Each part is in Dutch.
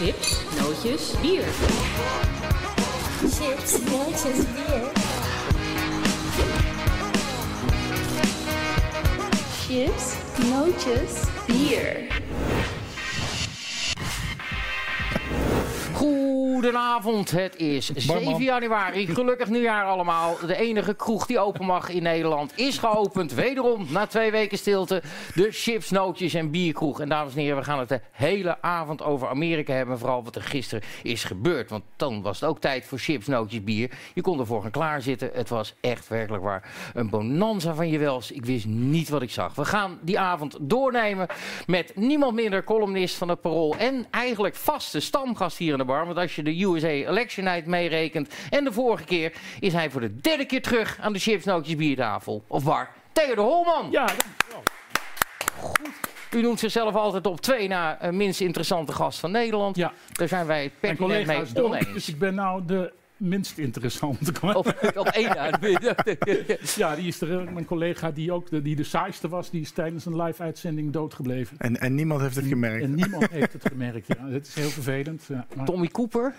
Chips, nootjes, bier. Chips, nootjes, bier. Chips, nootjes, bier. Goedenavond, het is 7 januari. Gelukkig nieuwjaar allemaal. De enige kroeg die open mag in Nederland is geopend. Wederom, na twee weken stilte, de chips, nootjes en bierkroeg. En dames en heren, we gaan het de hele avond over Amerika hebben. Vooral wat er gisteren is gebeurd. Want dan was het ook tijd voor chips, nootjes, bier. Je kon ervoor gaan klaarzitten. Het was echt werkelijk waar een bonanza van je wels. Ik wist niet wat ik zag. We gaan die avond doornemen met niemand minder columnist van het Parool. En eigenlijk vaste stamgast hier in de bar. Want als je de USA Election Night meerekent. En de vorige keer is hij voor de derde keer terug aan de chips, nootjes, biertafel. Of bar. Theo de Holman. Ja, dankjewel. U noemt zichzelf altijd op twee na uh, minst interessante gast van Nederland. Ja. Daar zijn wij het pertinent mee oneens. dus ik ben nou de minst interessante. Op, op één na. Ja, die is er, mijn collega die ook de, die de saaiste was, die is tijdens een live-uitzending doodgebleven. En, en niemand heeft het gemerkt. En niemand heeft het gemerkt. Ja. Het is heel vervelend. Ja. Maar- Tommy Cooper.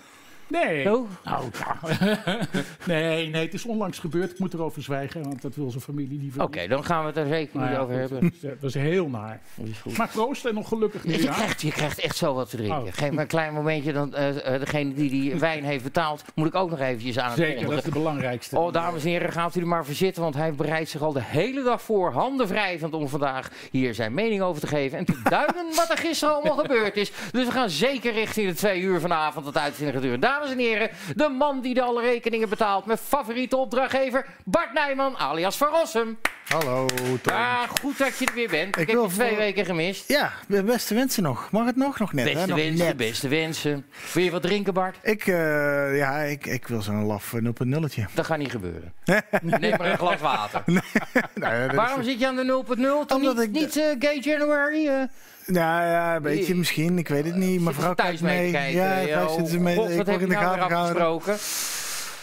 Nee. Oh. Nou, ja. nee, nee, het is onlangs gebeurd. Ik moet erover zwijgen, want dat wil zijn familie liever Oké, dan gaan we het er zeker Nou niet ja, over goed, hebben. Dat was heel naar. Is. Maar proost en nog gelukkig Je, nieuwjaar. krijgt, je krijgt echt zo wat te drinken. Oh. Geef me een klein momentje, dan eh, eh, degene die die wijn heeft betaald, moet ik ook nog eventjes aan het Zeker, dat is de belangrijkste. Oh, dames en heren, gaat u er maar voor zitten, want hij bereidt zich al de hele dag voor, handen wrijvend, om vandaag hier zijn mening over te geven en te duiden wat er gisteren allemaal gebeurd is. Dus we gaan zeker richting de twee uur vanavond het uitzending duren. Dames en heren, de man die de alle rekeningen betaalt, mijn favoriete opdrachtgever, Bart Nijman, alias Van Rossum. Hallo, Tom. Ja, goed dat je er weer bent. Ik, Ik heb je twee voor- weken gemist. Ja, beste wensen nog. Mag het nog? Nog net, hè? Beste Nog wensen, net. beste wensen. Wil je wat drinken, Bart? Ik, eh, ja, ik, ik wil zo'n laf 0.0'tje. Dat gaat niet gebeuren. Neem maar een glas water. Nou, ja, dat Waarom is- zit je aan de 0.0? Toch Omdat niet, ik- niet eh, Gay January? eh? Nou ja, een beetje misschien. Ik weet het niet. Zitten vrouw thuis kijkt mee mee. te kijken? Ja, Eh, thuis zitten ze mee. God, ik word heb in de nou gaten gehouden. afgesproken?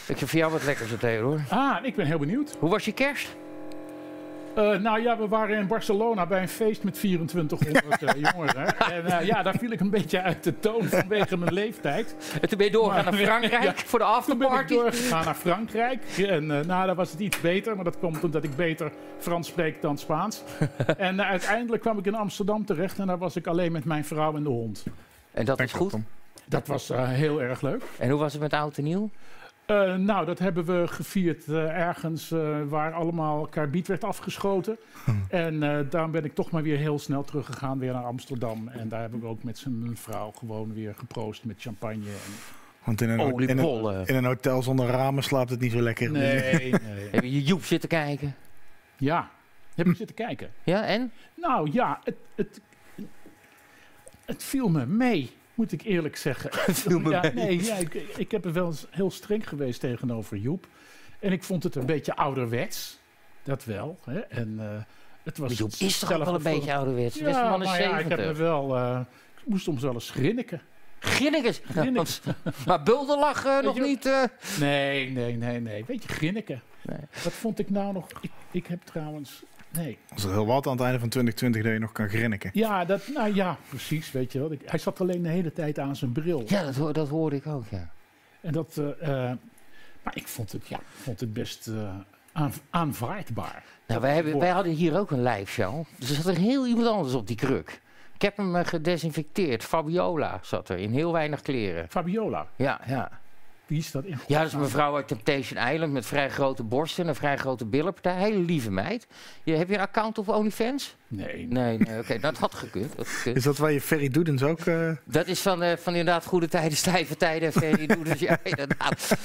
Ik heb voor jou wat lekkers, Theodor. Ah, ik ben heel benieuwd. Hoe was je kerst? Eh, nou ja, we waren in Barcelona bij een feest met 2400 eh, jongeren. En eh, ja, daar viel ik een beetje uit de toon vanwege mijn leeftijd. En toen ben je doorgegaan Maar- naar Frankrijk Ja. voor de Toen ben ik afterparty. doorgegaan naar Frankrijk. En eh, nou, daar was het iets beter, maar dat komt omdat ik beter Frans spreek dan Spaans. en uiteindelijk kwam ik in Amsterdam terecht en daar was ik alleen met mijn vrouw en de hond. En dat is Dankjewel, goed. Dat was eh, heel erg leuk. En hoe was het met oud en nieuw? Eh, nou, dat hebben we gevierd eh, ergens eh, waar allemaal karbiet werd afgeschoten. En eh daarom ben ik toch maar weer heel snel teruggegaan weer naar Amsterdam. En daar hebben we ook met zijn vrouw gewoon weer geproost met champagne. En... Want in een, in, een, Oliebollen. in een hotel zonder ramen slaapt het niet zo lekker. Nee, nee. Heb je je Joep zitten kijken? Ja, heb je zitten kijken? Ja, en? Nou ja, het, het, het viel me mee, moet ik eerlijk zeggen. Ja. Nee, ja, ik, ik heb er wel eens heel streng geweest tegenover Joep. En ik vond het een beetje ouderwets. Dat wel. Hè? En, eh, het was Joep is toch wel een voor- beetje ouderwets? De Ja, beste man is maar ja, ik heb me 70. wel... eh, ik moest soms wel eens grinniken. Ginnikes. Grinnikes. Maar Bulderlag eh, nog niet... eh, Nee, nee, nee, nee. Weet je, grinniken. Nee. Wat vond ik nou nog... Ik, ik heb trouwens... Nee. Dat is heel wat aan het einde van 2020 dat je nog kan grinniken. Ja, dat, nou ja, precies, weet je wel. Ik- hij zat alleen de hele tijd aan zijn bril. Ja, dat, hoor- dat hoorde ik ook, ja. En dat, eh, eh, maar ik vond het, ja, vond het best eh, aan, aanvaardbaar. Nou, wij, hebben, wij hadden hier ook een live show. Dus er zat er heel iemand anders op die kruk. Ik heb hem gedesinfecteerd. Fabiola zat er in heel weinig kleren. Fabiola, Ja, ja. Wie is dat in Ja, dat is een mevrouw uit Temptation Island met vrij grote borsten en een vrij grote billenpartij. Hele lieve meid. Je, heb je een account op OnlyFans? Nee, Nee, nee oké. dat had gekund. Dat, had gekund. Is dat waar je Ferry Doedens ook... eh, dat is van, eh, van inderdaad goede tijden, stijve tijden. Ferry Doedens. Ja, inderdaad.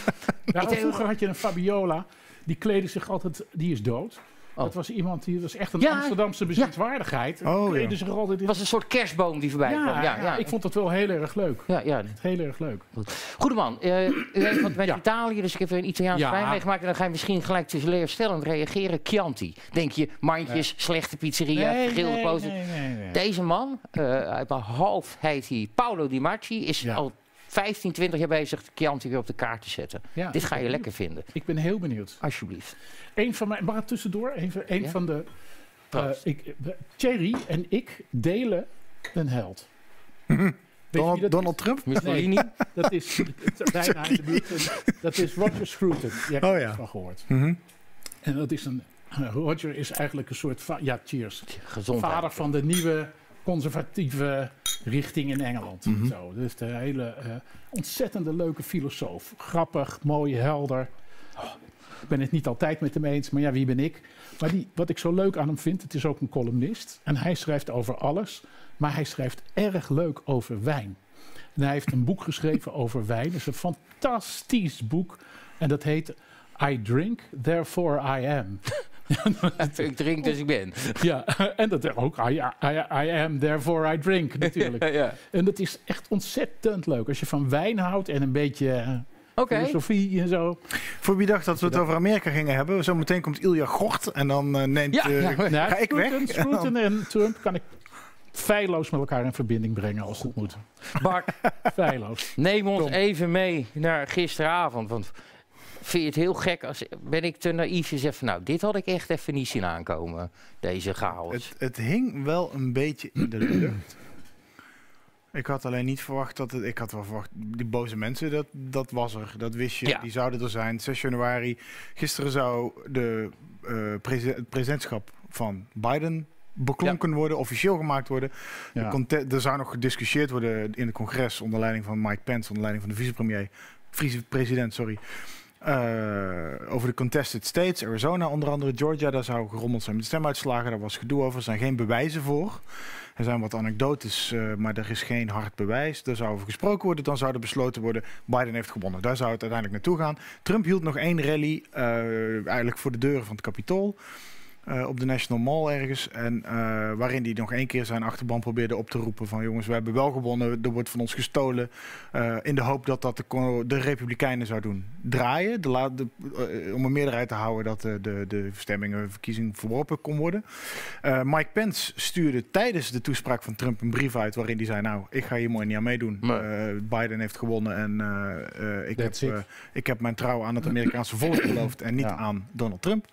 Ja, denk- vroeger had je een Fabiola, die kleedde zich altijd, die is dood. Oh. Dat was iemand die, was echt een Ja, Amsterdamse bezienswaardigheid. Die Oh, ja. zich er altijd in. Het was een soort kerstboom die voorbij ja, kwam. Ja, ja. ik vond dat wel heel erg leuk. ja, ja. Heel erg leuk. Goede man, eh, u heeft wat met Ja. Italië, dus ik heb een Italiaans Ja. wijn meegemaakt. En dan ga je misschien gelijk teleurstellend reageren. Chianti. Denk je, mandjes, slechte pizzeria, gilde poster. nee, nee, nee. Deze man, eh, uit mijn hoofd heet hij Paolo Di Marci, is Ja. al 15, 20 jaar bezig Chianti weer op de kaart te zetten. Ja, Dit ga je lekker vinden, Ik ben heel benieuwd. alsjeblieft. Een van mijn, maar tussendoor, een van, een Ja? van de. eh, Proost. ik, Thierry en ik delen een held. wie Donald, dat Donald Trump? Mussolini? Dat is bijna in de buurt. Dat is Roger Scruton. Je hebt Oh ja. van gehoord. Mhm. En dat is een... Roger is eigenlijk een soort... Ja, cheers. Gezondheid. Vader van de nieuwe conservatieve richting in Engeland. Mhm. Zo, dus de hele eh, ontzettende leuke filosoof. Grappig, mooi, helder. Ik ben het niet altijd met hem eens, maar ja, wie ben ik? Maar die, wat ik zo leuk aan hem vind, het is ook een columnist. En hij schrijft over alles, maar hij schrijft erg leuk over wijn. En hij heeft een boek geschreven over wijn. Dat is een fantastisch boek. En dat heet I Drink, Therefore I Am. Ik drink dus ik ben. Ja, en dat ook I, I, I am, therefore I drink natuurlijk. ja. En dat is echt ontzettend leuk. Als je van wijn houdt en een beetje eh, filosofie en zo. Voor wie dacht dat we het over Amerika gingen hebben, zometeen komt Ilja Gort en dan eh, neemt... Ja, eh, ja. Nou, Ga ik weg? Scruton, en Trump kan ik feilloos met elkaar in verbinding brengen als het moet. Bart, Feilloos. neem ons Tom. even mee naar gisteravond. Want vind je het heel gek als ben ik te naïef en zeg van nou, dit had ik echt even niet zien aankomen, deze chaos. Het, het hing wel een beetje in de lucht. Ik had alleen niet verwacht dat het. Ik had wel verwacht. Die boze mensen, dat, dat was er. Dat wist je. Ja. Die zouden er zijn. 6 januari. Gisteren zou de, eh, presi- het presidentschap van Biden beklonken worden, officieel gemaakt worden. Ja. er zou nog gediscussieerd worden in het congres onder leiding van Mike Pence, onder leiding van de vicepremier, vicepresident, sorry. Eh, over de contested states, Arizona onder andere, Georgia, daar zou gerommeld zijn met stemuitslagen. Daar was gedoe over, er zijn geen bewijzen voor. Er zijn wat anekdotes, eh, maar er is geen hard bewijs. Er zou over gesproken worden, dan zou er besloten worden, Biden heeft gewonnen. Daar zou het uiteindelijk naartoe gaan. Trump hield nog één rally, eh, eigenlijk voor de deuren van het Capitool. Eh, op de National Mall ergens. En eh, waarin hij nog één keer zijn achterban probeerde op te roepen van jongens, we hebben wel gewonnen, er wordt van ons gestolen. eh, in de hoop dat dat de, Republikeinen zou doen draaien. De la- de, om een meerderheid te houden dat de, de, de stemmingen, verkiezing verworpen kon worden. Eh, Mike Pence stuurde tijdens de toespraak van Trump een brief uit waarin hij zei, nou, ik ga hier mooi niet aan meedoen. Eh, Biden heeft gewonnen en eh, eh, ik, heb, That's ik heb mijn trouw aan het Amerikaanse volk beloofd en niet Ja. aan Donald Trump.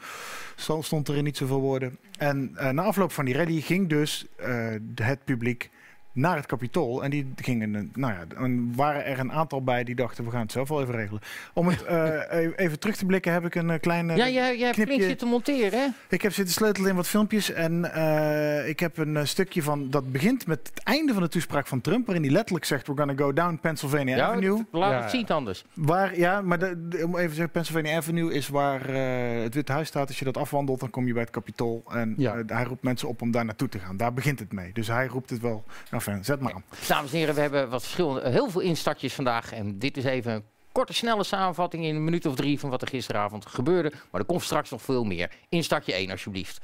Zo stond er in niet zoveel woorden. En eh, na afloop van die rally ging dus eh, het publiek naar het Capitool. En die gingen, eh, nou ja, en waren er een aantal bij die dachten, we gaan het zelf wel even regelen. Om het eh, e- even terug te blikken heb ik een eh, kleine... ja, jij, jij hebt flink zitten monteren, hè? Ik heb zitten sleutelen in wat filmpjes en eh, ik heb een eh, stukje van, dat begint met het einde van de toespraak van Trump, waarin hij letterlijk zegt, we're gonna go down Pennsylvania Ja, Avenue. laat Ja, het zien anders. Waar, ja, maar de, de- om even te zeggen, Pennsylvania Avenue is waar eh, het Witte Huis staat. Als je dat afwandelt, dan kom je bij het Capitool. En Ja. eh, hij roept mensen op om daar naartoe te gaan. Daar begint het mee. Dus hij roept het wel. Enfin, zet maar aan. Dames en heren, we hebben wat verschillende, heel veel instartjes vandaag. En dit is even een korte, snelle samenvatting in een minuut of drie van wat er gisteravond gebeurde. Maar er komt straks nog veel meer. Instartje 1, alsjeblieft.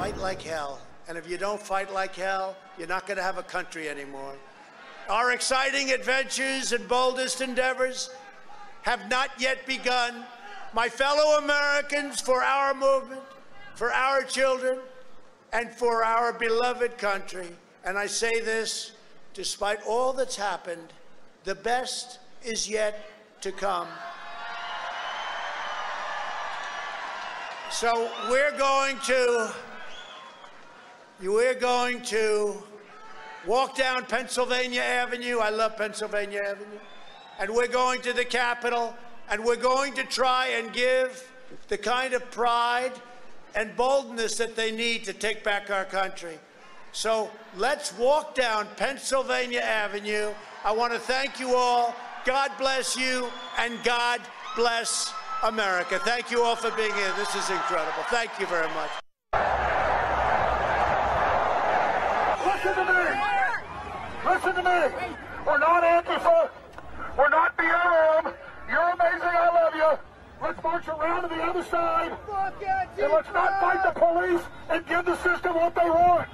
Fight like hell. And if you don't fight like hell, you're not going to have a country anymore. Our exciting adventures and boldest endeavors have not yet begun. My fellow Americans, for our movement, for our children, and for our beloved country. And I say this despite all that's happened, the best is yet to come. So we're going to we're going to walk down Pennsylvania Avenue. I love Pennsylvania Avenue. And we're going to the Capitol and we're going to try and give the kind of pride and boldness that they need to take back our country. So let's walk down Pennsylvania Avenue. I want to thank you all. God bless you and God bless America. Thank you all for being here. This is incredible. Thank you very much. Listen to me. Listen to me. We're not Antifa. We're not BLM. You're amazing. I love you. Let's march around to the other side. And let's not fight the police and give the system what they want.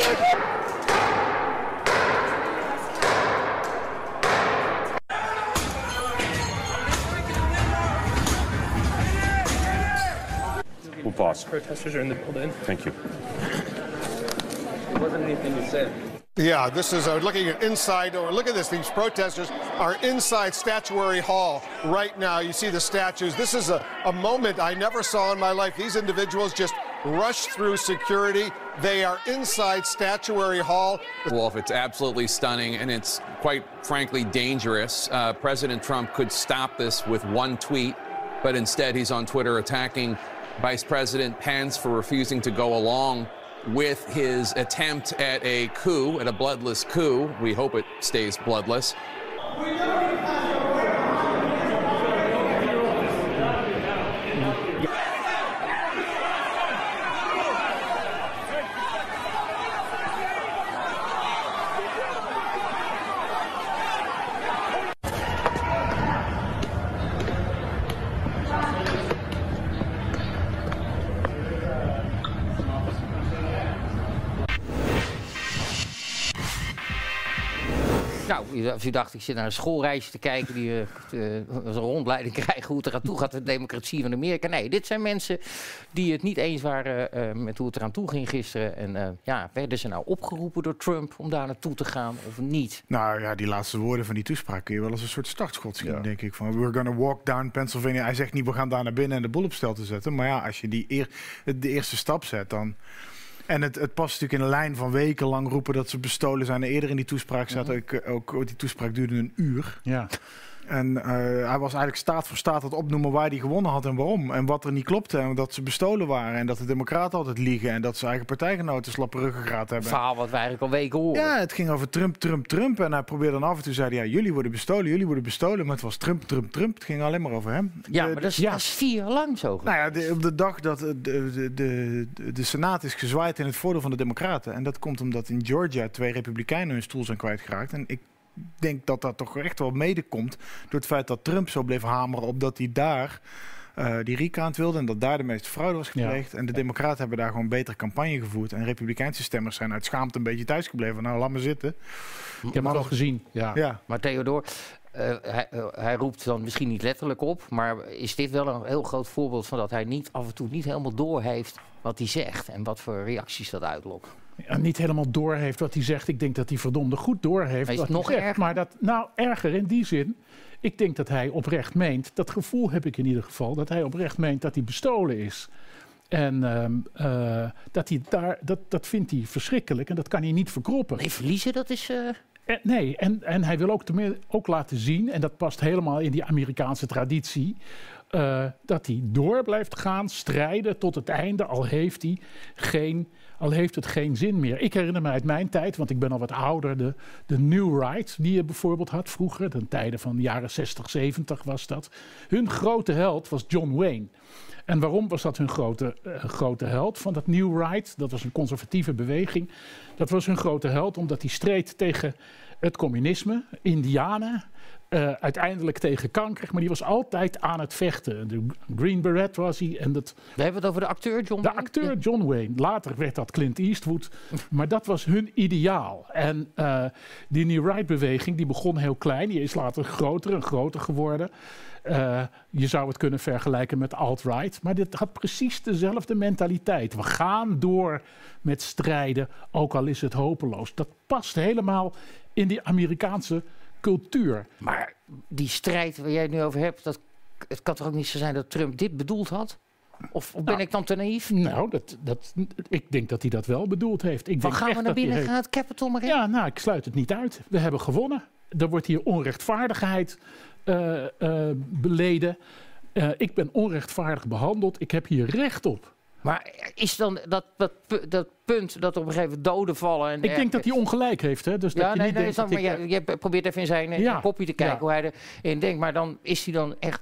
Thank you. We'll pause. Protesters are in the building. Thank you. There wasn't anything you said. Yeah, this is uh, looking at inside. Or look at this. These protesters are inside Statuary Hall right now. You see the statues. This is a, a moment I never saw in my life. These individuals just rush through security. They are inside Statuary Hall. Wolf, it's absolutely stunning, and it's quite frankly dangerous. Uh, President Trump could stop this with one tweet, but instead he's on Twitter attacking Vice President Pence for refusing to go along with his attempt at a coup, at a bloodless coup. We hope it stays bloodless. Nou, u- dacht, ik zit naar een schoolreisje te kijken... die eh, eh, een rondleiding krijgen hoe het eraan toe gaat... de democratie van Amerika. Nee, dit zijn mensen die het niet eens waren eh, met hoe het eraan toe ging gisteren. En eh, ja, werden ze nou opgeroepen door Trump om daar naartoe te gaan of niet? Nou ja, die laatste woorden van die toespraak kun je wel als een soort startschot zien, denk ik. Van, we're gonna walk down Pennsylvania. Hij zegt niet, we gaan daar naar binnen en de boel op stel te zetten. Maar ja, als je die eer, de eerste stap zet, dan... En het, het past natuurlijk in een lijn van wekenlang roepen dat ze bestolen zijn. En eerder in die toespraak zat ook, eh, ook, ook- die toespraak duurde een uur. Ja. En eh, hij was eigenlijk staat voor staat het opnoemen waar hij gewonnen had en waarom. En wat er niet klopte. En dat ze bestolen waren. En dat de democraten altijd liegen. En dat ze eigen partijgenoten slappe ruggengraat hebben. verhaal wat we eigenlijk al weken horen. Ja, het ging over Trump, Trump, Trump. En hij probeerde dan af en toe zei hij, ja, jullie worden bestolen, jullie worden bestolen. Maar het was Trump, Trump, Trump. Het ging alleen maar over hem. Ja, De- maar dat is, dat is vier jaar lang zo. nou ja, de- op de dag dat de, de, de, de, de Senaat is gezwaaid in het voordeel van de Democraten. En dat komt omdat in Georgia twee Republikeinen hun stoel zijn kwijtgeraakt. En ik denk dat dat toch echt wel mede komt door het feit dat Trump zo bleef hameren op dat hij daar eh, die recount wilde en dat daar de meeste fraude was gepleegd. En de Democraten hebben daar gewoon betere campagne gevoerd. En Republikeinse stemmers zijn uit schaamte een beetje thuisgebleven. Nou, laat maar zitten. Ik heb het al gezien. Ja. Ja. Maar Theodor, eh, hij, eh, hij roept dan misschien niet letterlijk op, maar is dit wel een heel groot voorbeeld van dat hij niet af en toe niet helemaal door heeft wat hij zegt en wat voor reacties dat uitlokt? Ja, niet helemaal door heeft wat hij zegt. Ik denk dat hij verdomde goed door heeft wat het hij nog zegt. Maar dat, nou, erger in die zin. Ik denk dat hij oprecht meent, dat gevoel heb ik in ieder geval, dat hij oprecht meent dat hij bestolen is. En ehm, eh, dat, hij daar, dat, dat vindt hij verschrikkelijk en dat kan hij niet verkroppen. Nee, verliezen, dat is... eh, En, nee, en, en hij wil ook, tenmin- ook laten zien, en dat past helemaal in die Amerikaanse traditie, eh, dat hij door blijft gaan, strijden tot het einde, al heeft, hij geen, al heeft het geen zin meer. Ik herinner me uit mijn tijd, want ik ben al wat ouder, de, de New Right, die je bijvoorbeeld had vroeger, de tijden van de jaren 60, 70 was dat. Hun grote held was John Wayne. En waarom was dat hun grote, eh, grote held van dat New Right? Dat was een conservatieve beweging. Dat was hun grote held omdat hij streed tegen het communisme, Indianen. Eh, uiteindelijk tegen kanker, maar die was altijd aan het vechten. De Green Beret was hij. En dat, we hebben het over de acteur John de Wayne. acteur John Wayne. Later werd dat Clint Eastwood. Maar dat was hun ideaal. En eh, die New Right-beweging die begon heel klein. Die is later groter en groter geworden. Eh, je zou het kunnen vergelijken met alt-right. Maar dit had precies dezelfde mentaliteit. We gaan door met strijden, ook al is het hopeloos. Dat past helemaal in die Amerikaanse cultuur. Maar die strijd waar jij het nu over hebt, dat, het kan toch ook niet zo zijn dat Trump dit bedoeld had? Of, of ben Nou, ik dan te naïef? Nou, dat, dat, ik denk dat hij dat wel bedoeld heeft. Ik Van denk gaan we naar binnen, heeft- gaan het Capitol maar in? Ja, nou, ik sluit het niet uit. We hebben gewonnen. Er wordt hier onrechtvaardigheid eh, beleden. Eh, ik ben onrechtvaardig behandeld. Ik heb hier recht op. Maar is dan dat, dat, dat punt dat op een gegeven moment doden vallen... En Ik denk dat hij ongelijk heeft. Hè? Dus dat Ja, je nee, niet nee, denkt snap, dat maar ik, je, je probeert even in zijn eh, Ja, kopje te kijken ja. hoe hij erin denkt. Maar dan is hij dan echt...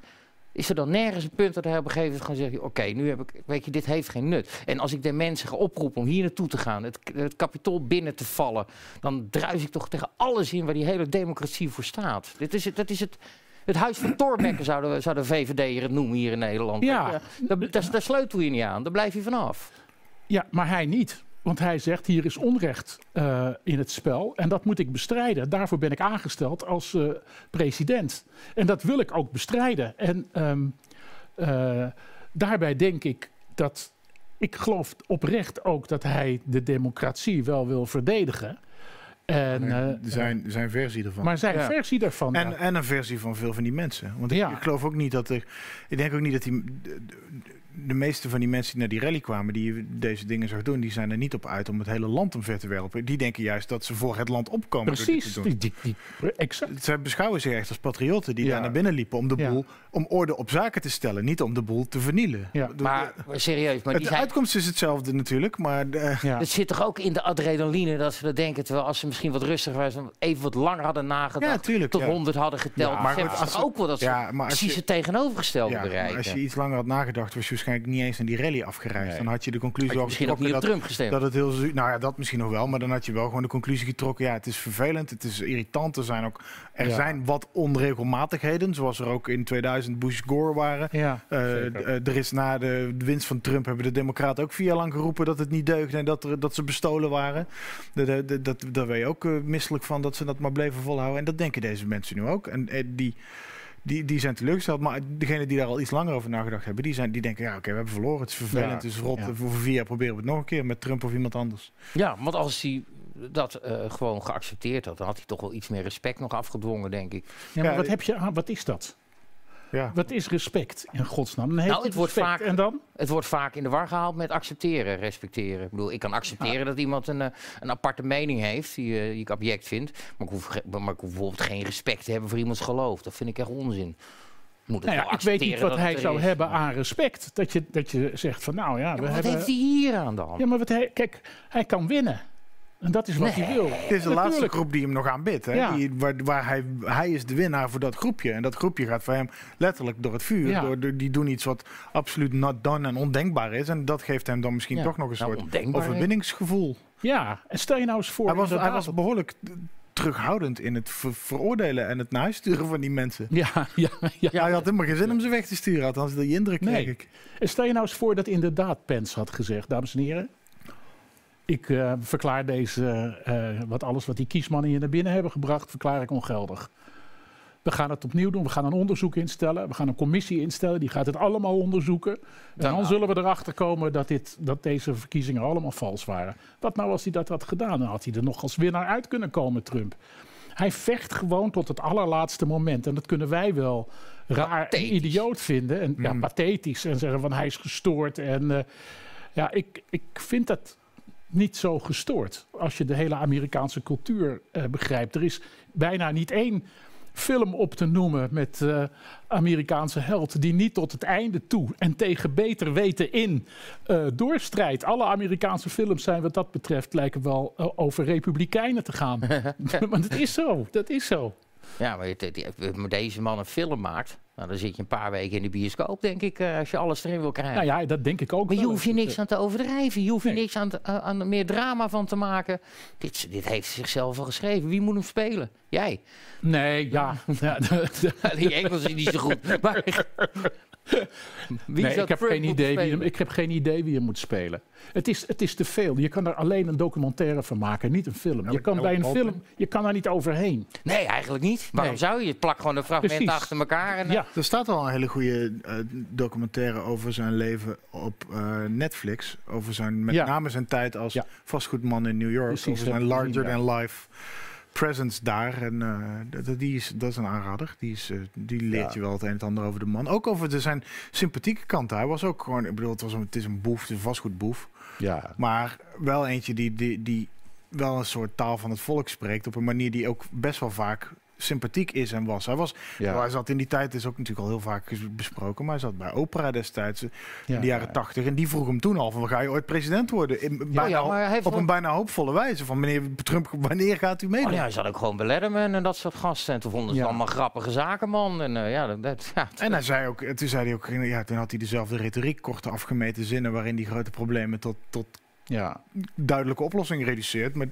Is er dan nergens een punt dat hij op een gegeven moment gewoon zegt... oké, nu heb ik... Weet je, dit heeft geen nut. En als ik de mensen ga oproepen om hier naartoe te gaan... het, het kapitool binnen te vallen... dan druis ik toch tegen alles in waar die hele democratie voor staat. Dit is het, dat is het... Het huis van Thorbecke zouden, zou de VVD het noemen hier in Nederland. Ja. daar, daar, daar sleutel je niet aan. Daar blijf je vanaf. Ja, maar hij niet. Want hij zegt, hier is onrecht eh, in het spel. En dat moet ik bestrijden. Daarvoor ben ik aangesteld als eh, president. En dat wil ik ook bestrijden. En ehm, eh, daarbij denk ik dat ik geloof oprecht ook dat hij de democratie wel wil verdedigen. En, eh, zijn, zijn versie ervan. maar zijn Ja. versie daarvan. En, ja. en een versie van veel van die mensen. Want ik, Ja. ik geloof ook niet dat er. Ik denk ook niet dat die. De, de- de meeste van die mensen die naar die rally kwamen, die deze dingen zag doen, die zijn er niet op uit om het hele land omver te werpen. Die denken juist dat ze voor het land opkomen. door dit Precies, te doen. die, die, exact. Zij beschouwen zich echt als patriotten die Ja. daar naar binnen liepen om de Ja. boel, om orde op zaken te stellen, niet om de boel te vernielen. Ja. De- Maar maar serieus, maar de die zijn, uitkomst is hetzelfde natuurlijk, maar de- Ja. het zit toch ook in de adrenaline dat ze dat denken. Terwijl als ze misschien wat rustiger waren, even wat langer hadden nagedacht. Ja, tuurlijk, Tot ja. 100 hadden geteld. Ja, maar goed, als ze- ook wel dat ze precies je- het tegenovergestelde bereiken. als je iets langer had nagedacht, was je waarschijnlijk niet eens naar die rally afgereisd. Nee. Dan had je de Had conclusie je al misschien ook niet op getrokken Trump gestemd. dat het heel zu- Nou ja, dat misschien nog wel, maar dan had je wel gewoon de conclusie getrokken. Ja, het is vervelend, het is irritant. Er zijn ook er Ja. zijn wat onregelmatigheden, zoals er ook in 2000 Bush-Gore waren. Ja, Eh, eh, er is na de winst van Trump hebben de Democraten ook vier jaar lang geroepen dat het niet deugde en dat, er, dat ze bestolen waren. De- dat, daar ben je ook eh, misselijk van dat ze dat maar bleven volhouden. En dat denken deze mensen nu ook. En die, die, die zijn teleurgesteld. Maar degenen die daar al iets langer over nagedacht hebben, die, zijn, die denken: ja, oké, we hebben verloren. Het is vervelend, Ja, het is rot. ja. Voor vier jaar proberen we het nog een keer met Trump of iemand anders. Ja, want als hij dat eh, gewoon geaccepteerd had, dan had hij toch wel iets meer respect nog afgedwongen, denk ik. Ja, maar Ja, wat, heb je aan, wat is dat? Ja. Wat is respect in godsnaam? Dan Nou, het wordt vaak- En dan? Het wordt vaak in de war gehaald met accepteren, respecteren. Ik bedoel, ik kan accepteren dat iemand een, eh, een aparte mening heeft die, eh, die ik object vind. Maar ik, hoef, maar ik hoef bijvoorbeeld geen respect te hebben voor iemands geloof. Dat vind ik echt onzin. Moet het Nou ja, ik weet niet accepteren wat hij zou is. hebben aan respect. Dat je, dat je zegt van nou ja, Ja, we wat hebben... heeft hij hier aan dan? Ja, maar wat hij, kijk, hij kan winnen. En dat is wat hij wil. Dit is de laatste Natuurlijk. groep die hem nog aanbidt. Hè? Ja. Die, waar waar hij, hij is de winnaar voor dat groepje. En dat groepje gaat voor hem letterlijk door het vuur. Ja. Door, door- die doen iets wat absoluut not done en ondenkbaar is. En dat geeft hem dan misschien Ja. toch nog een Nou, soort overwinningsgevoel. Ja, en stel je nou eens voor... Hij was, hij was behoorlijk terughoudend in het ver- veroordelen en het naar huis sturen van die mensen. Ja, ja, ja. Ja, hij had helemaal geen zin om ze weg te sturen. Althans, die indruk kreeg Nee. ik. En stel je nou eens voor dat inderdaad Pence had gezegd, dames en heren. Ik eh, verklaar deze, eh, wat alles wat die kiesmannen hier naar binnen hebben gebracht, verklaar ik ongeldig. We gaan het opnieuw doen. We gaan een onderzoek instellen. We gaan een commissie instellen. Die gaat het allemaal onderzoeken. En dan zullen we erachter komen dat, dit, dat deze verkiezingen allemaal vals waren. Wat nou als hij dat had gedaan? Dan had hij er nog als winnaar uit kunnen komen, Trump. Hij vecht gewoon tot het allerlaatste moment. En dat kunnen wij wel raar en idioot vinden. En ja, Mm. pathetisch. En zeggen van hij is gestoord. En eh, ja, ik, ik vind dat niet zo gestoord. Als je de hele Amerikaanse cultuur eh, begrijpt. Er is bijna niet één film op te noemen met eh, Amerikaanse held die niet tot het einde toe en tegen beter weten in eh doorstrijdt. Alle Amerikaanse films zijn wat dat betreft lijken wel over republikeinen te gaan. maar dat is zo, dat is zo. Ja, maar, het- het- maar deze man een film maakt, nou, dan zit je een paar weken in de bioscoop, denk ik, eh, als je alles erin wil krijgen. Nou ja, dat denk ik ook Maar je hoeft je niks aan te overdrijven. Je hoeft je Nee. niks aan, te- eh, aan meer drama van te maken. Dit, dit heeft zichzelf al geschreven. Wie moet hem spelen? Jij. Nee, ja. ja Die Engels is niet zo goed. Maar, wie nee, ik heb, geen idee wie hem, ik heb geen idee wie je moet spelen. Het is, het is te veel. Je kan er alleen een documentaire van maken, niet een film. Je kan bij een film, je kan daar niet overheen. Nee, eigenlijk niet. Waarom Nee. zou je? Het plak gewoon een fragment Precies. achter elkaar. En, eh, Ja, Er staat al een hele goede eh, documentaire over zijn leven op eh, Netflix. Over zijn, met Ja. name zijn tijd als Ja. vastgoedman in New York. Precies, over zijn heb ik gezien, larger-than-life presence daar. En dat, die is, dat is een aanrader. Die, is, eh, die leert Ja. je wel het een en het ander over de man. Ook over de, zijn sympathieke kant. Hij was ook gewoon, ik bedoel, het, was een, het is een boef, het is een vastgoedboef. ja. Maar wel eentje die, die, die wel een soort taal van het volk spreekt. Op een manier die ook best wel vaak sympathiek is en was. Hij was Ja. hij zat in die tijd, is ook natuurlijk al heel vaak besproken, maar hij zat bij Oprah destijds eh, Ja, in de jaren ja. tachtig. En die vroeg hem toen al van, ga je ooit president worden? In, bijna, ja, maar hij heeft op een bijna hoopvolle wijze. Van, meneer Trump, wanneer gaat u meedoen? Oh ja, hij zat ook gewoon bij Letterman en dat soort gasten. En toen vonden ze allemaal grappige zaken, man. En eh, ja, dat, En hij zei ook, toen zei hij ook, ja, toen had hij dezelfde retoriek, korte afgemeten zinnen, waarin die grote problemen tot, tot ja. duidelijke oplossing reduceert. Maar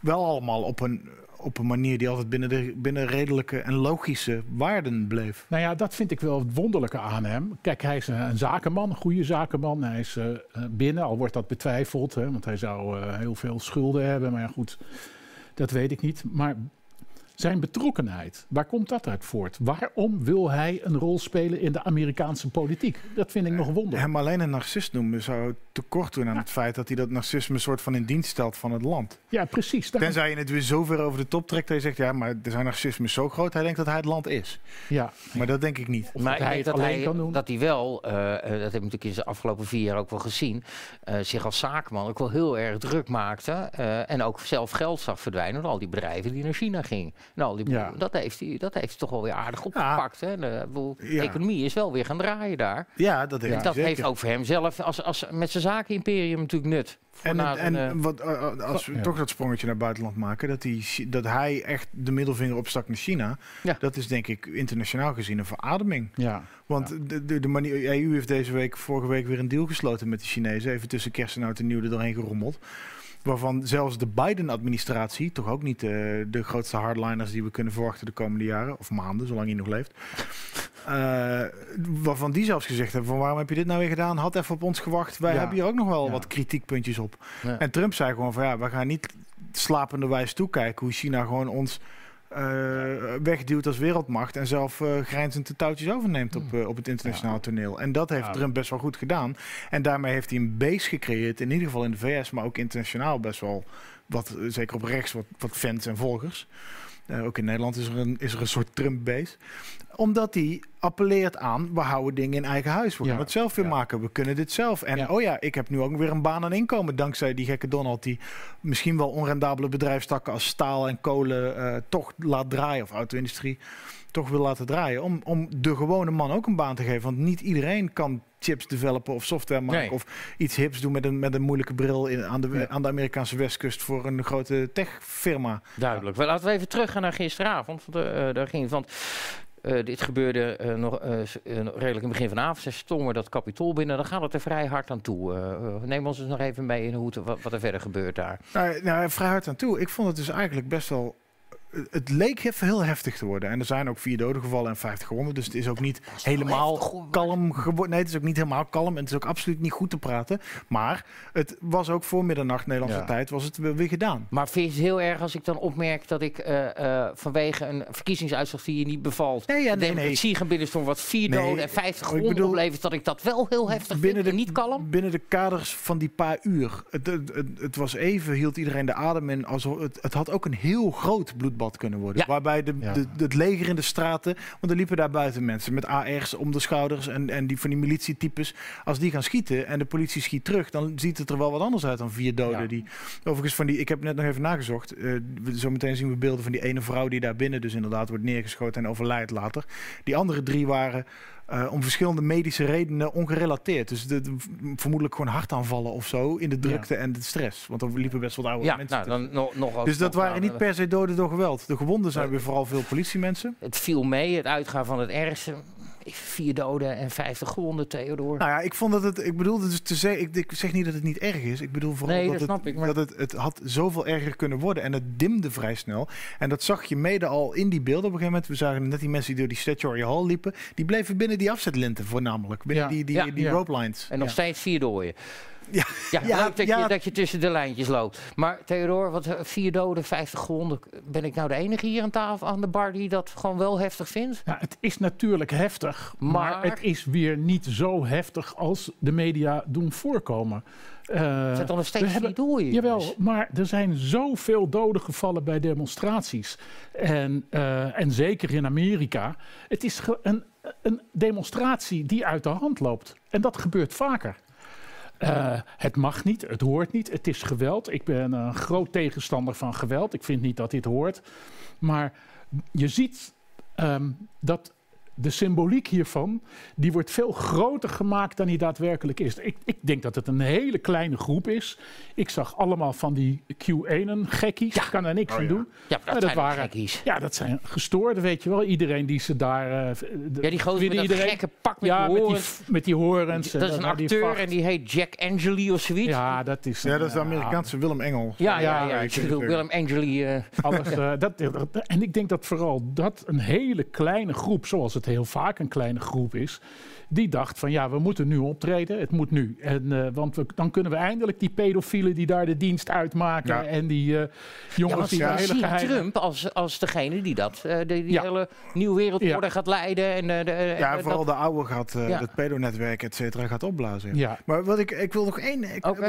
wel allemaal op een, op een manier die altijd binnen, de, binnen redelijke en logische waarden bleef. Nou ja, dat vind ik wel het wonderlijke aan hem. Kijk, hij is een, een zakenman, een goede zakenman. Hij is eh, eh, binnen, al wordt dat betwijfeld. Hè, want hij zou eh, heel veel schulden hebben. Maar ja, goed, dat weet ik niet. Maar zijn betrokkenheid, waar komt dat uit voort? Waarom wil hij een rol spelen in de Amerikaanse politiek? Dat vind ik nog wonder. Hem alleen een narcist noemen zou tekort doen aan het feit dat hij dat narcisme soort van in dienst stelt van het land. Ja, precies. Daar- Tenzij je het weer zo ver over de top trekt dat je zegt, ja, maar zijn narcisme is zo groot, hij denkt dat hij het land is. Ja, Maar dat denk ik niet. Of maar dat hij dat alleen hij, kan doen. dat hij wel, eh, eh, dat heb ik natuurlijk in de afgelopen vier jaar ook wel gezien, eh, zich als zakenman ook wel heel erg druk maakte. eh, en ook zelf geld zag verdwijnen door al die bedrijven die naar China gingen. Nou, die, Ja. dat, heeft hij, dat heeft hij toch wel weer aardig opgepakt. Hè? De, Ja. economie is wel weer gaan draaien daar. Ja, dat heeft En hij dat zeker. heeft ook voor hem zelf, als, als, met zijn zakenimperium natuurlijk nut. En, en een, eh, wat, uh, uh, als we Ja. toch dat sprongetje naar buitenland maken, dat, die, dat hij echt de middelvinger opstak naar China, Ja. dat is denk ik internationaal gezien een verademing. ja. Want de, de, de manier, EU heeft deze week, vorige week weer een deal gesloten met de Chinezen, even tussen kerst en oud en nieuw er doorheen gerommeld. Waarvan zelfs de Biden-administratie, toch ook niet de, de grootste hardliners die we kunnen verwachten de komende jaren, of maanden, zolang hij nog leeft. eh, waarvan die zelfs gezegd hebben: van waarom heb je dit nou weer gedaan? Had even op ons gewacht. Wij Ja. hebben hier ook nog wel Ja. wat kritiekpuntjes op. Ja. En Trump zei gewoon van ja, we gaan niet slapende wijs toekijken hoe China gewoon ons eh, wegduwt als wereldmacht en zelf eh grijnzend de touwtjes overneemt op, eh, op het internationaal toneel. En dat heeft Ja. Trump best wel goed gedaan. En daarmee heeft hij een base gecreëerd, in ieder geval in de VS, maar ook internationaal best wel wat, zeker op rechts, wat, wat fans en volgers. Eh, ook in Nederland is er een, is er een soort Trump-base. Omdat hij appelleert aan, we houden dingen in eigen huis. We Ja. gaan het zelf weer Ja. maken. We kunnen dit zelf. En Ja. oh ja, ik heb nu ook weer een baan en inkomen. Dankzij die gekke Donald die misschien wel onrendabele bedrijfstakken als staal en kolen eh, toch laat draaien. Of auto-industrie toch wil laten draaien. Om, om de gewone man ook een baan te geven. Want niet iedereen kan chips developen of software maken. Nee. Of iets hips doen met een, met een moeilijke bril in, aan, de, Ja. aan de Amerikaanse westkust voor een grote techfirma. Duidelijk. Wel, laten we even teruggaan naar gisteravond. Want, eh, daar ging, want eh, dit gebeurde eh, nog eh, eh, redelijk in het begin van de avond. Ze stonden dat kapitool binnen. Dan gaat het er vrij hard aan toe. Eh, eh, neem ons eens nog even mee in hoe het, wat, wat er verder gebeurt daar. Nou, nou, vrij hard aan toe. Ik vond het dus eigenlijk best wel. Het leek even heel heftig te worden. En er zijn ook vier doden gevallen en 50 gewonden. Dus het is ook niet helemaal kalm geworden. Nee, het is ook niet helemaal kalm. En het is ook absoluut niet goed te praten. Maar het was ook voor middernacht Nederlandse Ja. tijd was het weer gedaan. Maar vind je het heel erg als ik dan opmerk dat ik eh, eh, vanwege een verkiezingsuitslag die je niet bevalt, Nee, ja, nee, nee. democratie gaan binnenstond wat vier Nee, doden en 50 ik gewonden bedoel- oplevert, dat ik dat wel heel heftig Binnen vind de- en niet kalm? Binnen de kaders van die paar uur. Het, het, het, het was even, hield iedereen de adem in. Alsof het, het had ook een heel groot bloedbad kunnen worden. Ja. Waarbij de, Ja. de, het leger in de straten. Want er liepen daar buiten mensen met AR's om de schouders. En, en die van die militietypes. Als die gaan schieten en de politie schiet terug. dan ziet het er wel wat anders uit dan vier doden. Ja. Die, overigens, van die, ik heb net nog even nagezocht. eh, we- zometeen zien we beelden van die ene vrouw die daar binnen. dus inderdaad wordt neergeschoten en overlijdt later. Die andere drie waren. Eh, om verschillende medische redenen ongerelateerd. Dus de, de- vermoedelijk gewoon hartaanvallen of zo in de drukte en de stress. Want er liepen best wat oude Ja, mensen nou, dan nog, nog ook Dus dat waren niet eh, per se doden door geweld. De gewonden zijn weer vooral veel politiemensen. Het viel mee, het uitgaan van het ergste. Vier doden en 50 gewonden, Theodor. Nou ja, ik vond dat het. Ik bedoel, dus te zeggen, ik, ik zeg niet dat het niet erg is. Ik bedoel vooral Nee, dat, dat het, snap ik, maar- dat het, het had zoveel erger kunnen worden. En het dimde vrij snel. En dat zag je mede al in die beelden op een gegeven moment. We zagen net die mensen die door die Statuary Hall liepen. Die bleven binnen die afzetlinten voornamelijk. Binnen Ja. die, die, Ja. die Ja. rope lines. en nog steeds vier doden. Ja. Ja, Ja, leuk dat, ja. Je, dat je tussen de lijntjes loopt. Maar Theodor, wat, eh, vier doden, 50 gewonden. Ben ik nou de enige hier aan tafel aan de bar die dat gewoon wel heftig vindt? Ja, het is natuurlijk heftig, maar, Maar- het is weer niet zo heftig als de media doen voorkomen. Eh, Er zijn toch nog steeds we hebben- vier doden? Jawel, maar er zijn zoveel doden gevallen bij demonstraties. En, eh, en zeker in Amerika. Het is een, een demonstratie die uit de hand loopt. En dat gebeurt vaker. Eh, het mag niet, het hoort niet, het is geweld. Ik ben een groot tegenstander van geweld. Ik vind niet dat dit hoort. Maar je ziet ehm, dat de symboliek hiervan, die wordt veel groter gemaakt dan die daadwerkelijk is. Ik, ik denk dat het een hele kleine groep is. Ik zag allemaal van die Q1'en gekkies. Ik kan er niks aan doen. Ja, maar dat, Maar zijn waren... gekkies. Ja, dat zijn gestoorden, weet je wel. Iedereen die ze daar... eh, de- Ja, die gozer met dat iedereen. gekke pak met ja, die met die, horens. met die horens. Dat is een die acteur en die heet Jack Angeli of zoiets. Ja, dat is... Ja, dat is de Amerikaanse Willem Engel. ja, ja, Ja, ja, ik bedoel Willem Angeli. eh, Alles, eh, dat, dat- en ik denk dat vooral dat een hele kleine groep, zoals het heel vaak een kleine groep is, die dacht van ja, we moeten nu optreden. Het moet nu. En, eh, want we, dan kunnen we eindelijk die pedofielen die daar de dienst uitmaken. Ja. En die uh, Ja, jongens want die hele zien geheime... Trump als, als degene die dat, eh, die, die Ja. hele nieuwe wereldorde Ja. gaat leiden. En, eh, de, Ja, en vooral dat- de oude gaat, eh, Ja. het pedonetwerk, et cetera, gaat opblazen. Ja. Maar wat ik, ik wil nog één,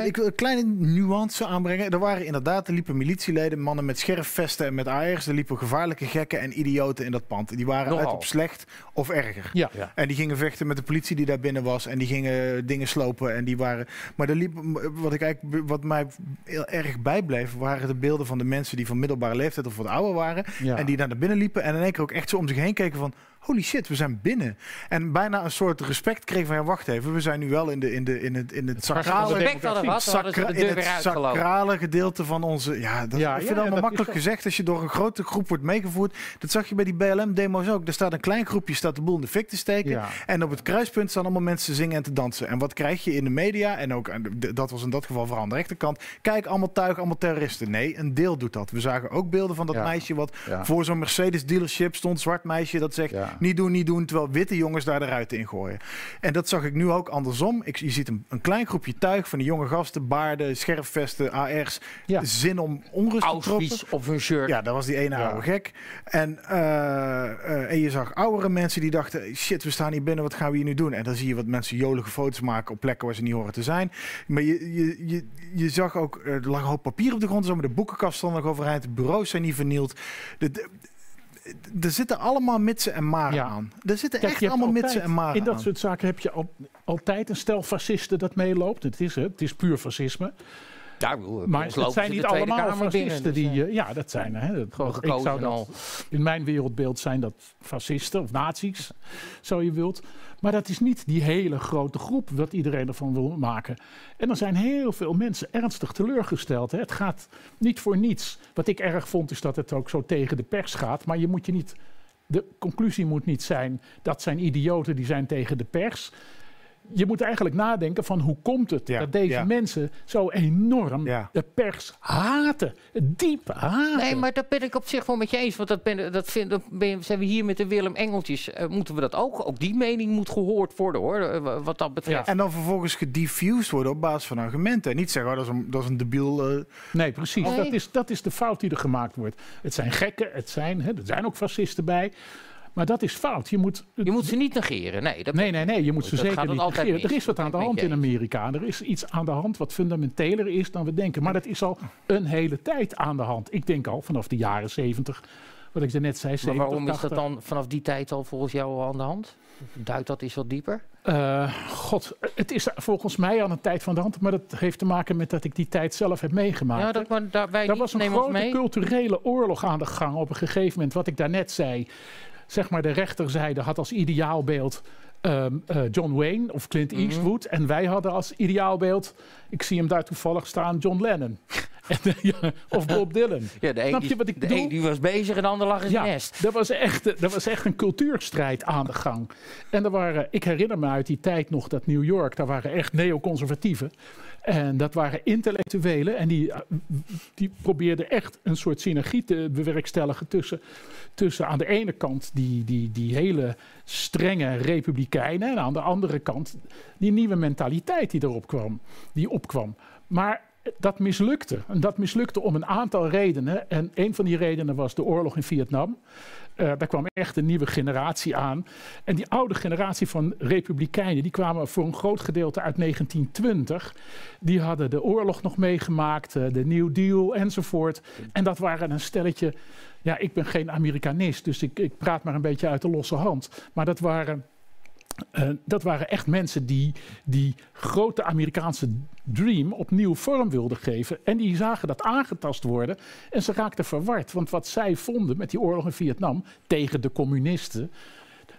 ik, wil een kleine nuance aanbrengen. Er waren inderdaad, er liepen militieleden, mannen met scherfvesten en met AR's. Er liepen gevaarlijke gekken en idioten in dat pand. Die waren Nogal. uit op slecht of erger. Ja. En die gingen vechten met de politie die daar binnen was. En die gingen dingen slopen. En die waren. Maar er liep, wat, ik eigenlijk, wat mij heel erg bijbleef, waren de beelden van de mensen die van middelbare leeftijd of wat ouder waren. Ja. En die daar naar binnen liepen. En in één keer ook echt zo om zich heen keken van. Holy shit, we zijn binnen. En bijna een soort respect kregen van ja, wacht even. We zijn nu wel in, de, in, de, in het, in het sacrale, Respect hadden we de sacra- in het sacrale gedeelte van onze. Ja, dat, Ja, ik vind ja, het allemaal makkelijk gezegd als je door een grote groep wordt meegevoerd. Dat zag je bij die BLM-demo's ook. Er staat een klein groepje, staat de boel in de fik te steken. Ja. En op het kruispunt staan allemaal mensen te zingen en te dansen. En wat krijg je in de media? En ook, dat was in dat geval vooral aan de rechterkant. Kijk, allemaal tuig, allemaal terroristen. Nee, een deel doet dat. We zagen ook beelden van dat meisje wat voor zo'n Mercedes dealership stond. Zwart meisje dat zegt. Niet doen, niet doen. Terwijl witte jongens daar de ruiten in gooien. En dat zag ik nu ook andersom. Ik, je ziet een, een klein groepje tuig van die jonge gasten. Baarden, scherfvesten, AR's. Ja. Zin om onrust te troppen. of een shirt. Ja, dat was die ene Ja. oude gek. En, eh, eh, en je zag oudere mensen die dachten... shit, we staan hier binnen, wat gaan we hier nu doen? En dan zie je wat mensen jolige foto's maken op plekken waar ze niet horen te zijn. Maar je, je, je, je zag ook, er lag een hoop papier op de grond... zo met de boekenkast stond nog overeind, de bureaus zijn niet vernield. De, de- er zitten allemaal mitsen en maren Ja. aan. Er zitten Kijk, echt allemaal altijd- mitsen en maren In dat aan. soort zaken heb je al, altijd een stel fascisten dat meeloopt. Het is, het, het is puur fascisme. Ja, bedoel, Maar het zijn niet allemaal binnen, fascisten dus, die... eh, eh, ja, dat zijn er. Hè. Dat- Gewoon ik zou en dat, al. in mijn wereldbeeld zijn dat fascisten of nazi's, zo je wilt. Maar dat is niet die hele grote groep wat iedereen ervan wil maken. En er zijn heel veel mensen ernstig teleurgesteld. Hè. Het gaat niet voor niets. Wat ik erg vond is dat het ook zo tegen de pers gaat. Maar je moet je niet... De conclusie moet niet zijn dat zijn idioten die zijn tegen de pers. Je moet eigenlijk nadenken van hoe komt het Ja, dat deze ja. mensen zo enorm Ja. de pers haten. Diep haten. Nee, maar dat ben ik op zich wel met je eens. Want dat, ben, dat, vind, dat ben- zijn we hier met de Willem Engeltjes. eh, moeten we dat ook? Ook die mening moet gehoord worden hoor. eh, wat dat betreft. En dan vervolgens gedifused worden op basis van argumenten. En niet zeggen, oh, dat, is een, dat is een debiel... eh, Nee, precies. Nee. Dat, is, dat is de fout die er gemaakt wordt. Het zijn gekken, het zijn, hè, er zijn ook fascisten bij. Maar dat is fout. Je moet, Je moet ze niet negeren. Nee, dat, Nee, nee, nee, je moet ze zeker niet negeren. Er is wat aan de hand in Amerika. Er is iets aan de hand wat fundamenteler is dan we denken. Maar dat is al een hele tijd aan de hand. Ik denk al vanaf de jaren 70, wat ik net zei, maar 70, waarom is dat 80. dan vanaf die tijd al volgens jou al aan de hand? Duidt dat eens wat dieper? Eh, God, het is volgens mij aan een tijd van de hand. Maar dat heeft te maken met dat ik die tijd zelf heb meegemaakt. Ja, dat, maar daar, wij Er was een grote culturele oorlog aan de gang op een gegeven moment. Wat ik daarnet zei. Zeg maar, de rechterzijde had als ideaalbeeld ehm, eh, John Wayne of Clint Mhm. Eastwood. En wij hadden als ideaalbeeld, ik zie hem daar toevallig staan, John Lennon. En, eh, of Bob Dylan. Ja, de Snap je wat ik de bedoel? een die was bezig en de ander lag in Ja, nest. er was, echt, er was echt een cultuurstrijd aan de gang. En er waren, ik herinner me uit die tijd nog dat New York, daar waren echt neoconservatieven. En dat waren intellectuelen en die, die probeerden echt een soort synergie te bewerkstelligen tussen, tussen aan de ene kant die, die, die hele strenge republikeinen en aan de andere kant die nieuwe mentaliteit die erop kwam, die opkwam. Maar dat mislukte. En dat mislukte om een aantal redenen. En een van die redenen was de oorlog in Vietnam. Eh, daar kwam echt een nieuwe generatie aan. En die oude generatie van republikeinen, die kwamen voor een groot gedeelte uit 1920. Die hadden de oorlog nog meegemaakt, eh, de New Deal enzovoort. En dat waren een stelletje. Ja, ik ben geen Amerikanist, dus ik, ik praat maar een beetje uit de losse hand. Maar dat waren eh, dat waren echt mensen die die grote Amerikaanse dream opnieuw vorm wilden geven. En die zagen dat aangetast worden. En ze raakten verward. Want wat zij vonden met die oorlog in Vietnam tegen de communisten.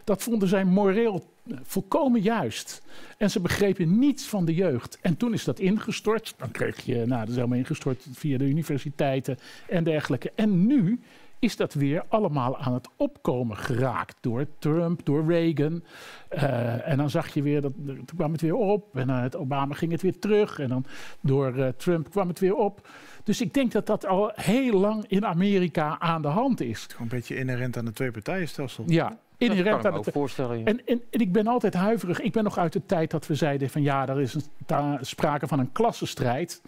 Dat vonden zij moreel volkomen juist. En ze begrepen niets van de jeugd. En toen is dat ingestort. Dan kreeg je, nou, dat is helemaal ingestort via de universiteiten en dergelijke. En nu is dat weer allemaal aan het opkomen geraakt. Door Trump, door Reagan. Uh, en dan zag je weer, dat, toen kwam het weer op. En uh, het Obama ging het weer terug. En dan door uh, Trump kwam het weer op. Dus ik denk dat dat al heel lang in Amerika aan de hand is. Gewoon een beetje inherent aan de twee-partijenstelsel. Ja, inherent aan het voorstellen. Ja. En, en, en, ik ben altijd huiverig. Ik ben nog uit de tijd dat we zeiden van ja, er is een, daar sprake van een klassenstrijd.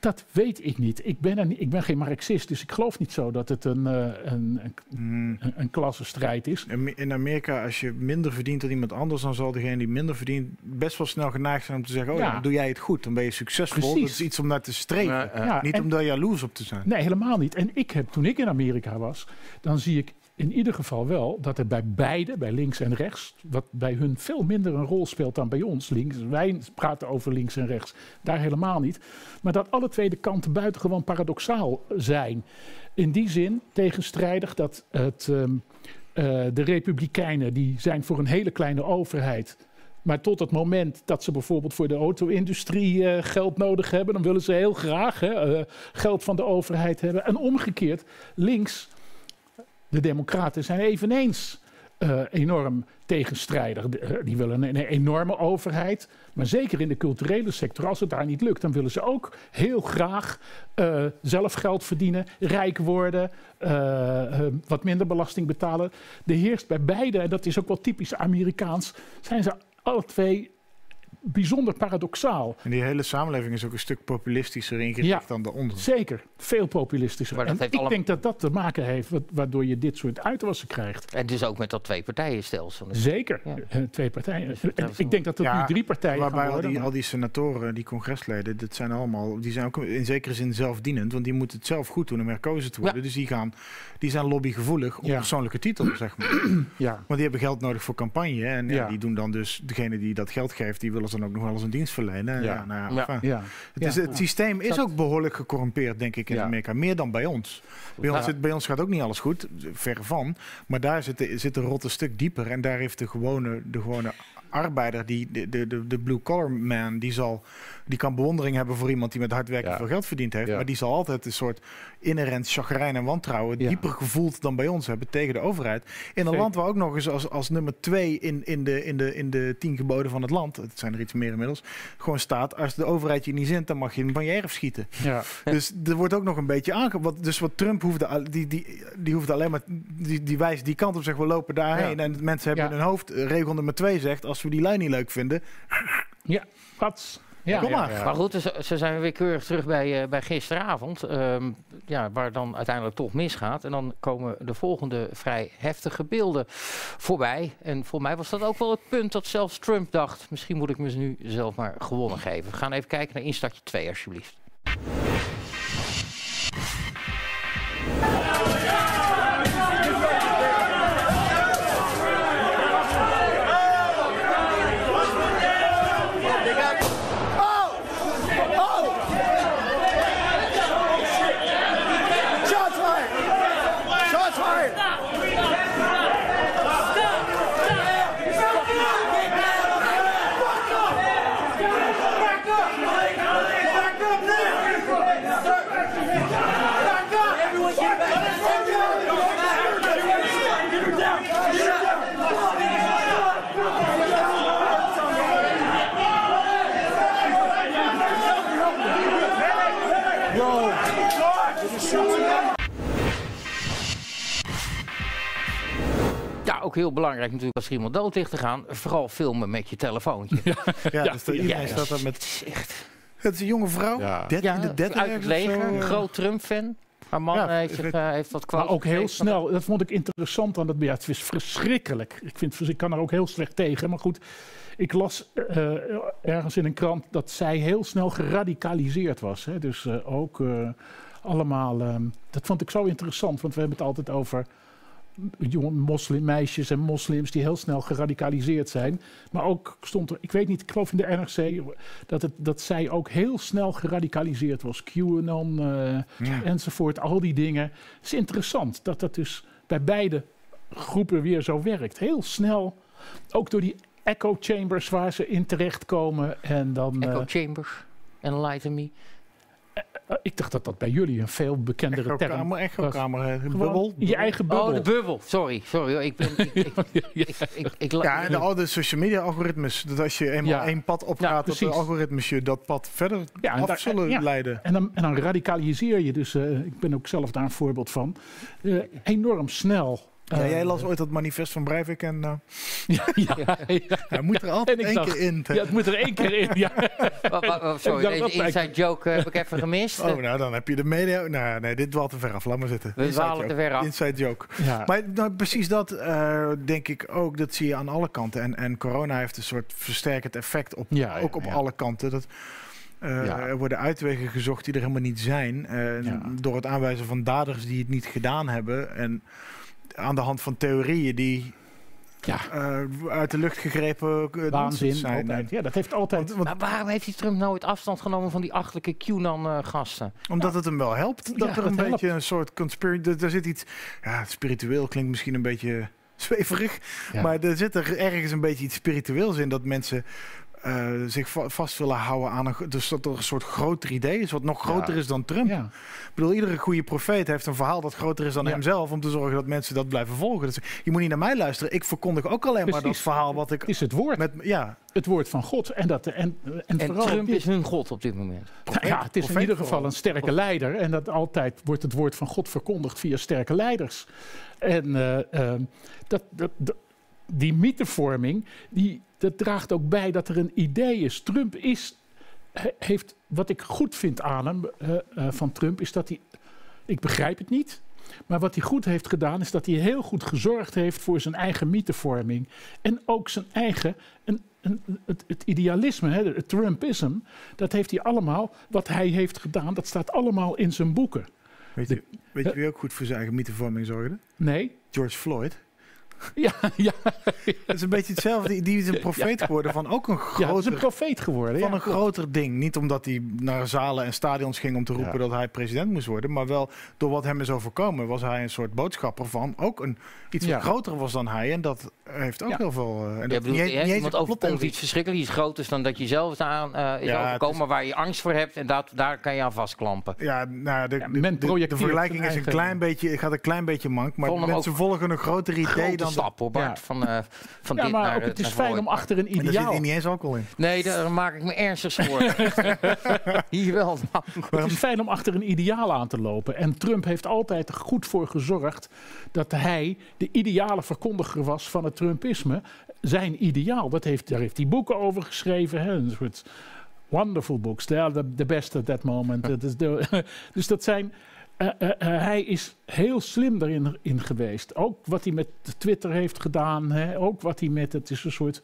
Dat weet ik niet. Ik ben, een, ik ben geen Marxist, dus ik geloof niet zo dat het een, uh, een, een, Hmm. een, een klassenstrijd is. In in Amerika, als je minder verdient dan iemand anders, dan zal degene die minder verdient best wel snel geneigd zijn om te zeggen: Oh ja, dan doe jij het goed, dan ben je succesvol. Precies. Dat is iets om naar te streven. Ja, ja. Ja, Niet en- om daar jaloers op te zijn. Nee, helemaal niet. En ik heb, toen ik in Amerika was, dan zie ik in ieder geval wel dat er bij beide, bij links en rechts, wat bij hun veel minder een rol speelt dan bij ons links. Wij praten over links en rechts, daar helemaal niet. Maar dat alle twee de kanten buitengewoon paradoxaal zijn. In die zin tegenstrijdig dat het, ehm, eh, de Republikeinen die zijn voor een hele kleine overheid. Maar tot het moment dat ze bijvoorbeeld voor de auto-industrie eh, geld nodig hebben, dan willen ze heel graag hè, eh, geld van de overheid hebben. En omgekeerd, links, de Democraten zijn eveneens eh, enorm tegenstrijdig. De- eh, die willen een, enorme overheid. Maar zeker in de culturele sector, als het daar niet lukt, dan willen ze ook heel graag eh, zelf geld verdienen, rijk worden, wat minder belasting betalen. Er heerst bij beide, en dat is ook wel typisch Amerikaans, zijn ze alle twee bijzonder paradoxaal. En die hele samenleving is ook een stuk populistischer ingericht Ja. dan de onze. Zeker, veel populistischer. Maar En ik denk dat dat te maken heeft waardoor je dit soort uitwassen krijgt. En dus ook met dat twee-partijenstelsel. Zeker, Ja. Eh, twee partijen. En ik denk dat het Ja, nu drie partijen Waarbij gaan al worden. die, al die senatoren, die congresleden, dat zijn allemaal, die zijn ook in zekere zin zelfdienend, want die moeten het zelf goed doen om herkozen te worden. Ja. Dus die, gaan, die zijn lobbygevoelig op Ja. persoonlijke titel, zeg maar. ja. Want die hebben geld nodig voor campagne. En Ja. die doen dan dus, degene die dat geld geeft, die willen dan ook nog wel eens een dienst verlenen. Ja, Ja. nou ja, Ja. enfin. Ja. Het, is, Ja. het systeem is ook behoorlijk gecorrumpeerd, denk ik, in Ja. Amerika. Meer dan bij ons. Bij ons, bij ons gaat ook niet alles goed, verre van. Maar daar zit de, zit de rot een stuk dieper. En daar heeft de gewone, de gewone arbeider, die, de, de, de, de blue-collar man, die, zal, die kan bewondering hebben voor iemand die met hard werken Ja. veel geld verdiend heeft. Ja. Maar die zal altijd een soort inherent chagrijn en wantrouwen Ja. dieper gevoeld dan bij ons hebben tegen de overheid. In een land waar ook nog eens als, als nummer twee in, in, de, in, de, in de tien geboden van het land, het zijn er iets meer inmiddels, gewoon staat, als de overheid je niet zint, dan mag je je erf schieten. Ja. Dus er wordt ook nog een beetje aange... Wat, dus wat Trump hoefde, die, die, die hoeft alleen maar... Die, die wijst die kant op, zegt we lopen daarheen. En mensen hebben in hun hoofd, eh, regel nummer twee zegt... als we die lijn niet leuk vinden... Ja, Pats. Ja, Kom maar. ja. Maar goed, ze, ze zijn weer keurig terug bij, eh, bij gisteravond. ehm, ja, waar dan uiteindelijk toch misgaat. En dan komen de volgende vrij heftige beelden voorbij. En voor mij was dat ook wel het punt dat zelfs Trump dacht... misschien moet ik me nu zelf maar gewonnen geven. We gaan even kijken naar instartje 2 alsjeblieft. Ook heel belangrijk natuurlijk als er iemand dood ligt te gaan. Vooral filmen met je telefoontje. Ja, dus iedereen Ja, staat daar het met... is echt... Het is een jonge vrouw, Ja. Dert- Ja, in de dertig uit het leger, zo. een groot Trump-fan. Haar man Ja, heeft, ik zich, weet- eh, heeft wat quotes Maar ook heel gegeven. snel, dat vond ik interessant aan het ja, Het is verschrikkelijk. Ik, vind, ik kan er ook heel slecht tegen. Maar goed, ik las eh, ergens in een krant dat zij heel snel geradicaliseerd was. Hè. Dus eh, ook eh, allemaal. ehm, dat vond ik zo interessant, want we hebben het altijd over jonge moslimmeisjes en moslims die heel snel geradicaliseerd zijn. Maar ook stond er, ik weet niet, ik geloof in de NRC, dat, het, dat zij ook heel snel geradicaliseerd was. QAnon eh, Ja. enzovoort, al die dingen. Het is interessant dat dat dus bij beide groepen weer zo werkt. Heel snel, ook door die echo chambers waar ze in terechtkomen. En dan, Echo eh, Chambers, Enlighten Me. Ik dacht dat dat bij jullie een veel bekendere term Echokamer, was. echokamer, eh, Gewoon bubbel. Je eigen bubbel. Oh, de bubbel. Sorry, sorry. Ik ben... Ik, ik, ik, ik, ik- Ja, en de oude social media algoritmes. Dat als je eenmaal Ja. één pad opgaat, dat de algoritmes je dat pad verder Ja, af daar- zullen ja. leiden. En dan, en dan radicaliseer je dus, eh, ik ben ook zelf daar een voorbeeld van, eh, enorm snel. Ja, Eh, jij las ooit dat manifest van Breivik en uh, ja, ja, ja. hij moet er altijd één dacht, keer in. Ja, het moet er één keer in. Ja. Sorry, deze inside joke eh, heb ik even gemist. Oh, nou dan heb je de media. Nou, nee, dit dwaalt te ver af. Laat maar zitten. We Inside dwalen te joke. ver af. Inside joke. Ja. Maar nou, precies dat eh, denk ik ook. Dat zie je aan alle kanten. En, en corona heeft een soort versterkend effect op, Ja, ook ja, op ja. alle kanten. Dat, eh, Ja. Er worden uitwegen gezocht die er helemaal niet zijn. eh, Ja. Door het aanwijzen van daders die het niet gedaan hebben. En aan de hand van theorieën die Ja. eh, uit de lucht gegrepen uh, Waanzin. zijn. Altijd. Ja, dat heeft altijd. Want- want- Maar waarom heeft die Trump nooit afstand genomen van die achterlijke QAnon-gasten? Omdat het hem wel helpt. Dat Ja, er een dat beetje een soort conspiracy... Er zit iets... Ja, spiritueel klinkt misschien een beetje zweverig. Ja. Maar er zit er ergens een beetje iets spiritueels in. Dat mensen eh, zich va- vast willen houden aan een... Dus dat er een soort groter idee is. Wat nog groter is dan Trump. ja. Ik bedoel, iedere goede profeet heeft een verhaal dat groter is dan Ja. hemzelf. Om te zorgen dat mensen dat blijven volgen. Dus je moet niet naar mij luisteren. Ik verkondig ook alleen maar dat verhaal wat ik... Het is het woord. Met, ja, Het woord van God. En, dat, en, en, En vooral Trump is hun god op dit moment. Nou ja, het is in ieder geval een sterke leider. En dat altijd wordt het woord van God verkondigd via sterke leiders. En eh, ehm, dat, dat, dat- die mythevorming, die, dat draagt ook bij dat er een idee is. Trump is, he- heeft, wat ik goed vind aan hem, eh, eh, van Trump, is dat hij, ik begrijp het niet, maar wat hij goed heeft gedaan, is dat hij heel goed gezorgd heeft voor zijn eigen mythevorming. En ook zijn eigen, een, een, het, het idealisme, hè, het Trumpism, dat heeft hij allemaal, wat hij heeft gedaan, dat staat allemaal in zijn boeken. weet, je, weet je wie ook goed voor zijn eigen mythevorming zorgde? Nee? George Floyd. Ja, ja, Het is een beetje hetzelfde. Die- is een profeet geworden van ook een ja hij is groter een profeet geworden. van ja, een groter ding. Niet omdat hij naar zalen en stadions ging om te roepen Ja. dat hij president moest worden. Maar wel door wat hem is overkomen was hij een soort boodschapper van ook een, iets Ja. wat groter was dan hij. En dat heeft ook Ja. heel veel... eh, en Je dat, bedoelt, niet, niet eens iemand een overkomt iets verschrikkelijk, iets groters dan dat je zelf aan eh, is Ja, overkomen, is- maar waar je angst voor hebt en dat, daar kan je aan vastklampen. Ja, nou, de, Ja, de- men de- de, vergelijking is een eigen- klein beetje, gaat een klein beetje mank. Maar mensen volgen een groter idee dan... stap hoor, Bart. Ja. Van, eh, van Ja, dit maar naar, ook eh, het is fijn om achter een En daar zit ideaal... niet eens alcohol in. Nee, daar maak ik me ernstig voor. Hier wel. Het is fijn om achter een ideaal aan te lopen. En Trump heeft altijd er goed voor gezorgd dat hij de ideale verkondiger was van het Trumpisme. Zijn ideaal, dat heeft, daar heeft hij boeken over geschreven. Hè? Een soort wonderful books. Are the, best at that moment. De- dus dat zijn... eh, eh, eh, hij is heel slim erin in geweest. Ook wat hij met Twitter heeft gedaan. Hè? Ook wat hij met... Het is een soort...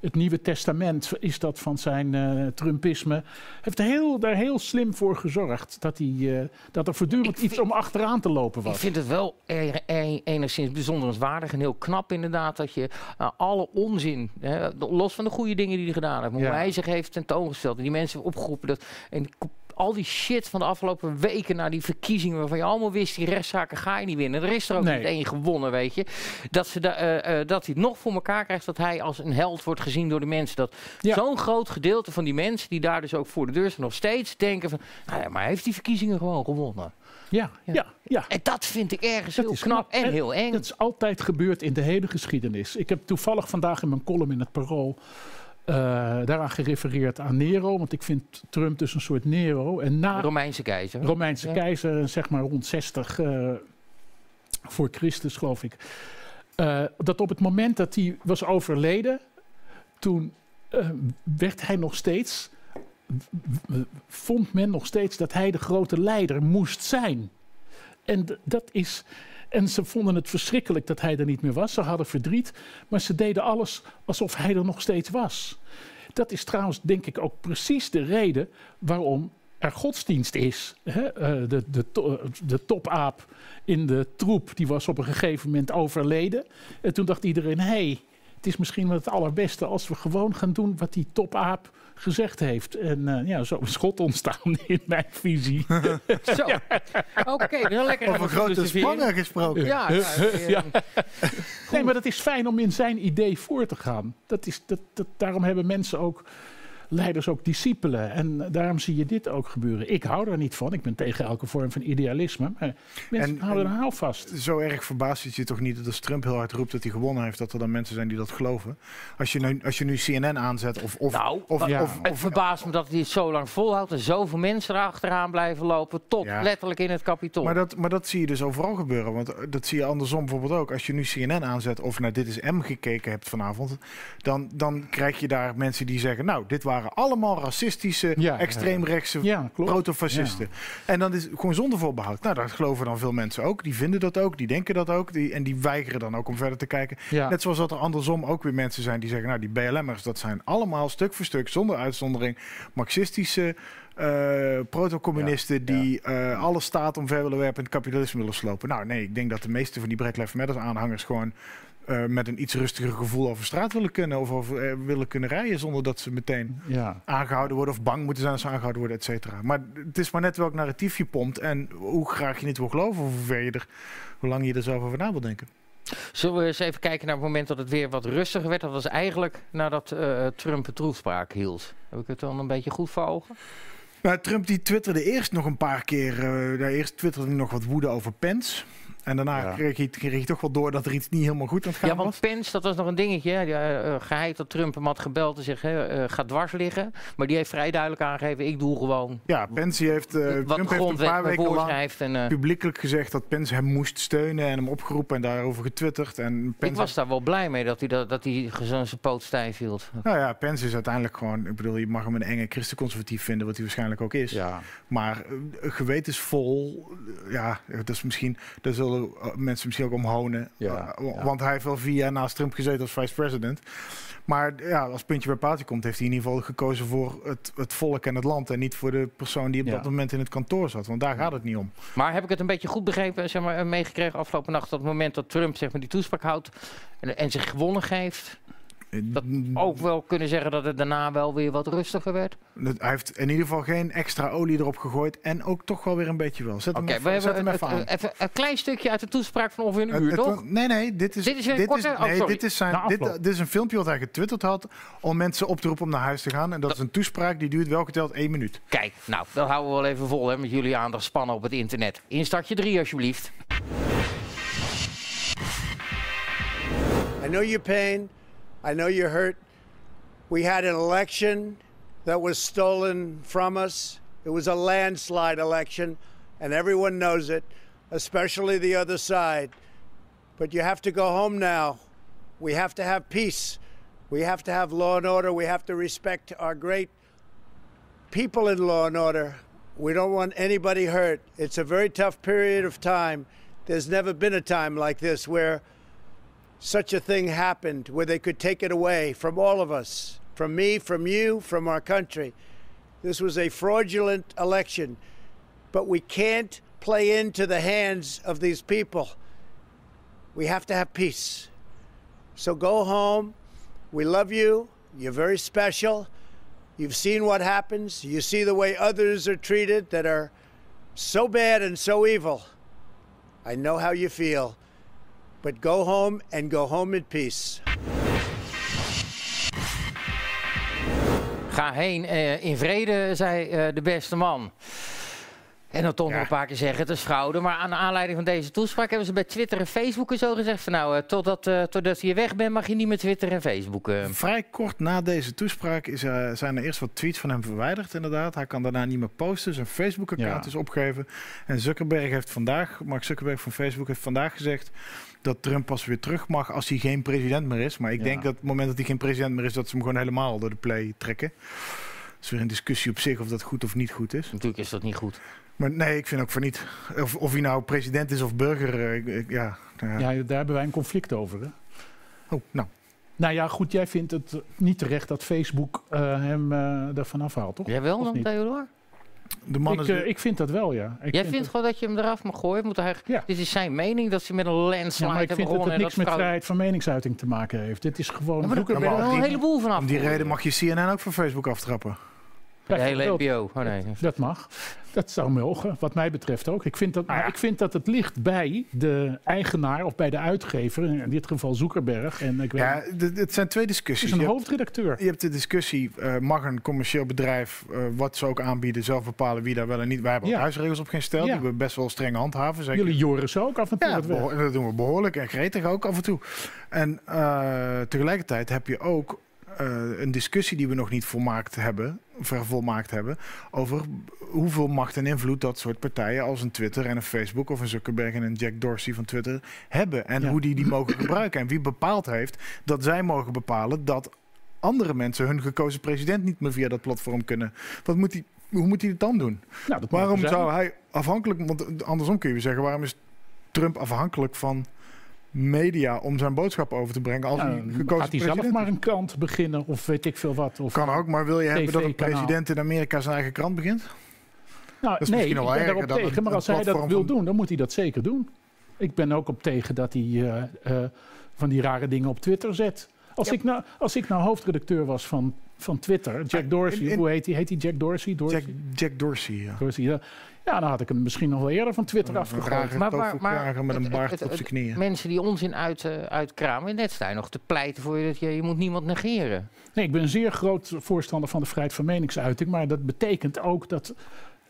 Het Nieuwe Testament is dat van zijn eh, Trumpisme. Heeft heel, daar heel slim voor gezorgd. Dat, hij, eh, dat er voortdurend Ik vind- iets om achteraan te lopen Ik was. vind het wel e- e- enigszins bijzonderenswaardig en heel knap inderdaad dat je eh, alle onzin, hè, los van de goede dingen die hij gedaan heeft, maar Ja. hoe hij zich heeft tentoongesteld en die mensen opgeroepen dat en al die shit van de afgelopen weken naar die verkiezingen waarvan je allemaal wist die rechtszaken ga je niet winnen. Er is er ook Nee. niet één gewonnen, weet je. Dat, ze da- eh, eh, dat hij het nog voor elkaar krijgt dat hij als een held wordt gezien door de mensen. Dat Ja. zo'n groot gedeelte van die mensen die daar dus ook voor de deur staan nog steeds denken van, nou ja, maar hij heeft die verkiezingen gewoon gewonnen. Ja, ja, Ja. ja. En dat vind ik ergens Dat heel knap, En heel eng. Dat is altijd gebeurd in de hele geschiedenis. Ik heb toevallig vandaag in mijn column in het Parool eh, daaraan gerefereerd aan Nero. Want ik vind Trump dus een soort Nero. En na Romeinse keizer. Romeinse Ja. keizer, zeg maar rond 60 eh, voor Christus, geloof ik. eh, dat op het moment dat hij was overleden, toen werd hij nog steeds, vond men nog steeds dat hij de grote leider moest zijn. En dat is. En ze vonden het verschrikkelijk dat hij er niet meer was. Ze hadden verdriet, maar ze deden alles alsof hij er nog steeds was. Dat is trouwens, denk ik, ook precies de reden waarom er godsdienst is. Eh, de, de, de topaap in de troep die was op een gegeven moment overleden. En toen dacht iedereen: hé, hey, het is misschien wel het allerbeste als we gewoon gaan doen wat die topaap gezegd heeft. En eh, ja, zo is God ontstaan in mijn visie. Zo. Oké, dan lekker Over gaan grote spangen gesproken. Ja, ja, Ja. Nee, maar dat is fijn om in zijn idee voor te gaan. Dat is, dat, dat, daarom hebben mensen ook leiders ook discipelen. En daarom zie je dit ook gebeuren. Ik hou daar niet van. Ik ben tegen elke vorm van idealisme. Maar mensen houden en een haal vast. Zo erg verbaast het je toch niet dat als Trump heel hard roept dat hij gewonnen heeft, dat er dan mensen zijn die dat geloven. Als je nu, als je nu CNN aanzet of... of Nou, of, ja. of, het verbaast me dat hij het zo lang volhoudt en zoveel mensen erachteraan blijven lopen, tot Ja. letterlijk in het kapitool. Maar dat, maar dat zie je dus overal gebeuren. Want eh, dat zie je andersom bijvoorbeeld ook. Als je nu CNN aanzet of naar Dit is M gekeken hebt vanavond... dan, dan krijg je daar mensen die zeggen... nou, dit waren allemaal racistische, Ja, extreemrechtse Ja, protofascisten. En dan is gewoon zonder voorbehoud. Nou, dat geloven dan veel mensen ook. Die vinden dat ook, die denken dat ook. Die, en die weigeren dan ook om verder te kijken. Ja. Net zoals dat er andersom ook weer mensen zijn die zeggen... nou, die BLM'ers, dat zijn allemaal stuk voor stuk, zonder uitzondering... marxistische... eh protocommunisten die eh, alle staat omver willen werpen en het kapitalisme willen slopen. Nou nee, ik denk dat de meeste van die Black Lives Matter aanhangers gewoon eh, met een iets rustiger gevoel over straat willen kunnen of over, eh, willen kunnen rijden zonder dat ze meteen Ja. aangehouden worden of bang moeten zijn als ze aangehouden worden, et cetera. Maar het is maar net welk narratief je pompt en hoe graag je het wil geloven of hoe ver je er, hoe lang je er zelf over na wil denken. Zullen we eens even kijken naar het moment dat het weer wat rustiger werd? Dat was eigenlijk nadat eh, Trump een toespraak hield. Heb ik het dan een beetje goed voor ogen? Nou, Trump die twitterde eerst nog een paar keer. eh, daar eerst twitterde hij nog wat woede over Pence. En daarna Ja. kreeg, hij, kreeg hij toch wel door dat er iets niet helemaal goed aan het gaan Ja, want was. Pence, dat was nog een dingetje. hè. Ja, eh, geheid dat Trump hem had gebeld en zegt, hè, eh, ga dwars liggen. Maar die heeft vrij duidelijk aangegeven, ik doe gewoon Ja, Pence heeft, eh, wat de Trump heeft een paar weken lang voorschrijft. En, eh, publiekelijk gezegd dat Pence hem moest steunen en hem opgeroepen en daarover getwitterd. En Pence ik was daar wel blij mee dat hij, dat, dat hij zijn poot stijf hield. Nou ja, Pence is uiteindelijk gewoon, ik bedoel, je mag hem een enge christenconservatief vinden, wat hij waarschijnlijk ook is. Ja. Maar eh, gewetensvol, eh, ja, dat is misschien, daar zullen eh, mensen misschien ook om honen. Ja, Eh, ja. Want hij heeft wel vier jaar naast Trump gezeten als vice-president. Maar ja, als puntje bij paaltje komt, heeft hij in ieder geval gekozen voor het, het volk en het land. En niet voor de persoon die op Ja. dat moment in het kantoor zat. Want daar gaat het niet om. Maar heb ik het een beetje goed begrepen, zeg maar, eh, meegekregen afgelopen nacht... dat het moment dat Trump zeg maar, die toespraak houdt en, en zich gewonnen geeft... Dat ook wel kunnen zeggen dat het daarna wel weer wat rustiger werd? Dat- Hij heeft in ieder geval geen extra olie erop gegooid. En ook toch wel weer een beetje wel. Zet hem, Oké, even, we zet hebben even even een klein stukje uit de toespraak van ongeveer een Het- uur, het- toch? Nee, nee, dit is, Dit is weer een korte? Oh, nee, dit, is zijn, dit is een filmpje wat hij getwitterd had om mensen op te roepen om naar huis te gaan. En dat, is een toespraak die duurt wel geteld één minuut. Kijk, nou, dat houden we wel even vol hè, met jullie aandachtspannen op het internet. Instartje 3 alsjeblieft. I know your pain. I know you're hurt. We had an election that was stolen from us. It was a landslide election, and everyone knows it, especially the other side. But you have to go home now. We have to have peace. We have to have law and order. We have to respect our great people in law and order. We don't want anybody hurt. It's a very tough period of time. There's never been a time like this where such a thing happened where they could take it away from all of us, from me, from you, from our country. This was a fraudulent election, but we can't play into the hands of these people. We have to have peace. So go home. We love you. You're very special. You've seen what happens. You see the way others are treated that are so bad and so evil. I know how you feel. But go home and go home in peace. Ga heen eh, in vrede, zei eh, de beste man. En dan toch nog een paar keer zeggen, het is fraude. Maar aan de aanleiding van deze toespraak hebben ze bij Twitter en Facebook en zo gezegd... van nou, eh, totdat, eh, totdat je weg bent mag je niet meer Twitter en Facebook. Vrij kort na deze toespraak is, eh, zijn er eerst wat tweets van hem verwijderd, inderdaad. Hij kan daarna niet meer posten. Zijn Facebook-account Ja. is opgegeven. En Zuckerberg heeft vandaag, Mark Zuckerberg van Facebook heeft vandaag gezegd dat Trump pas weer terug mag als hij geen president meer is. Maar ik Ja. denk dat op het moment dat hij geen president meer is, dat ze hem gewoon helemaal door de play trekken. Dat is weer een discussie op zich of dat goed of niet goed is. Natuurlijk is dat niet goed. Maar nee, ik vind ook voor niet. Of, of hij nou president is of burger. eh, ik- ik- ja, nou ja. Ja, daar hebben wij een conflict over. Hè? Oh, nou. Nou ja, goed, jij vindt het niet terecht dat Facebook eh, hem eh ervan afhaalt, toch? Jij wel dan? Theodor? De man Ik, is eh, ik vind dat wel, ja. Ik Jij vind vindt gewoon dat je hem eraf mag gooien? Moet hij, Ja. Dit is zijn mening dat ze met een landslide ja, maar ik vind dat het niks met vrouw- vrijheid van meningsuiting te maken heeft. Dit is gewoon... Ja, maar wel een heleboel van af. Om die reden mag je CNN ook van Facebook aftrappen. De hele. NPO. Oh nee. Dat mag. Dat zou mogen, wat mij betreft ook. Ik vind, dat, maar ik vind dat het ligt bij de eigenaar of bij de uitgever, in dit geval Zuckerberg. En ik weet, Ja, het zijn twee het discussies. is een Je hebt- hoofdredacteur. Je hebt de discussie, eh, mag een commercieel bedrijf eh, wat ze ook aanbieden zelf bepalen wie daar wel en niet. Wij hebben ook huisregels op geen stel, Ja. die we best wel streng handhaven. Zeker. Jullie Joris ook af en toe Ja, beho- dat doen we behoorlijk en gretig ook af en toe. En eh, tegelijkertijd heb je ook eh, een discussie die we nog niet volmaakt hebben, vervolmaakt hebben, over hoeveel macht en invloed dat soort partijen als een Twitter en een Facebook of een Zuckerberg en een Jack Dorsey van Twitter hebben. En Ja. hoe die die mogen gebruiken. En wie bepaald heeft dat zij mogen bepalen dat andere mensen hun gekozen president niet meer via dat platform kunnen. Wat moet die, hoe moet hij het dan doen? Nou, Waarom zou hij afhankelijk, want andersom kun je zeggen, waarom is Trump afhankelijk van media om zijn boodschap over te brengen als Ja, hij gekozen gaat hij zelf maar een krant beginnen of weet ik veel wat. Of, Kan ook, maar wil je hebben dat een president in Amerika zijn eigen krant begint? Nou, is nee, misschien ik ben daarop tegen. een- Maar als hij dat wil van- doen, dan moet hij dat zeker doen. Ik ben ook op tegen dat hij eh, eh, van die rare dingen op Twitter zet. Als, ik, nou, als ik nou hoofdredacteur was van, van Twitter, Jack Dorsey, in- in- hoe heet hij? Heet hij Jack Dorsey? Dorsey? Jack, Jack Dorsey, ja. Dorsey, ja. Ja, dan had ik hem misschien nog wel eerder van Twitter afgegooid. Maar- maar- met een baard het- op zijn knieën. Mensen die onzin uit, eh, uitkramen. Net sta je nog te pleiten voor je dat je, je moet niemand negeren. Nee, ik ben een zeer groot voorstander van de vrijheid van meningsuiting. Maar dat betekent ook dat.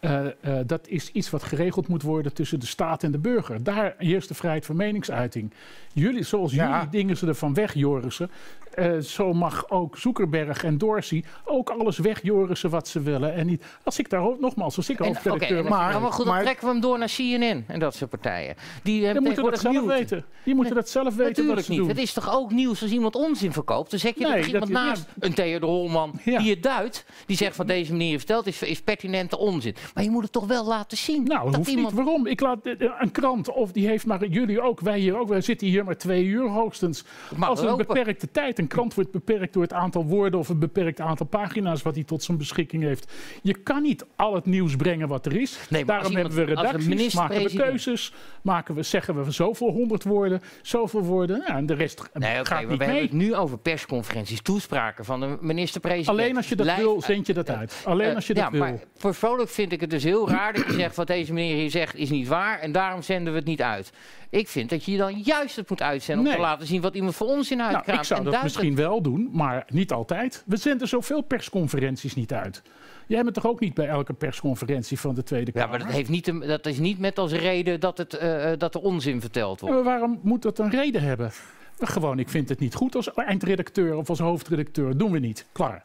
Eh, eh, dat is iets wat geregeld moet worden tussen de staat en de burger. Daar heerst de vrijheid van meningsuiting. Jullie, zoals Ja. jullie dingen ze ervan wegjorissen. eh zo mag ook Zuckerberg en Dorsey ook alles wegjorissen wat ze willen. En niet, als ik daar ook nogmaals, als ik hoofdredacteur en- was, maar, maar goed, dan maar- trekken we hem door naar CNN en dat soort partijen. Die hebben moeten dat zelf weten. Die moeten dat zelf weten wat Natuurlijk ze niet. doen. Het is toch ook nieuws als iemand onzin verkoopt? Dan zeg je Nee, dat er iemand dat- ja. naast, een Theodor Holman, Ja. die het duidt. Die zegt van deze manier verteld is, is pertinente onzin. Maar je moet het toch wel laten zien. Nou, dat hoeft iemand... niet. Waarom? Ik laat eh, een krant, of die heeft maar jullie ook, wij hier ook, wij zitten hier maar twee uur hoogstens. mag Als een beperkte tijd. Een krant wordt beperkt door het aantal woorden of een beperkt aantal pagina's wat hij tot zijn beschikking heeft. Je kan niet al het nieuws brengen wat er is. Nee, maar Daarom hebben we redacties, maken we keuzes, maken we, zeggen we zoveel honderd woorden, zoveel woorden. Ja, en de rest Nee, oké, gaat maar niet we hebben mee. het nu over persconferenties, toespraken van de minister-president. Alleen als je dat Lijf- wil, zend je dat uit. Alleen Eh, als je ja, dat wil. maar persoonlijk vind ik het dus heel raar dat je zegt wat deze meneer hier zegt is niet waar en daarom zenden we het niet uit. Ik vind dat je dan juist het moet uitzenden om te laten zien wat iemand voor onzin Nou, uitkraamt. ik zou En dat duidelijk- misschien wel doen, maar niet altijd. We zenden zoveel persconferenties niet uit. Jij bent toch ook niet bij elke persconferentie van de Tweede Ja, Kamer? maar dat, heeft niet dat is niet met als reden dat, het, eh, eh, dat er onzin verteld Ja, wordt. maar waarom moet dat een reden hebben? Gewoon, ik vind het niet goed als eindredacteur of als hoofdredacteur. Doen we niet. Klaar.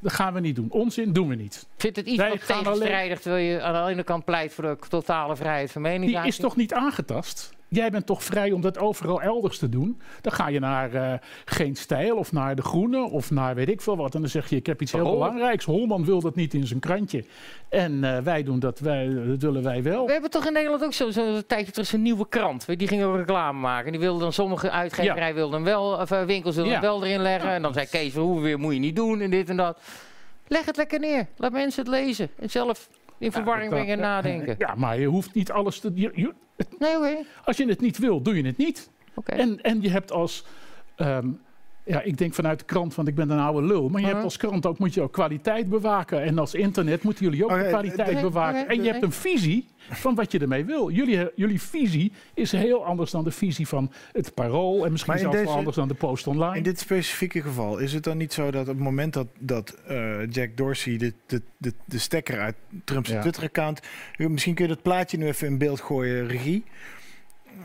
Dat gaan we niet doen. Onzin doen we niet. Ik vind het iets Wij wat tegenstrijdig terwijl je aan de ene kant pleit voor de totale vrijheid van Die meningsuiting. is toch niet aangetast? Jij bent toch vrij om dat overal elders te doen? Dan ga je naar eh, Geen Stijl of naar De Groene of naar weet ik veel wat. En dan zeg je, ik heb iets heel belangrijks. Holman wil dat niet in zijn krantje. En eh, wij doen dat, wij, dat willen wij wel. We hebben toch in Nederland ook zo'n zo, een tijdje terug zo'n nieuwe krant. Die ging ook reclame maken. Die wilden dan sommige uitgeverijen wilden hem wel, of eh, winkels wilden Ja. hem wel erin leggen. En dan zei Kees Hoeven weer, moet je niet doen en dit en dat. Leg het lekker neer. Laat mensen het lezen. En zelf in verwarring brengen en nadenken. Ja, maar je hoeft niet alles te... je- je- Nee, als je het niet wil, doe je het niet. En, en je hebt als... ehm, ja, ik denk vanuit de krant, want ik ben een oude lul. Maar je hebt als krant ook, moet je ook kwaliteit bewaken. En als internet moeten jullie ook de kwaliteit bewaken. en je hebt een visie van wat je ermee wil. Jullie, jullie visie is heel anders dan de visie van het Parool. En misschien zelfs wel anders dan de Post Online. In dit specifieke geval is het dan niet zo dat op het moment dat, dat eh, Jack Dorsey de, de, de, de stekker uit Trump's Ja. Twitter-account. Misschien kun je dat plaatje nu even in beeld gooien, regie.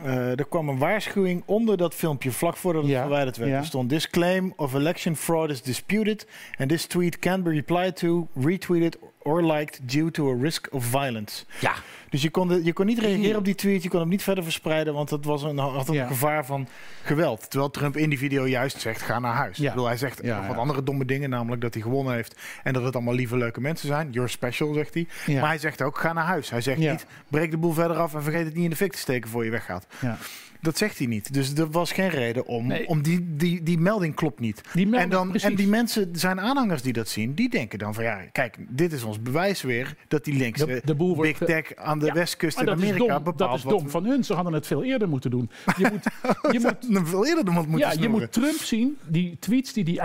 Eh, er kwam een waarschuwing onder dat filmpje vlak voordat het Ja, verwijderd werd. ja. Er stond: This claim of election fraud is disputed and this tweet can be replied to, retweeted or liked due to a risk of violence. Ja. Dus je kon, de- je kon niet reageren op die tweet, je kon hem niet verder verspreiden, want dat was een, had een Ja. gevaar van geweld. Terwijl Trump in die video juist zegt, ga naar huis. Ja. Ik bedoel, hij zegt Ja, nog wat ja. andere domme dingen, namelijk dat hij gewonnen heeft en dat het allemaal lieve, leuke mensen zijn. You're special, zegt hij. Ja. Maar hij zegt ook, ga naar huis. Hij zegt Ja. niet, breek de boel verder af en vergeet het niet in de fik te steken voor je weggaat. Ja. Dat zegt hij niet. Dus er was geen reden om, Nee. om die, die, die melding klopt niet. Die melding, en, dan, precies. en die mensen, zijn aanhangers die dat zien, die denken dan van ja, kijk, dit is ons bewijs weer dat die linkse De- de boel wordt big tech aan de Ja, westkust in is Amerika bepaalt dat is wat dom van hun. Ze hadden het veel eerder moeten doen. Je moet, je moet een veel eerder moeten ja, je moet Trump zien, die tweets die hij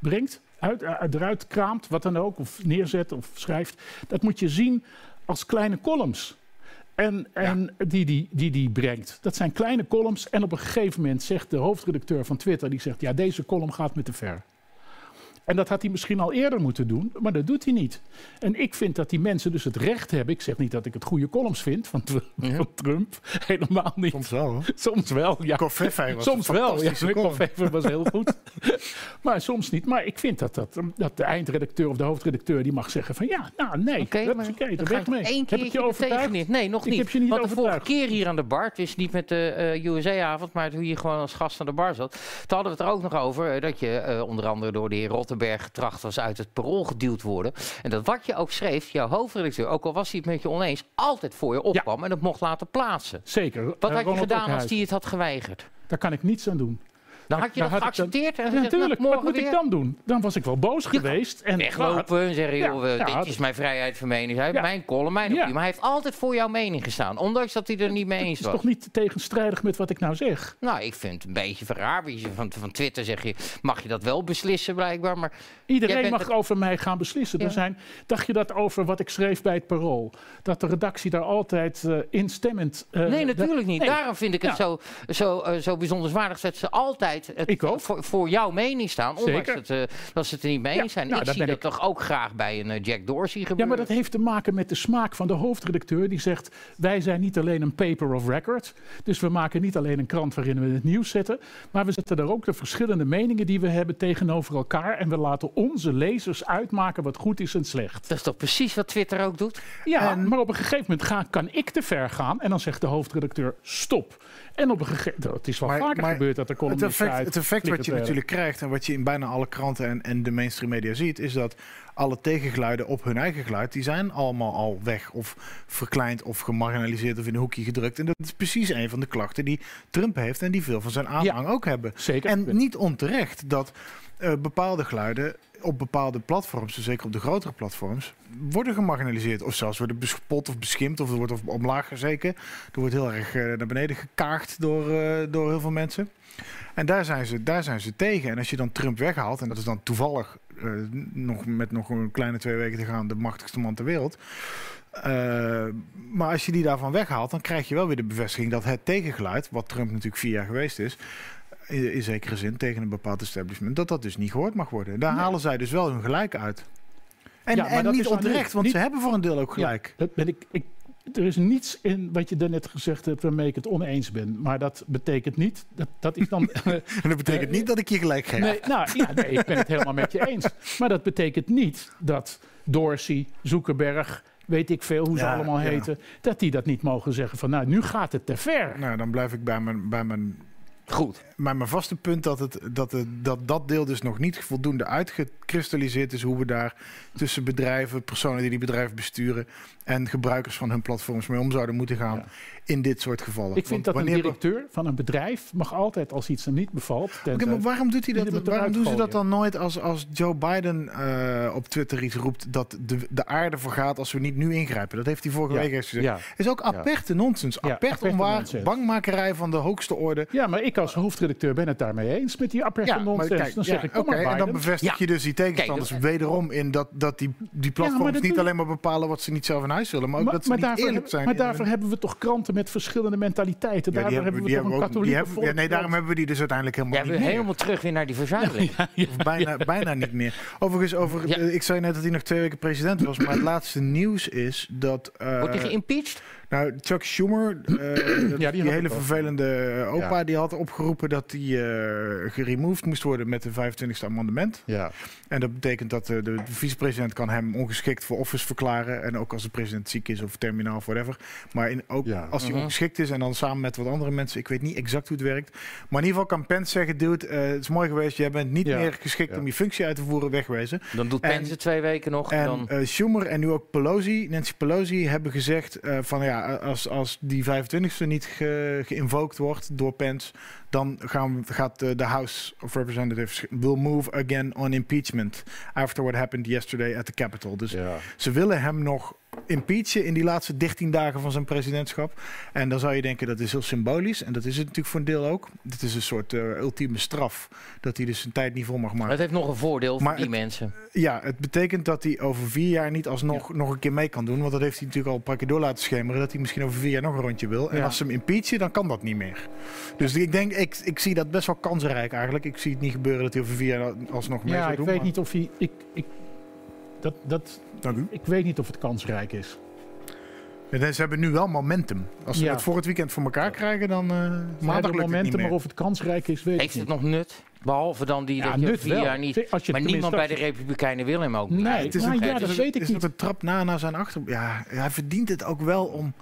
uitbrengt. uit, uit, eruit kraamt, wat dan ook, of neerzet of schrijft, dat moet je zien als kleine columns. En, en die, die, die die brengt. Dat zijn kleine columns. En op een gegeven moment zegt de hoofdredacteur van Twitter: die zegt, ja, deze column gaat me te ver. En dat had hij misschien al eerder moeten doen, maar dat doet hij niet. En ik vind dat die mensen dus het recht hebben. Ik zeg niet dat ik het goede columns vind van, Tr- van Trump. Helemaal niet. Soms wel. hoor. Soms wel, ja. Was Soms wel, ja. was heel goed. maar soms niet. Maar ik vind dat, dat, dat de eindredacteur of de hoofdredacteur... die mag zeggen van ja, nou nee, Oké, dat maar is oké, dan daar ga weg ik mee. één Heb keertje ik je er overtuigd? Nee, nog Ik niet. heb je niet Want de vorige overtuigd. keer hier aan de bar, het is niet met de eh, USA-avond, maar toen je gewoon als gast aan de bar zat. Toen hadden we het er ook nog over eh, dat je eh, onder andere door de heer Getracht was uit het parool geduwd worden. En dat wat je ook schreef, jouw hoofdredacteur, ook al was hij het met je oneens, altijd voor je opkwam en het mocht laten plaatsen. Zeker. Wat Eh, had je Ronald gedaan als hij het had geweigerd? Daar kan ik niets aan doen. Dan had je dat had ik dan- geaccepteerd en Ja, natuurlijk. nou, Wat moet ik dan doen? Dan was ik wel boos geweest. En weglopen en zeggen, joh, eh, ja, dit dat- is mijn vrijheid van mening. Hij heeft Ja. mijn column, mijn opinie. Maar hij heeft altijd voor jouw mening gestaan, ondanks dat hij er niet mee eens is was. toch niet tegenstrijdig met wat ik nou zeg? Nou, ik vind het een beetje verraar. Van, van Twitter zeg je, mag je dat wel beslissen blijkbaar. Maar Iedereen mag het- over mij gaan beslissen. Er zijn, dacht je dat over wat ik schreef bij het Parool? Dat de redactie daar altijd eh, instemmend... eh, nee, dat- natuurlijk niet. Nee. Daarom vind ik het zo, zo, zo bijzonderswaardig dat ze altijd het Ik ook. Voor, voor jouw mening staan. Ondanks Zeker. het, eh, dat ze het er niet mee Ja, eens zijn. nou, ik daar zie ben dat toch ook graag bij een eh, Jack Dorsey Ja, gebeuren. maar dat heeft te maken met de smaak van de hoofdredacteur. Die zegt, wij zijn niet alleen een paper of record. Dus we maken niet alleen een krant waarin we het nieuws zetten. Maar we zetten daar ook de verschillende meningen die we hebben tegenover elkaar. En we laten onze lezers uitmaken wat goed is en slecht. Dat is toch precies wat Twitter ook doet? Ja, maar op een gegeven moment ga, kan ik te ver gaan. En dan zegt de hoofdredacteur, stop. En op een gegeven moment, het is wel Maar- vaker maar gebeurd dat er Het effect, het effect wat je natuurlijk krijgt en wat je in bijna alle kranten en, en de mainstream media ziet, is dat alle tegengeluiden op hun eigen geluid, die zijn allemaal al weg of verkleind of gemarginaliseerd of in een hoekje gedrukt. En dat is precies een van de klachten die Trump heeft en die veel van zijn aanhang ook hebben. Zeker. En niet onterecht dat eh, bepaalde geluiden op bepaalde platforms, dus zeker op de grotere platforms, worden gemarginaliseerd. Of zelfs worden bespot of beschimpt of er wordt omlaag gezeken. Er wordt heel erg eh, naar beneden gekaagd door, eh, door heel veel mensen. En daar zijn, ze, daar zijn ze tegen. En als je dan Trump weghaalt, en dat is dan toevallig nog met nog een kleine twee weken te gaan de machtigste man ter wereld. Eh, maar als je die daarvan weghaalt, dan krijg je wel weer de bevestiging dat het tegengeluid, wat Trump natuurlijk vier jaar geweest is, in, in zekere zin tegen een bepaald establishment, dat dat dus niet gehoord mag worden. Daar halen zij dus wel hun gelijk uit. En, Ja, en niet onterecht, want niet- ze hebben voor een deel ook gelijk. Ja, dat ben ik, ik, er is niets in wat je daarnet gezegd hebt waarmee ik het oneens ben. Maar dat betekent niet, dat, dat is dan... En dat betekent niet dat ik je gelijk geef. Nee, nou, ja, nee, ik ben het helemaal met je eens. Maar dat betekent niet dat Dorsey, Zuckerberg, weet ik veel hoe ze Ja, allemaal ja. heten, dat die dat niet mogen zeggen van nou, nu gaat het te ver. Nou, dan blijf ik bij mijn, bij mijn, Goed. bij mijn vaste punt dat, het, dat, het, dat dat deel dus nog niet voldoende uitgekristalliseerd is hoe we daar tussen bedrijven, personen die die bedrijven besturen en gebruikers van hun platforms mee om zouden moeten gaan Ja. in dit soort gevallen. Ik vind Want dat een directeur van een bedrijf mag altijd als iets hem niet bevalt. Oké, tenzij- maar waarom doet hij dat? Waarom doen ze dat dan nooit als, als Joe Biden eh, op Twitter iets roept dat de, de aarde vergaat als we niet nu ingrijpen? Dat heeft hij vorige Ja, week gezegd. ja. Is ook aperte nonsens. Ja, Apert aperte onwaar, nonsens. bangmakerij van de hoogste orde. Ja, maar ik als hoofdredacteur ben het daarmee eens met die nonsens. kijk, dan zeg ik, kom maar en dan bevestig je dus die tegenstanders Kijk, wederom in dat, dat die, die platforms niet alleen maar bepalen wat ze niet zelf in huis willen, maar ook Maar, dat ze maar niet daarvoor, eerlijk zijn. maar daarvoor hebben we toch kranten met verschillende mentaliteiten. Ja, die daarvoor hebben we, toch een katholieke hebben- ja, nee, daarom hebben we die dus uiteindelijk helemaal Ja, we niet meer. helemaal terug weer naar die verzuiling. Of bijna, bijna niet meer. Overigens, over, Ja. eh, ik zei net dat hij nog twee weken president was, maar het laatste nieuws is dat... eh, Wordt hij geïmpeached? Nou, Chuck Schumer, eh, die, hele vervelende eh, opa, Ja. die had opgeroepen dat hij eh geremoved moest worden met de 25e amendement. Ja. En dat betekent dat de, de vicepresident kan hem ongeschikt voor office verklaren. En ook als de president ziek is of terminaal of whatever. Maar in, ook Ja. als hij Mhm. ongeschikt is en dan samen met wat andere mensen. Ik weet niet exact hoe het werkt. Maar in ieder geval kan Pence zeggen, dude, eh, het is mooi geweest. Jij bent niet Ja. meer geschikt Ja. om je functie uit te voeren. Wegwezen. Dan doet En- Pence het twee weken nog. En, dan... eh, Schumer en nu ook Pelosi, Nancy Pelosi, hebben gezegd eh, van ja, als, als die 25e niet ge, geïnvoked wordt door Pence, dan gaan, we- gaat de, de House of Representatives will move again on impeachment after what happened yesterday at the Capitol. Dus Ja. ze willen hem nog impeachen in die laatste 13 dagen van zijn presidentschap. En dan zou je denken dat is heel symbolisch. En dat is het natuurlijk voor een deel ook. Dit is een soort eh, ultieme straf dat hij dus zijn tijd niet vol mag maken. Het heeft nog een voordeel voor die het- mensen. Ja, het betekent dat hij over vier jaar niet alsnog nog een keer mee kan doen. Want dat heeft hij natuurlijk al een paar keer door laten schemeren. Dat hij misschien over vier jaar nog een rondje wil. En Ja. als ze hem impeachen, dan kan dat niet meer. Dus ik denk, ik, ik zie dat best wel kansrijk eigenlijk. Ik zie het niet gebeuren dat hij over vier jaar alsnog mee Ja, zou ik doen. weet maar- niet of hij. Ik, ik, dat, dat, Dank u. ik weet niet of het kansrijk is. Ja, Ze hebben nu wel momentum. Als ze Ja. het voor het weekend voor elkaar krijgen, dan eh Ze maandag het meer. maar of het kansrijk is, weet Heeft ik het niet. nog nut? Behalve dan die Ja, dat je vier wel. jaar niet... Als je Maar niemand bij de Republikeinen wil hem ook niet. Nee, Het is nou een, ja, het dat is weet ik is niet. een trap na naar zijn achter. Ja, hij verdient het ook wel om.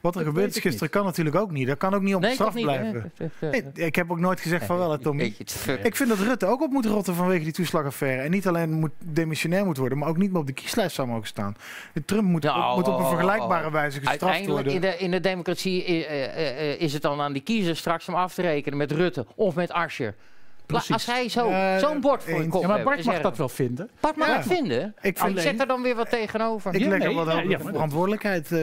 Wat er gebeurd is gisteren kan natuurlijk ook niet. Dat kan ook niet op Nee, straf niet, blijven. Nee, ik heb ook nooit gezegd van wel, hè, Tommy. Ik vind dat Rutte ook op moet rotten vanwege die toeslagaffaire. En niet alleen moet demissionair moet worden, maar ook niet meer op de kieslijst zou mogen staan. Trump moet, Nou, moet op een oh, vergelijkbare oh. wijze gestraft Uiteindelijk in worden. de, in de democratie eh, eh, eh, is het dan aan die kiezer straks om af te rekenen met Rutte of met Asscher. Precies. Als hij zo'n bord voor je eens. kop Ja, maar Bart mag dat wel vinden. Bart mag Ja. het vinden. Ik Ik vind- zet er dan weer wat tegenover. Ik Ja, leg er nee, ja, de verantwoordelijkheid eh,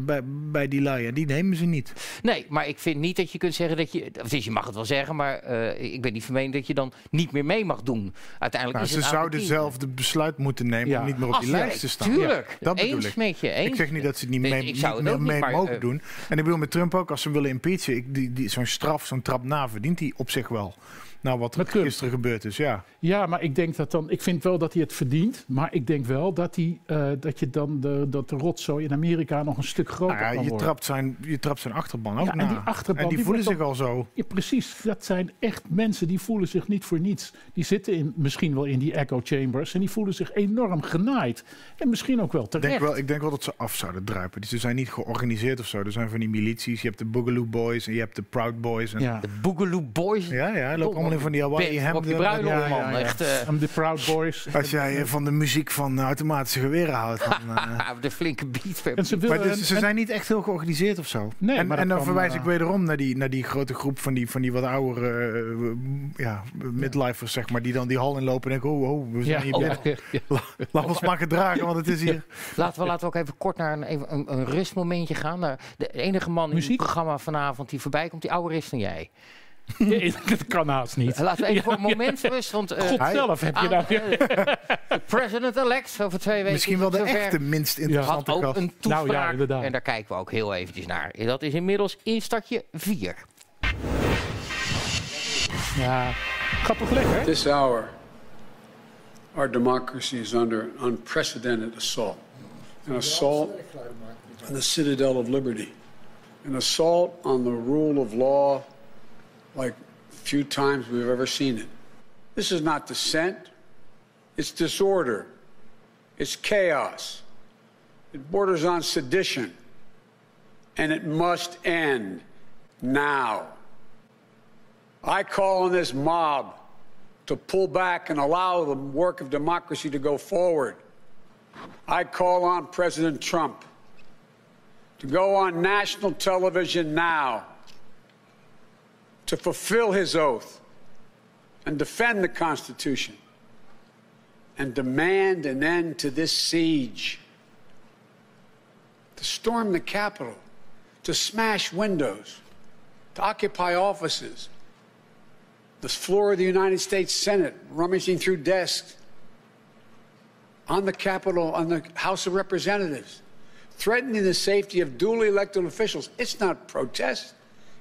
bij, bij die lui. Die nemen ze niet. Nee, maar ik vind niet dat je kunt zeggen dat je... Of dus je mag het wel zeggen, maar eh, ik ben niet van mening dat je dan niet meer mee mag doen. Uiteindelijk Nou, is ze zouden zelf de besluit moeten nemen Ja. om niet meer op die lijst te staan. Tuurlijk, dat bedoel eens ik. met je. Eens Ik zeg niet dat ze het niet, mee, ik zou niet mee maar, mogen eh, doen. En ik bedoel met Trump ook, als ze hem willen impeachen, ik, die, die, zo'n straf, zo'n trap na, verdient hij op zich wel. Nou, wat er Met Trump. gisteren gebeurd is, ja. Ja, maar ik denk dat dan. Ik vind wel dat hij het verdient. Maar ik denk wel dat, hij, eh, dat je dan de, dat de rotzooi in Amerika nog een stuk groter Nou ja, kan je, worden. trapt zijn, je trapt zijn achterban ook Ja, en die achterban, en die die voelen zich al zo. Ja, precies. Dat zijn echt mensen die voelen zich niet voor niets. Die zitten in, misschien wel in die echo chambers en die voelen zich enorm genaaid. En misschien ook wel Ik terecht. denk, wel, ik denk wel dat ze af zouden druipen. Dus Ze zijn niet georganiseerd of zo. Er zijn van die milities. Je hebt de Boogaloo Boys en je hebt de Proud Boys. En Ja. De Boogaloo Boys. ja, ja, lopen allemaal in van die Hawaii bruiloft, Ja, ja, man. ja. Echt, eh, Om de Proud Boys. Als jij eh, van de muziek van automatische geweren houdt. Dan, eh, de flinke beat. En ze Maar dus, ze en- zijn niet echt heel georganiseerd of zo. Nee, en, maar en dan kan, verwijs eh, ik wederom naar die, naar die grote groep van die, van die wat oudere eh, ja, midlifers, zeg maar. Die dan die hal inlopen en denken, oh, oh we zijn ja, hier oh, binnen. ja, ja. Laat ons maar gedragen, want het is hier... Laten we, laten we ook even kort naar een, even een, een rustmomentje gaan. De enige man in het programma vanavond die voorbij komt, die ouder is dan jij. dat kan haast niet. Laten we even voor een moment rust. Want, eh, God zelf heb je eh, de President-elect over twee weken. Misschien is wel de zover. echte minst had interessante ook gast. een toespraak. Nou ja, inderdaad. en daar kijken we ook heel eventjes naar. Dat is inmiddels instartje 4. Ja, gaat toch lekker? This hour, our democracy is under unprecedented assault. An assault on the citadel of liberty. An assault on the rule of law like few times we've ever seen it. This is not dissent, it's disorder, it's chaos. It borders on sedition. And it must end now. I call on this mob to pull back and allow the work of democracy to go forward. I call on President Trump to go on national television now to fulfill his oath and defend the Constitution and demand an end to this siege, to storm the Capitol, to smash windows, to occupy offices the floor of the United States Senate, rummaging through desks, on the Capitol, on the House of Representatives, threatening the safety of duly elected officials. It's not protest,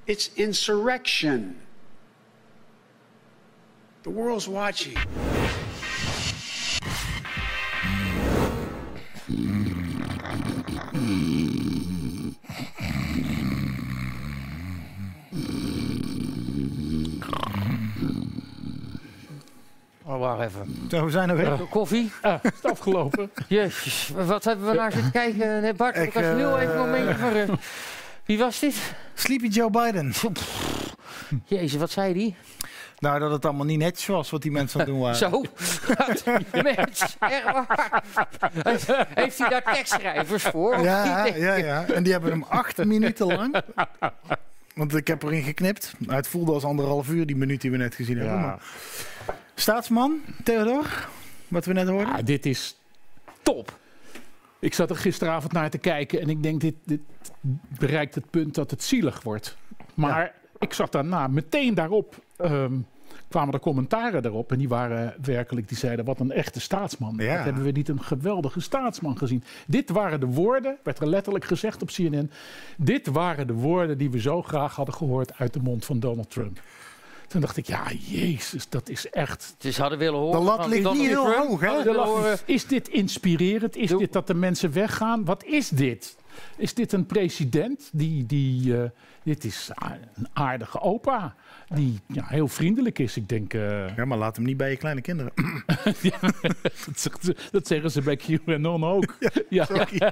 it's insurrection. The world's watching. Oh, wacht even. Zo, we zijn er weer. Koffie? Ah, is het afgelopen? Jezus, wat hebben we naar zitten kijken? Nee, Bart, ik Ik, was eh, heel even een momentje van rust. Wie was dit? Sleepy Joe Biden. Jezus, wat zei die? Nou, dat het allemaal niet netjes was wat die mensen aan het doen waren. Zo. Mensen, echt waar. Heeft hij daar tekstschrijvers voor? Ja, ja, ja. En die hebben hem acht minuten lang. Want ik heb erin geknipt. Nou, het voelde als anderhalf uur, die minuut die we net gezien hebben. Ja. Maar- Staatsman, Theodor, wat we net hoorden. Ah, dit is Top. Ik zat er gisteravond naar te kijken en ik denk, dit, dit bereikt het punt dat het zielig wordt. Maar ik zag daarna meteen daarop ehm, kwamen er commentaren erop. En die waren werkelijk, die zeiden, wat een echte staatsman. Ja. Wat hebben we niet een geweldige staatsman gezien. Dit waren de woorden, werd er letterlijk gezegd op CNN. Dit waren de woorden die we zo graag hadden gehoord uit de mond van Donald Trump. Toen dacht ik, ja, jezus, dat is echt... Dus ze hadden willen horen De lat ligt niet heel hoog, hè? Is dit inspirerend? Is Doe- dit dat de mensen weggaan? Wat is dit? Is dit een president die. die eh, dit is een aardige opa. Die ja, heel vriendelijk is. Ik denk. eh, Ja, maar laat hem niet bij je kleine kinderen. dat, zegt ze- dat zeggen ze bij QAnon ook. Ja, Sorry,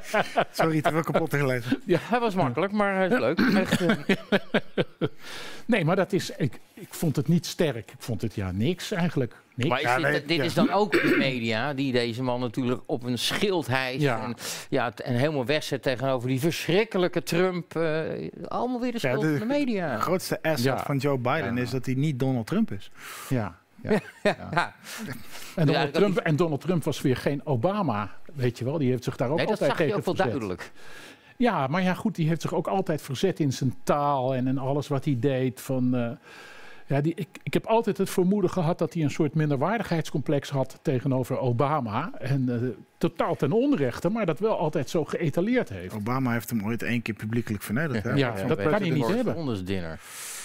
Sorry te veel kapot te gelezen. Hij was makkelijk, maar hij is leuk. Echt, eh, Nee, maar dat is. Ik, ik vond het niet sterk. Ik vond het ja niks eigenlijk. Niks. Maar is Ja, dit, nee, dit ja. is dan ook de media die deze man natuurlijk op een schild hijst. Ja. En, ja, en helemaal wegzet tegenover die verschrikkelijke Trump. eh, allemaal weer de Ja, schuld de- van de media. De grootste asset Ja. van Joe Biden Ja. is dat hij niet Donald Trump is. Ja. ja. Ja. En, Donald dat- Trump, en Donald Trump was weer geen Obama. Weet je wel, die heeft zich daar ook Nee, dat altijd zag je tegen ook wel verzet. duidelijk. Ja, maar ja, goed, die heeft zich ook altijd verzet in zijn taal en in alles wat hij deed. Van, eh, ja, die, ik, ik heb altijd het vermoeden gehad dat hij een soort minderwaardigheidscomplex had tegenover Obama. En eh, totaal ten onrechte, maar dat wel altijd zo geëtaleerd heeft. Obama heeft hem ooit één keer publiekelijk vernederd. Hè? Ja, dat kan hij niet hebben. Ondersdinner.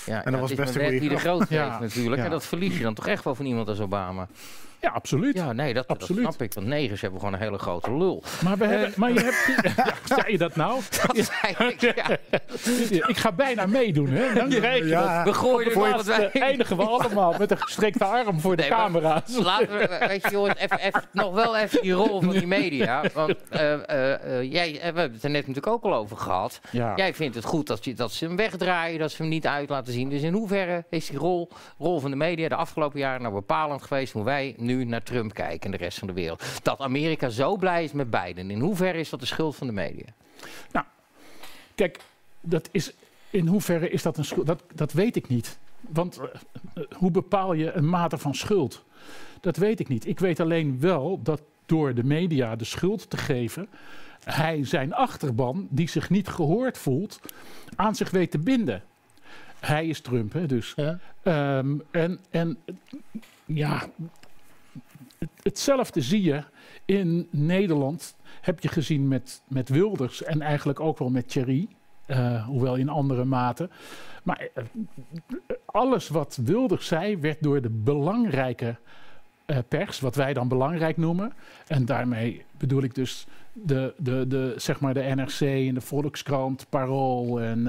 Ja, dat ja, was best een goede wie de grootste Ja. heeft natuurlijk. Ja. En dat verlies je dan toch echt wel van iemand als Obama. Ja, absoluut. Ja, nee, dat, dat Absoluut. snap ik. Want negers hebben gewoon een hele grote lul. Maar, we hebben, maar je hebt... Ja, zei je dat nou? Dat zei ik, ja. Ik ga bijna meedoen, hè? Dan krijg je Ja. dat. We gooien Voor het wat wij- eindigen we allemaal met een gestrekte arm voor de maar camera's. Laten we, weet je jongens, even, even, nog wel even die rol van die media. Want eh, eh, eh, jij, eh, we hebben het er net natuurlijk ook al over gehad. Ja. Jij vindt het goed dat, je, dat ze hem wegdraaien, dat ze hem niet uit laten zien. Dus in hoeverre is die rol, rol van de media de afgelopen jaren nou bepalend geweest hoe wij nu naar Trump kijken en de rest van de wereld? Dat Amerika zo blij is met Biden. In hoeverre is dat de schuld van de media? Kijk, dat is, in hoeverre is dat een schuld? Dat, dat weet ik niet. Want eh, eh, hoe bepaal je een mate van schuld? Dat weet ik niet. Ik weet alleen wel dat door de media de schuld te geven, hij zijn achterban, die zich niet gehoord voelt, aan zich weet te binden. Hij is Trump, hè, dus. Ehm, en, en ja, hetzelfde zie je in Nederland. Heb je gezien met, met Wilders en eigenlijk ook wel met Thierry. eh, hoewel in andere mate. Maar eh, alles wat Wilders zei, werd door de belangrijke eh, pers, wat wij dan belangrijk noemen. En daarmee bedoel ik dus de, de, de, zeg maar de NRC en de Volkskrant, Parool en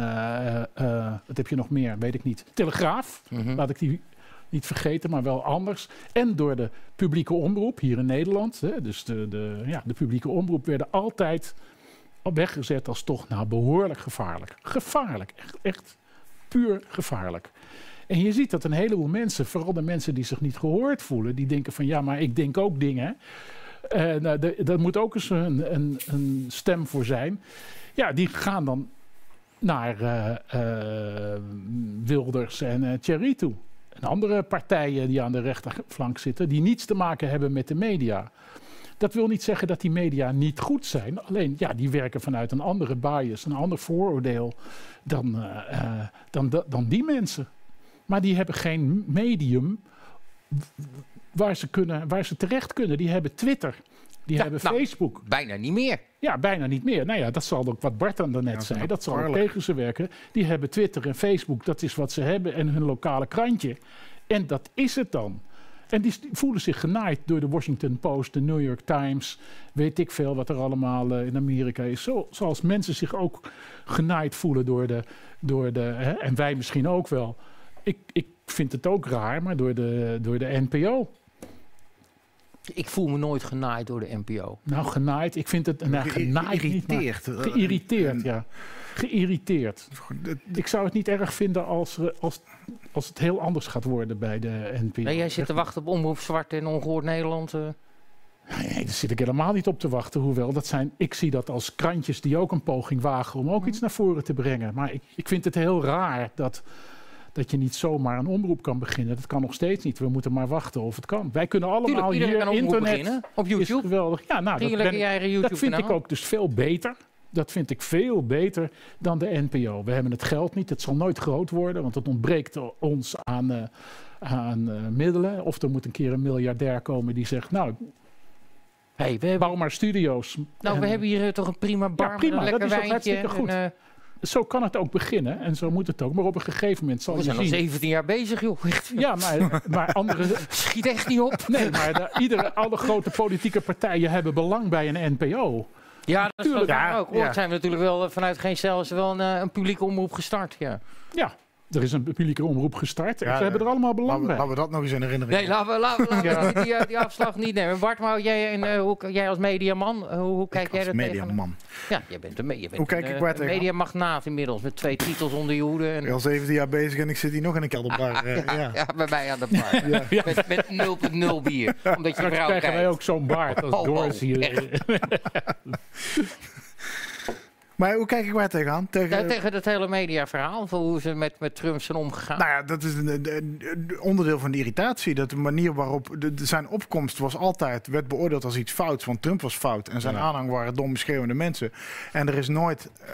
wat heb je nog meer? Weet ik niet. Telegraaf, laat ik die niet vergeten, maar wel anders. En door de publieke omroep hier in Nederland. Hè, dus de, de, ja, de publieke omroep werden altijd weggezet als toch nou behoorlijk gevaarlijk. Gevaarlijk, echt, echt puur gevaarlijk. En je ziet dat een heleboel mensen, vooral de mensen die zich niet gehoord voelen, die denken van ja, maar ik denk ook dingen. En uh, de- daar moet ook eens een, een, een stem voor zijn. Ja, die gaan dan naar eh, eh, Wilders en Thierry toe. En andere partijen die aan de rechterflank zitten, die niets te maken hebben met de media. Dat wil niet zeggen dat die media niet goed zijn. Alleen, ja, die werken vanuit een andere bias, een ander vooroordeel dan, eh, eh, dan, da- dan die mensen. Maar die hebben geen medium waar ze, kunnen, waar ze terecht kunnen. Die hebben Twitter, die Ja, hebben nou, Facebook. Bijna niet meer. Ja, bijna niet meer. Nou ja, dat zal ook wat Bart dan daarnet zei. Dat zal ook tegen ze werken. Die hebben Twitter en Facebook, dat is wat ze hebben. En hun lokale krantje. En dat is het dan. En die voelen zich genaaid door de Washington Post, de New York Times. Weet ik veel wat er allemaal eh, in Amerika is. Zo, zoals mensen zich ook genaaid voelen door de. Door de hè, en wij misschien ook wel. Ik, ik vind het ook raar, maar door de, door de NPO. Ik voel me nooit genaaid door de NPO. Nou, genaaid. Ik vind het. Nou, Ge- genaaid niet, geïrriteerd. Geïrriteerd, ja. Geïrriteerd. Ik zou het niet erg vinden als, er- als, als het heel anders gaat worden bij de NPO. Nee, jij zit te wachten op Omroep Zwart en Ongehoord Nederland. eh. Nee, daar zit ik helemaal niet op te wachten. Hoewel, dat zijn, ik zie dat als krantjes die ook een poging wagen om ook iets naar voren te brengen. Maar ik, ik vind het heel raar dat, dat je niet zomaar een omroep kan beginnen. Dat kan nog steeds niet. We moeten maar wachten of het kan. Wij kunnen allemaal Tuurlijk, hier internet beginnen op is YouTube. geweldig. Ja, nou, dat, lekker ben- dat vind ik ook dus veel beter. Dat vind ik veel beter dan de NPO. We hebben het geld niet. Het zal nooit groot worden, want het ontbreekt ons aan, eh, aan eh, middelen. Of er moet een keer een miljardair komen die zegt: Nou, Hey, we hebben, bouw maar studio's. nou, we En- hebben hier eh, toch een prima bar Ja, prima, met een dat lekker is wijntje. hartstikke goed. en, Zo kan het ook beginnen en zo moet het ook. Maar op een gegeven moment zal we je zijn al zien. 17 jaar bezig, joh. Echt. Ja, maar, maar andere. Schiet echt niet op. Nee, maar de- iedere, alle grote politieke partijen hebben belang bij een NPO. Ja, dat is Tuurlijk, waar ja, ook. ja. Ooit zijn we natuurlijk wel eh, vanuit geen cel is wel een, eh, een publieke omroep gestart. Ja. Ja, er is een publieke omroep gestart. en Ja, ze hebben er allemaal belang Laten we, bij. laten we dat nog eens in herinnering Nee, laten we, laten we, laten we Ja. die, die afslag niet nemen. Bart, maar jij, en, eh, hoe, jij als mediaman, eh, hoe, hoe kijk jij als er mediaman. Ja, jij bent een, je bent Hoe kijk een, ik eh, een mediamagnaat inmiddels, met twee titels onder je hoede. Ik En, ben al 17 jaar bezig en ik zit hier nog in een kelderbar. ja, ja. ja, bij mij aan de bar. Ja. Met, met 0,0 bier. Omdat je vrouw krijgen wij ook zo'n baard als Oh, oh, Doris hier. Maar hoe kijk ik waar tegenaan? Tegen, Ja, tegen het hele mediaverhaal, van hoe ze met, met Trump zijn omgegaan. Nou ja, dat is een, een- een onderdeel van de irritatie. Dat de manier waarop de, de- zijn opkomst was altijd werd beoordeeld als iets fouts. Want Trump was fout en zijn Ja. aanhang waren domme schreeuwende mensen. En er is nooit, eh,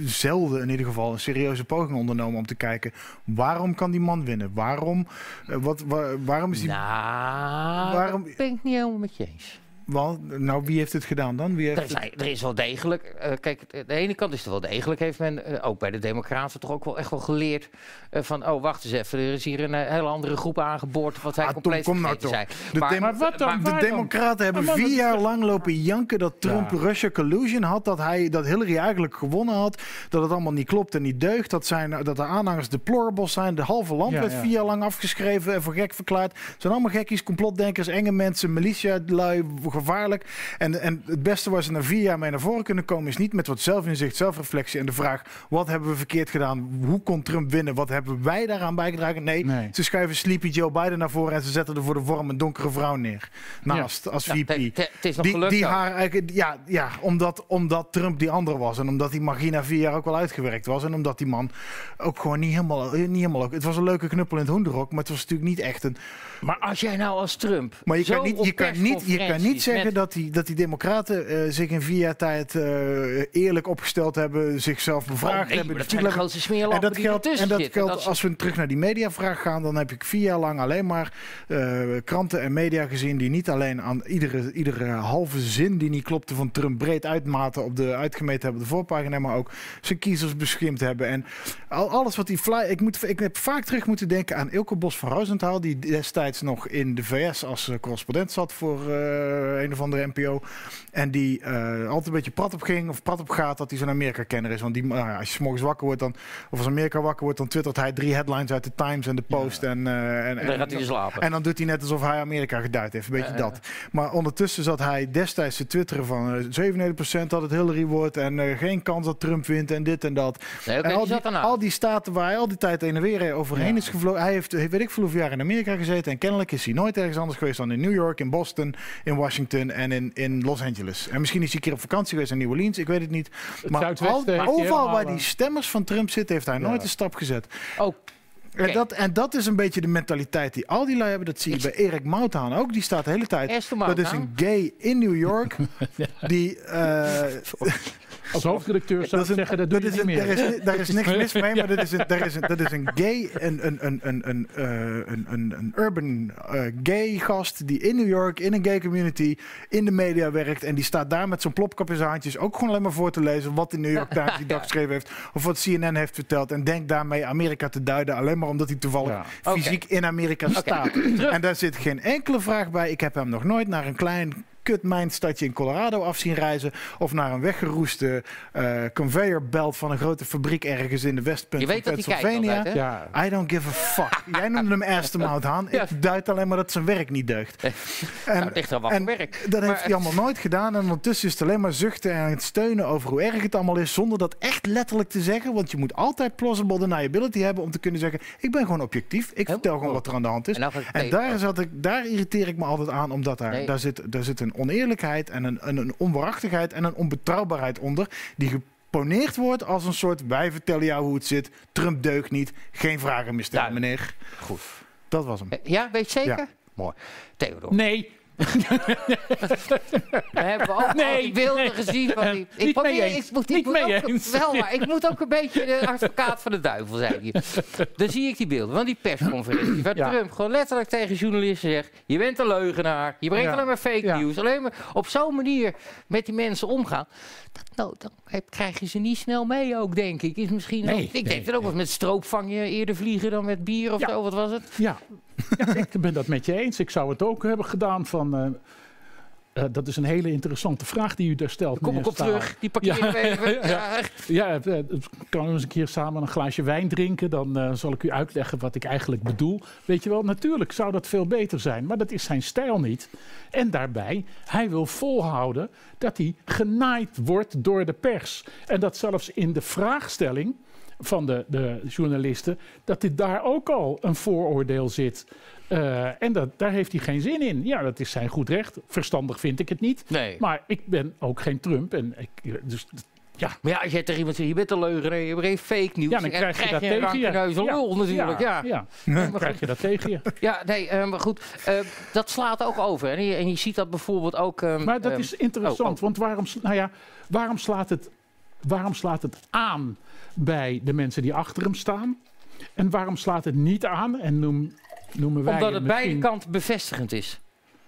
zelden in ieder geval, een serieuze poging ondernomen om te kijken waarom kan die man winnen? Waarom, eh, wat, wa- waarom is die? Nou, Waarom- dat ben ik niet helemaal met je eens. Want, nou, wie heeft het gedaan dan? Wie heeft Er, er is wel degelijk, eh, kijk, de ene kant is er wel degelijk, heeft men eh, ook bij de Democraten toch ook wel echt wel geleerd eh, van, oh wacht eens even, er is hier een hele andere groep aangeboord wat wij Ah, Tom, compleet kom nou toch. zijn. De, Maar- wat dan? de? Democraten hebben vier jaar lang lopen janken dat Trump Ja. Russia collusion had. Dat, hij, dat Hillary eigenlijk gewonnen had. Dat het allemaal niet klopt en niet deugt. Dat, zijn, dat de aanhangers deplorables zijn. De halve land Ja, werd ja. vier jaar lang afgeschreven en voor gek verklaard. Het zijn allemaal gekkies, complotdenkers, enge mensen, militia-lui, gevaarlijk. En, en het beste waar ze na vier jaar mee naar voren kunnen komen... is niet met wat zelfinzicht, zelfreflectie en de vraag... wat hebben we verkeerd gedaan? Hoe kon Trump winnen? Wat hebben wij daaraan bijgedragen? Nee, Nee. ze schuiven Sleepy Joe Biden naar voren... en ze zetten er voor de vorm een donkere vrouw neer. Naast, als Ja, VP. het- het- het is nog die, gelukt die haar eigenlijk, ja, ja omdat, omdat Trump die andere was. En omdat die magie na vier jaar ook wel uitgewerkt was. En omdat die man ook gewoon niet helemaal... Niet helemaal ook, het was een leuke knuppel in het hoenderok. Maar het was natuurlijk niet echt een... Maar als jij nou als Trump. Maar je zo kan niet, je kan niet, je kan niet zeggen met- dat die, dat die democraten eh, zich in vier jaar tijd eh, eerlijk opgesteld hebben, zichzelf bevraagd Oh, nee, hebben. dat zijn de en dat geldt, en dat geldt Dat als we terug naar die mediavraag gaan, dan heb ik vier jaar lang alleen maar eh, kranten en media gezien die niet alleen aan iedere, iedere halve zin die niet klopte van Trump breed uitmaten op de uitgemeten hebben de voorpagina, maar ook zijn kiezers beschimpt hebben. En al, alles wat die fly. Ik, moet, ik heb vaak terug moeten denken aan Ilke Bos van Rosenthal, die destijds nog in de VS als correspondent zat voor een of andere NPO. En die eh, altijd een beetje prat op ging of prat op gaat dat hij zo'n Amerika-kenner is. Want die, nou ja, als je 's morgens wakker wordt, dan, of als Amerika wakker wordt, dan twittert hij drie headlines uit de Times en de Post. En, eh, en, En dan gaat hij slapen. en dan doet hij net alsof hij Amerika geduid heeft. Een beetje Eh, dat. Maar ondertussen zat hij destijds te twitteren van eh 97% dat het Hillary wordt. En eh, geen kans dat Trump wint en dit en dat. Nee, en al, die die, zat ernaast. al die staten waar hij al die tijd heen en weer overheen is gevlogen. Hij heeft, heeft weet ik veel hoeveel jaar in Amerika gezeten. En kennelijk is hij nooit ergens anders geweest dan in New York, in Boston, in Washington en in, in Los Angeles. En misschien is hij een keer op vakantie geweest in New Orleans. Ik weet het niet. maar al, overal waar eh, die stemmers van Trump zitten, heeft hij nooit een stap gezet. Oh, En, dat, en dat is een beetje de mentaliteit die al die lui hebben. Dat zie je bij Erik Mouthaan ook. Die staat de hele tijd. Dat is een gay in New York. Die. eh, Als hoofdredacteur zou ik zeggen, dat doe je niet meer. daar, is, daar is niks mis mee, maar dat is een, daar is een, dat is een gay, een, een, een, een, een, eh, een, urban eh, gay gast die in New York, in een gay community, in de media werkt. En die staat daar met zo'n zijn handjes ook gewoon alleen maar voor te lezen wat de New York Times die dag geschreven heeft. Of wat CNN heeft verteld. En denkt daarmee Amerika te duiden, alleen maar omdat hij toevallig fysiek in Amerika staat. En daar zit geen enkele vraag bij. Ik heb hem nog nooit naar een klein kutmijnstadje in Colorado af zien reizen. Of naar een weggeroeste eh conveyor belt van een grote fabriek ergens in de westpunt Je van weet Pennsylvania. altijd, hè? Ja, I don't give a fuck. Jij noemde hem Aston Mount Han. Ja. Ik duid alleen maar dat zijn werk niet deugt. En, nou, het ligt wel en werk. dat Maar- heeft hij allemaal nooit gedaan. En ondertussen is het alleen maar zuchten en het steunen over hoe erg het allemaal is. Zonder dat echt letterlijk te zeggen. Want je moet altijd plausible deniability hebben om te kunnen zeggen... ik ben gewoon objectief. Ik vertel gewoon wat er aan de hand is. En nou En daar, zat ik, daar irriteer ik me altijd aan. Omdat daar, Nee. daar, zit, daar zit een oneerlijkheid en een, een, een onwaarachtigheid... en een onbetrouwbaarheid onder... die geponeerd wordt als een soort... wij vertellen jou hoe het zit, Trump deugt niet, geen vragen meer stellen, meneer. Goed. Dat was hem. Ja, weet je zeker? Ja. Mooi. Theodor. Nee. We hebben ook Nee, die beelden nee. gezien van die... Niet probeer-. Ik moet, ik Niet moet mee ook, eens. Wel, maar ik moet ook een beetje de advocaat van de duivel zijn hier. Dan zie ik die beelden van die persconferentie. Waar Ja. Trump gewoon letterlijk tegen journalisten zegt... Je bent een leugenaar. Je brengt Ja. alleen maar fake Ja. news. Alleen maar op zo'n manier met die mensen omgaan. Dat, nou, dan heb- krijg je ze niet snel mee ook, denk ik. Is misschien Nee, ook- ik denk dat ook wel met stroopvang je eerder vliegen dan met bier of zo. Wat was het? Ja. Ja, ik ben dat met je eens. Ik zou het ook hebben gedaan van... eh, eh, dat is een hele interessante vraag die u daar stelt. Kom ik op terug. Die parkeren we even. ja. Ja. Ja, eh, kan we eens een keer samen een glaasje wijn drinken? Dan zal ik u uitleggen wat ik eigenlijk bedoel. Weet je wel, natuurlijk zou dat veel beter zijn, maar dat is zijn stijl niet. En daarbij, hij wil volhouden dat hij genaaid wordt door de pers. En dat zelfs in de vraagstelling van de, de journalisten, dat dit daar ook al een vooroordeel zit. Eh, en dat, daar heeft hij geen zin in. Ja, dat is zijn goed recht. Verstandig vind ik het niet. Nee. Maar ik ben ook geen Trump. En ik, dus ja, Maar ja, als jij tegen iemand zegt, je bent een leugenaar, je brengt fake nieuws. Ja, dan krijg je dat tegen je. Ja. lul natuurlijk. Ja, ja. ja. Dan krijg je dat tegen je. nee, eh, maar goed. eh, dat slaat ook over. En je, en je ziet dat bijvoorbeeld ook... ehm, Maar dat ehm, is interessant, oh, oh. want waarom, nou ja, waarom, slaat het, waarom slaat het aan bij de mensen die achter hem staan? En waarom slaat het niet aan? En noem, noemen wij Omdat het beide misschien- kanten bevestigend is.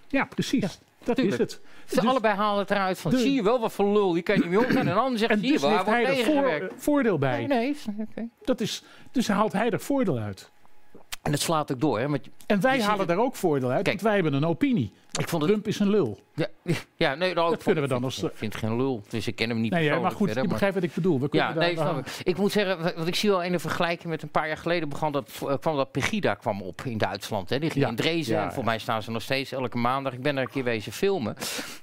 Ja, precies. dat tuurlijk. is het. Ze Dus- allebei halen het eruit van, de- zie je wel wat voor lul, die kan je niet mee omgaan. En ander zegt, En je dus hij heeft hij wordt er voor, voordeel bij. Nee, nee. Dat is, dus haalt hij er voordeel uit. En het slaat ook door. Hè, want En wij halen het- daar ook voordeel uit, Kijk. want wij hebben een opinie. Ik vond het... Trump is een lul. Ja, ja nee, nou, Dat kunnen we dan als- Ik vind het geen lul, dus ik ken hem niet Nee, ja, maar goed, verder, je begrijpt wat ik bedoel. We Ja, nee, snap ik. Ik moet zeggen, wa- want ik zie wel in een vergelijking met een paar jaar geleden begon dat, eh, kwam dat Pegida kwam op in Duitsland. Hè. Die ging Ja. in Dresden. Ja, en volgens mij staan ze nog steeds elke maandag. Ik ben daar een keer wezen filmen.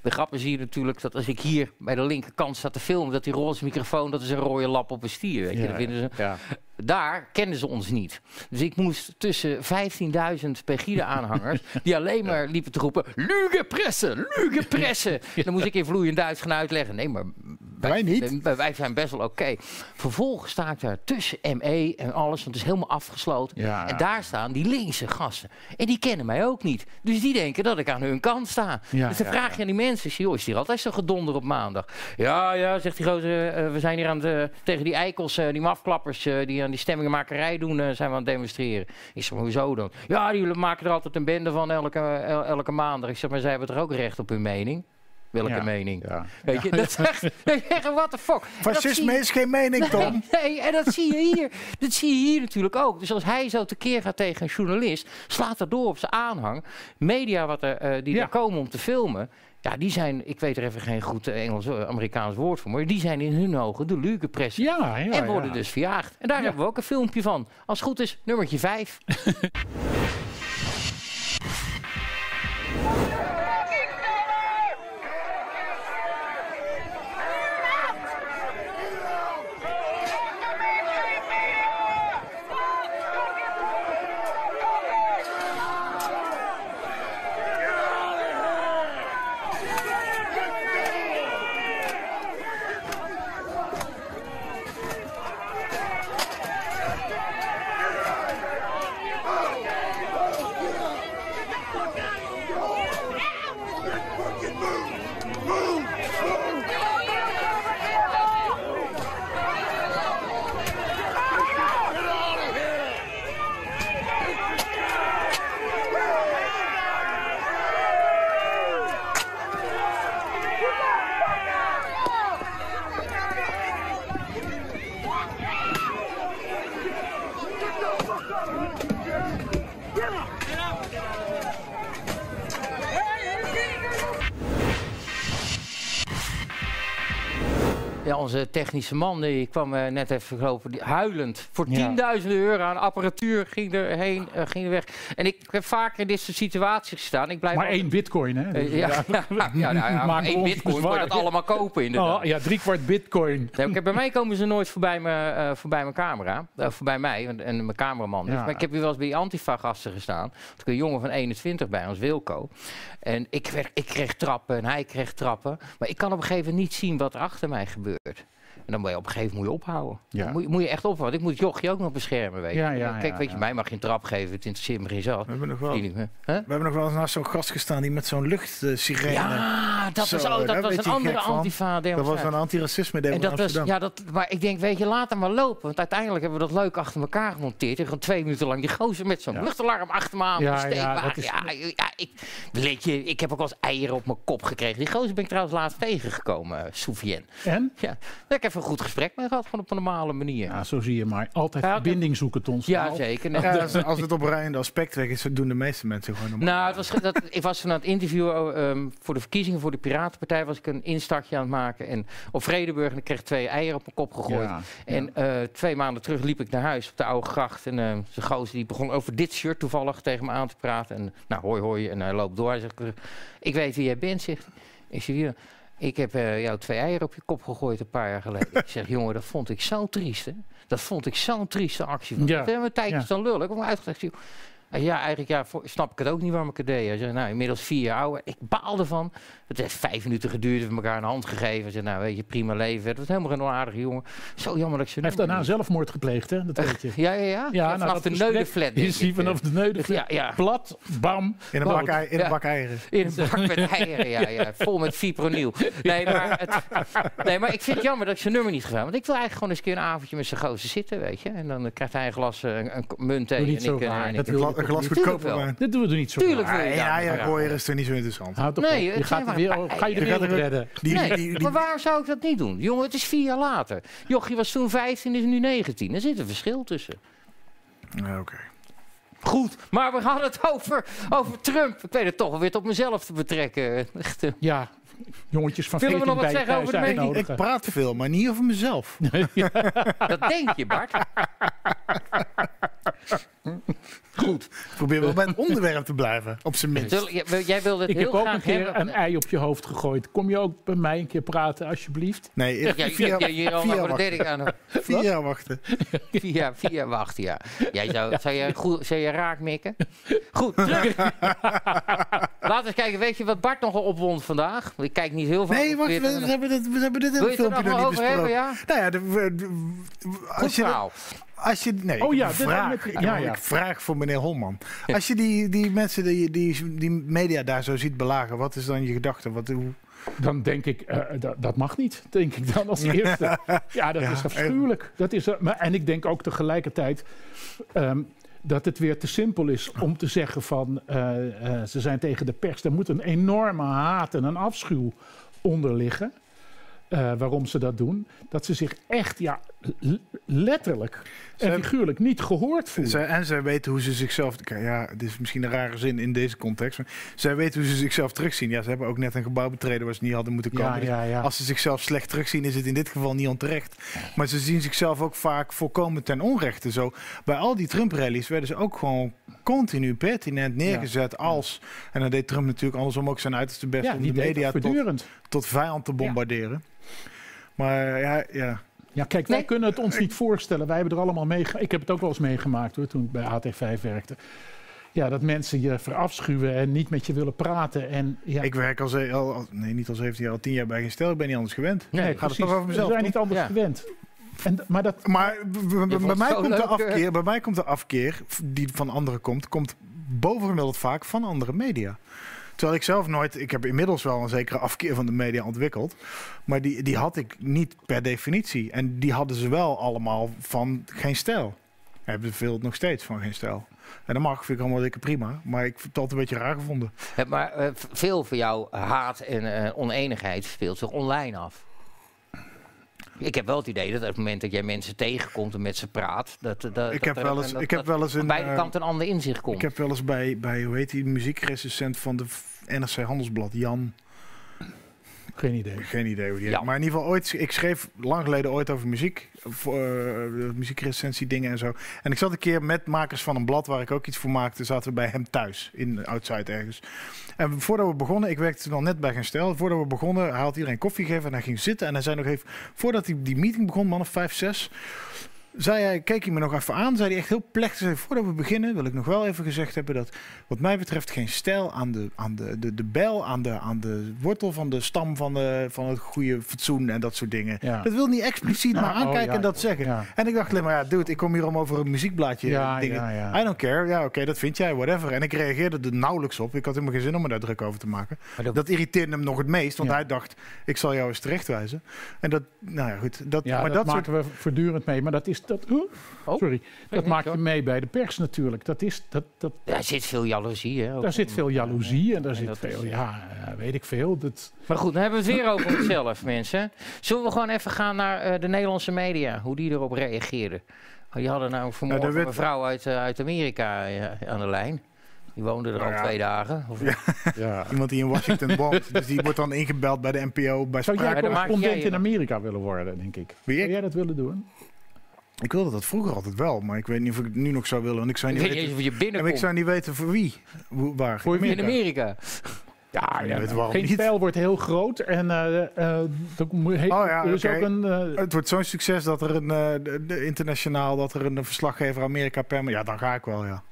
De grap is hier natuurlijk dat als ik hier bij de linkerkant sta te filmen, dat die roze microfoon, dat is een rode lap op een stier. Weet je. Ja, Dat vinden ze, ja. Daar kennen ze ons niet. Dus ik moest tussen 15.000 Pegida-aanhangers, die alleen maar liepen te roepen, Lüge pressen, Lüge pressen. Dan moest ik in vloeiend Duits gaan uitleggen. Nee, maar Wij niet. wij, wij zijn best wel oké. Vervolgens sta ik daar tussen ME en alles, want het is helemaal afgesloten. Ja. En daar staan die linkse gasten. En die kennen mij ook niet. Dus die denken dat ik aan hun kant sta. Ja, dus dan ja, vraag je aan die mensen, joh, is hier altijd zo gedonder op maandag? Ja, ja, zegt die gozer, eh, we zijn hier aan het, eh, tegen die eikels, eh, die mafklappers, eh, die aan die stemmingenmakerij doen, eh, zijn we aan het demonstreren. Ik zeg, hoezo dan? Ja, die maken er altijd een bende van elke, el- elke maandag. Ik zeg, maar zij hebben toch ook recht op hun mening? Welke Ja. mening? Ja. Weet je, dat is echt, what the fuck. Fascisme je- is geen mening, Tom. Nee, nee, en dat zie je hier. Dat zie je hier natuurlijk ook. Dus als hij zo tekeer gaat tegen een journalist, slaat dat door op zijn aanhang. Media wat er, eh, die Ja. er komen om te filmen. Ja, die zijn, ik weet er even geen goed eh, Engels, eh, Amerikaans woord voor, maar die zijn in hun ogen de lukenpress. Ja, ja, en worden ja. dus verjaagd. En daar hebben we ook een filmpje van. Als het goed is, nummertje 5. Onze technische man die kwam eh, net even gelopen, die, huilend. Voor Ja. tienduizenden euro aan apparatuur ging er heen, eh, ging er weg. En ik heb vaker in dit soort situaties gestaan. Ik blijf Maar altijd- één bitcoin, hè? Eh, ja, ja, we één bitcoin kon je dat allemaal kopen inderdaad. Oh, ja, drie kwart bitcoin. Nee, ik heb- bij mij komen ze nooit voorbij mijn, eh, voorbij mijn camera. Voorbij mij en, en mijn cameraman. Dus, maar ik heb hier wel eens bij die Antifa-gasten gestaan. Toen een jongen van 21 bij ons, Wilco. En ik, werd, ik kreeg trappen en hij kreeg trappen. Maar ik kan op een gegeven moment niet zien wat er achter mij gebeurt. En dan moet je op een gegeven moment moet je ophouden. Ja. Moet, je, moet je echt ophouden. Want ik moet Jochie ook nog beschermen, weet je. Ja, ja, Kijk, ja, weet je, mij mag je een trap geven. Het interesseert me geen zat. We hebben nog wel, we hebben nog wel eens naast zo'n gast gestaan die met zo'n luchtsirene... Ja, dat Zo, was, ook, dat was een andere antifa. Dat was een antiracisme demo En dat was, Amsterdam. ja, dat, maar ik denk, weet je, laat hem maar lopen. Want uiteindelijk hebben we dat leuk achter elkaar gemonteerd. En gewoon twee minuten lang die gozer met zo'n Ja. luchtalarm achter me aan. Ja, Ja, ja, steekwagen. dat is- ja, ja, ik, weet je, ik heb ook wel eens eieren op mijn kop gekregen. Die gozer ben ik trouwens laatst tegengekomen, Soufiane. En? Ja, daar heb ik even een goed gesprek mee gehad, gewoon op een normale manier. Ja, zo zie je maar. Altijd verbinding zoeken, Ton Ja, zeker. Nee. Ja, als, als het op rijdende aspect weg is, doen de meeste mensen gewoon normaal. Nou, het was, dat, ik was van aan het interview ehm, voor de verkiezingen voor de Piratenpartij. Was ik een instartje aan het maken. En op Vredeburg en ik kreeg twee eieren op mijn kop gegooid. Ja, En eh, twee maanden terug liep ik naar huis op de oude gracht. En eh de gozer die begon over dit shirt toevallig tegen me aan te praten. En nou, hoi hoi. En hij loopt door. Hij zegt, ik weet wie jij bent, zegt hij. Ik zeg, "Ja, ik heb eh, jou twee eieren op je kop gegooid een paar jaar geleden. ik zeg, jongen, dat vond ik zo triest, hè. Dat vond ik zo'n trieste actie. Ja, Ja. Dat hebben een tijdje ja. dan lullen. Ik heb uitgelegd. joh. Hij zei, Ja, eigenlijk ja, voor- snap ik het ook niet waarom ik het deed. Hij zegt, nou, inmiddels vier jaar ouder. Ik baal ervan. Het heeft vijf minuten geduurd. We hebben elkaar een hand gegeven. Hij zei, nou, weet je, prima leven. Het was helemaal geen onaardige jongen. Zo jammer dat ik ze Hij heeft daarna zelfmoord gepleegd, hè? Dat weet je. Ja, ja, ja. Ja, vanaf nou, de neudenflat. Is hij vanaf de neudenflat? Ja, ja. Plat, bam. In een bak, in een Ja. bak eieren. In een bak met eieren, ja, ja. Vol met fipronil. Nee maar, het, nee, maar ik vind het jammer dat ik zijn nummer niet gedaan. Want ik wil eigenlijk gewoon eens een keer een avondje met zijn gozer zitten, weet je. En dan eh, krijgt hij een glas, eh, een, een munt niet en zo ik, eh, raar. en Dat ik- Een, glas goedkoper wijn. Dat doen we er niet zo Tuurlijk raar. wil je Een dat. eiergooier is toch niet zo interessant? Houd toch Nee, op. het Je gaat, maar er weer, ga je er- redden. Die, Nee, die, die, maar waarom zou ik dat niet doen? Jongen, het is vier jaar later. Jochie was toen 15, is nu 19. Er zit een verschil tussen. Ja, Oké. Goed, maar we hadden het over, over Trump. Ik weet het toch weer tot mezelf te betrekken. Echt, eh, Ja, jongetjes van Willen we 14 nog wat zeggen over de mening? Ik praat veel, maar niet over mezelf. dat denk je, Bart. Goed. Probeer wel bij het onderwerp te blijven, op zijn minst. Zul- jij- Jij wilde het Ik heel heb ook graag een keer hebben. een ei op je hoofd gegooid. Kom je ook bij mij een keer praten, alsjeblieft? Nee, Ja, ja, ja, voor de derde wachten. aan. Vier jaar wachten. Vier jaar, vier jaar wachten, ja. Jij zou, zou, je goed, zou je raak mikken? Goed, terug. Laten we eens kijken. Weet je wat Bart nogal opwond vandaag? Ik kijk niet heel vaak Nee, wacht, we, hebben dit, we hebben dit je het filmpje nog nog niet over hebben, besproken. ja? Nou ja, de, we- de- Goed als je, verhaal. als je, nee, Oh ja, ik vraag, ik, ja, ja. ik vraag voor meneer Holman. Als je die, die mensen, die, die, die media daar zo ziet belagen, wat is dan je gedachte? Wat, hoe, Dan denk ik, eh, dat, dat mag niet, denk ik dan als eerste. Ja, dat Ja, is afschuwelijk. Dat is, eh, maar, en ik denk ook tegelijkertijd ehm, dat het weer te simpel is om te zeggen van eh, eh, ze zijn tegen de pers. Er moet een enorme haat en een afschuw onder liggen. Eh, waarom ze dat doen. Dat ze zich echt, ja, letterlijk en Ze- figuurlijk niet gehoord voelen. zij, en zij weten hoe ze zichzelf... Ja, dit is misschien een rare zin in deze context. Maar zij weten hoe ze zichzelf terugzien. Ja, ze hebben ook net een gebouw betreden waar ze niet hadden moeten komen. ja, Dus ja. Als ze zichzelf slecht terugzien, is het in dit geval niet onterecht. Maar ze zien zichzelf ook vaak volkomen ten onrechte. Zo, bij al die Trump-rallies werden ze ook gewoon continu pertinent neergezet als... En dan deed Trump natuurlijk andersom ook zijn uiterste best om die de media voortdurend. Tot vijand te bombarderen. Maar ja, ja. Ja, kijk, wij Nee. kunnen het ons niet voorstellen. Wij hebben er allemaal meegemaakt. Ik heb het ook wel eens meegemaakt hoor, toen ik bij AT5 werkte. Ja, dat mensen je verafschuwen en niet met je willen praten. En, ja, Ik werk al, ze- al, al- nee, niet al 17 jaar, al 10 jaar bij geen stel. Ik ben niet anders gewend. Nee, Gaat het precies. toch over mezelf? We zijn niet anders Ja. gewend. En, maar dat, Maar bij, het mij komt de leuk, afkeer, bij mij komt de afkeer die van anderen komt, komt bovengemiddeld vaak van andere media. Terwijl ik zelf nooit, ik heb inmiddels wel een zekere afkeer van de media ontwikkeld. Maar die, die had ik niet per definitie. En die hadden ze wel allemaal van geen stijl. Hebben veel nog steeds van geen stijl. En dat mag, vind ik allemaal dikke prima. Maar ik vind het altijd een beetje raar gevonden. Maar eh, veel van jouw haat en eh, oneenigheid speelt zich online af. Ik heb wel het idee dat op het moment dat jij mensen tegenkomt en met ze praat, dat, dat, dat Ik heb wel eens- dat- ik heb wel eens aan een, beide eh, kanten een ander inzicht komt. Ik heb wel eens bij, bij hoe heet die muziekrecensent van de NRC Handelsblad, Jan. Geen idee. Geen idee hoe die. Ja. Maar in ieder geval ooit, ik schreef lang geleden ooit over muziek, voor uh, muziekrecensie dingen en zo. En ik zat een keer met makers van een blad waar ik ook iets voor maakte, zaten we bij hem thuis in Outside ergens. En voordat we begonnen, ik werkte al net bij geen stel. Voordat we begonnen, hij had iedereen koffie gegeven en hij ging zitten. En hij zei nog even, voordat hij die meeting begon, man of vijf, zes. Zei hij, keek hij me nog even aan, zei hij echt heel plechtig, voordat we beginnen wil ik nog wel even gezegd hebben dat wat mij betreft geen stijl aan de, aan de, de, de bel, aan de, aan de wortel van de stam van, de, van het goede fatsoen en dat soort dingen. Ja. Dat wil niet expliciet maar oh, aankijken ja, en dat zeggen. En ik dacht alleen maar, ja, dude, ik kom hier om over een muziekblaadje Ja, dingen. ja, ja. I don't care. Ja, oké, dat vind jij, whatever. En ik reageerde er nauwelijks op. Ik had helemaal geen zin om me daar druk over te maken. Dat- Dat irriteerde hem nog het meest, want hij dacht, ik zal jou eens terechtwijzen. En dat, nou ja, goed. Dat, maar dat, dat, soort we voortdurend mee. Maar dat is dat. Oh, Sorry, dat maak je mee bij de pers natuurlijk. Dat is dat. dat Daar zit veel jaloezie, hè? daar zit veel jaloezie en daar en zit is- veel. Ja, eh, weet ik veel. Dat, Maar goed, dan hebben we het weer over onszelf, mensen. Zullen we gewoon even gaan naar eh, de Nederlandse media, hoe die erop reageerden? Oh, Die hadden nou vanmorgen Nou, een vrouw uit, eh, uit Amerika eh, aan de lijn. Die woonde er Nou al ja. twee dagen. Of, Ja. ja. Iemand die in Washington woont. dus die wordt dan ingebeld bij de NPO. Bij Zou jij correspondent in Amerika willen worden, denk ik? Wie, ik? Zou jij dat willen doen? Ik wilde dat vroeger altijd wel, maar ik weet niet of ik het nu nog zou willen. Want ik zou ik niet weten, je en ik zou niet weten voor wie. Hoe, waar. Voor wie? in Amerika. Ja, ja weet nou, waarom geen niet. spel wordt heel groot en eh eh, he- Oh ja, ook een. eh, Het wordt zo'n succes dat er een eh, de, de internationaal dat er een verslaggever Amerika per Ja, dan ga ik wel, ja.